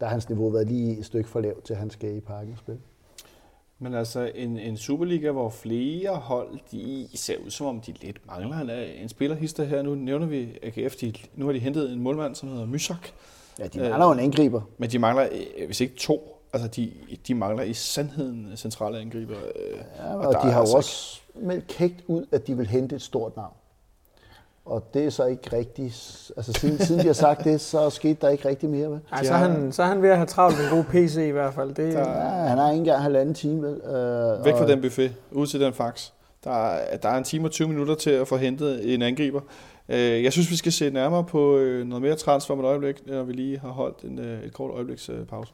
der har hans niveau været lige et stykke for lavt, til han skal i parken spille. Men altså en, en Superliga, hvor flere hold, de ser ud som om, de lidt mangler en, en spillerhister her. Nu nævner vi AGF, de, nu har de hentet en målmand, som hedder Mysak. Ja, de mangler jo en angriber. Men de mangler, øh, hvis ikke to, altså de, de mangler i sandheden centrale angriber. øh, Ja, og og, de har jo altså også meldt kægt ud, at de vil hente et stort navn. Og det er så ikke rigtigt. Altså siden, siden de har sagt det, så skete der ikke rigtig mere. Vel? Ej, så, er han, så er han ved at have travlt med en god PC i hvert fald. Det, Ja, han har ikke engang halvanden time. Vel? Øh, Væk og- fra den buffet, ud til den fax. Der er, der er en time og 20 minutter til at få hentet en angriber. Øh, Jeg synes, vi skal se nærmere på øh, noget mere transfer om et øjeblik, når vi lige har holdt en, øh, et kort øjebliks øh, pause.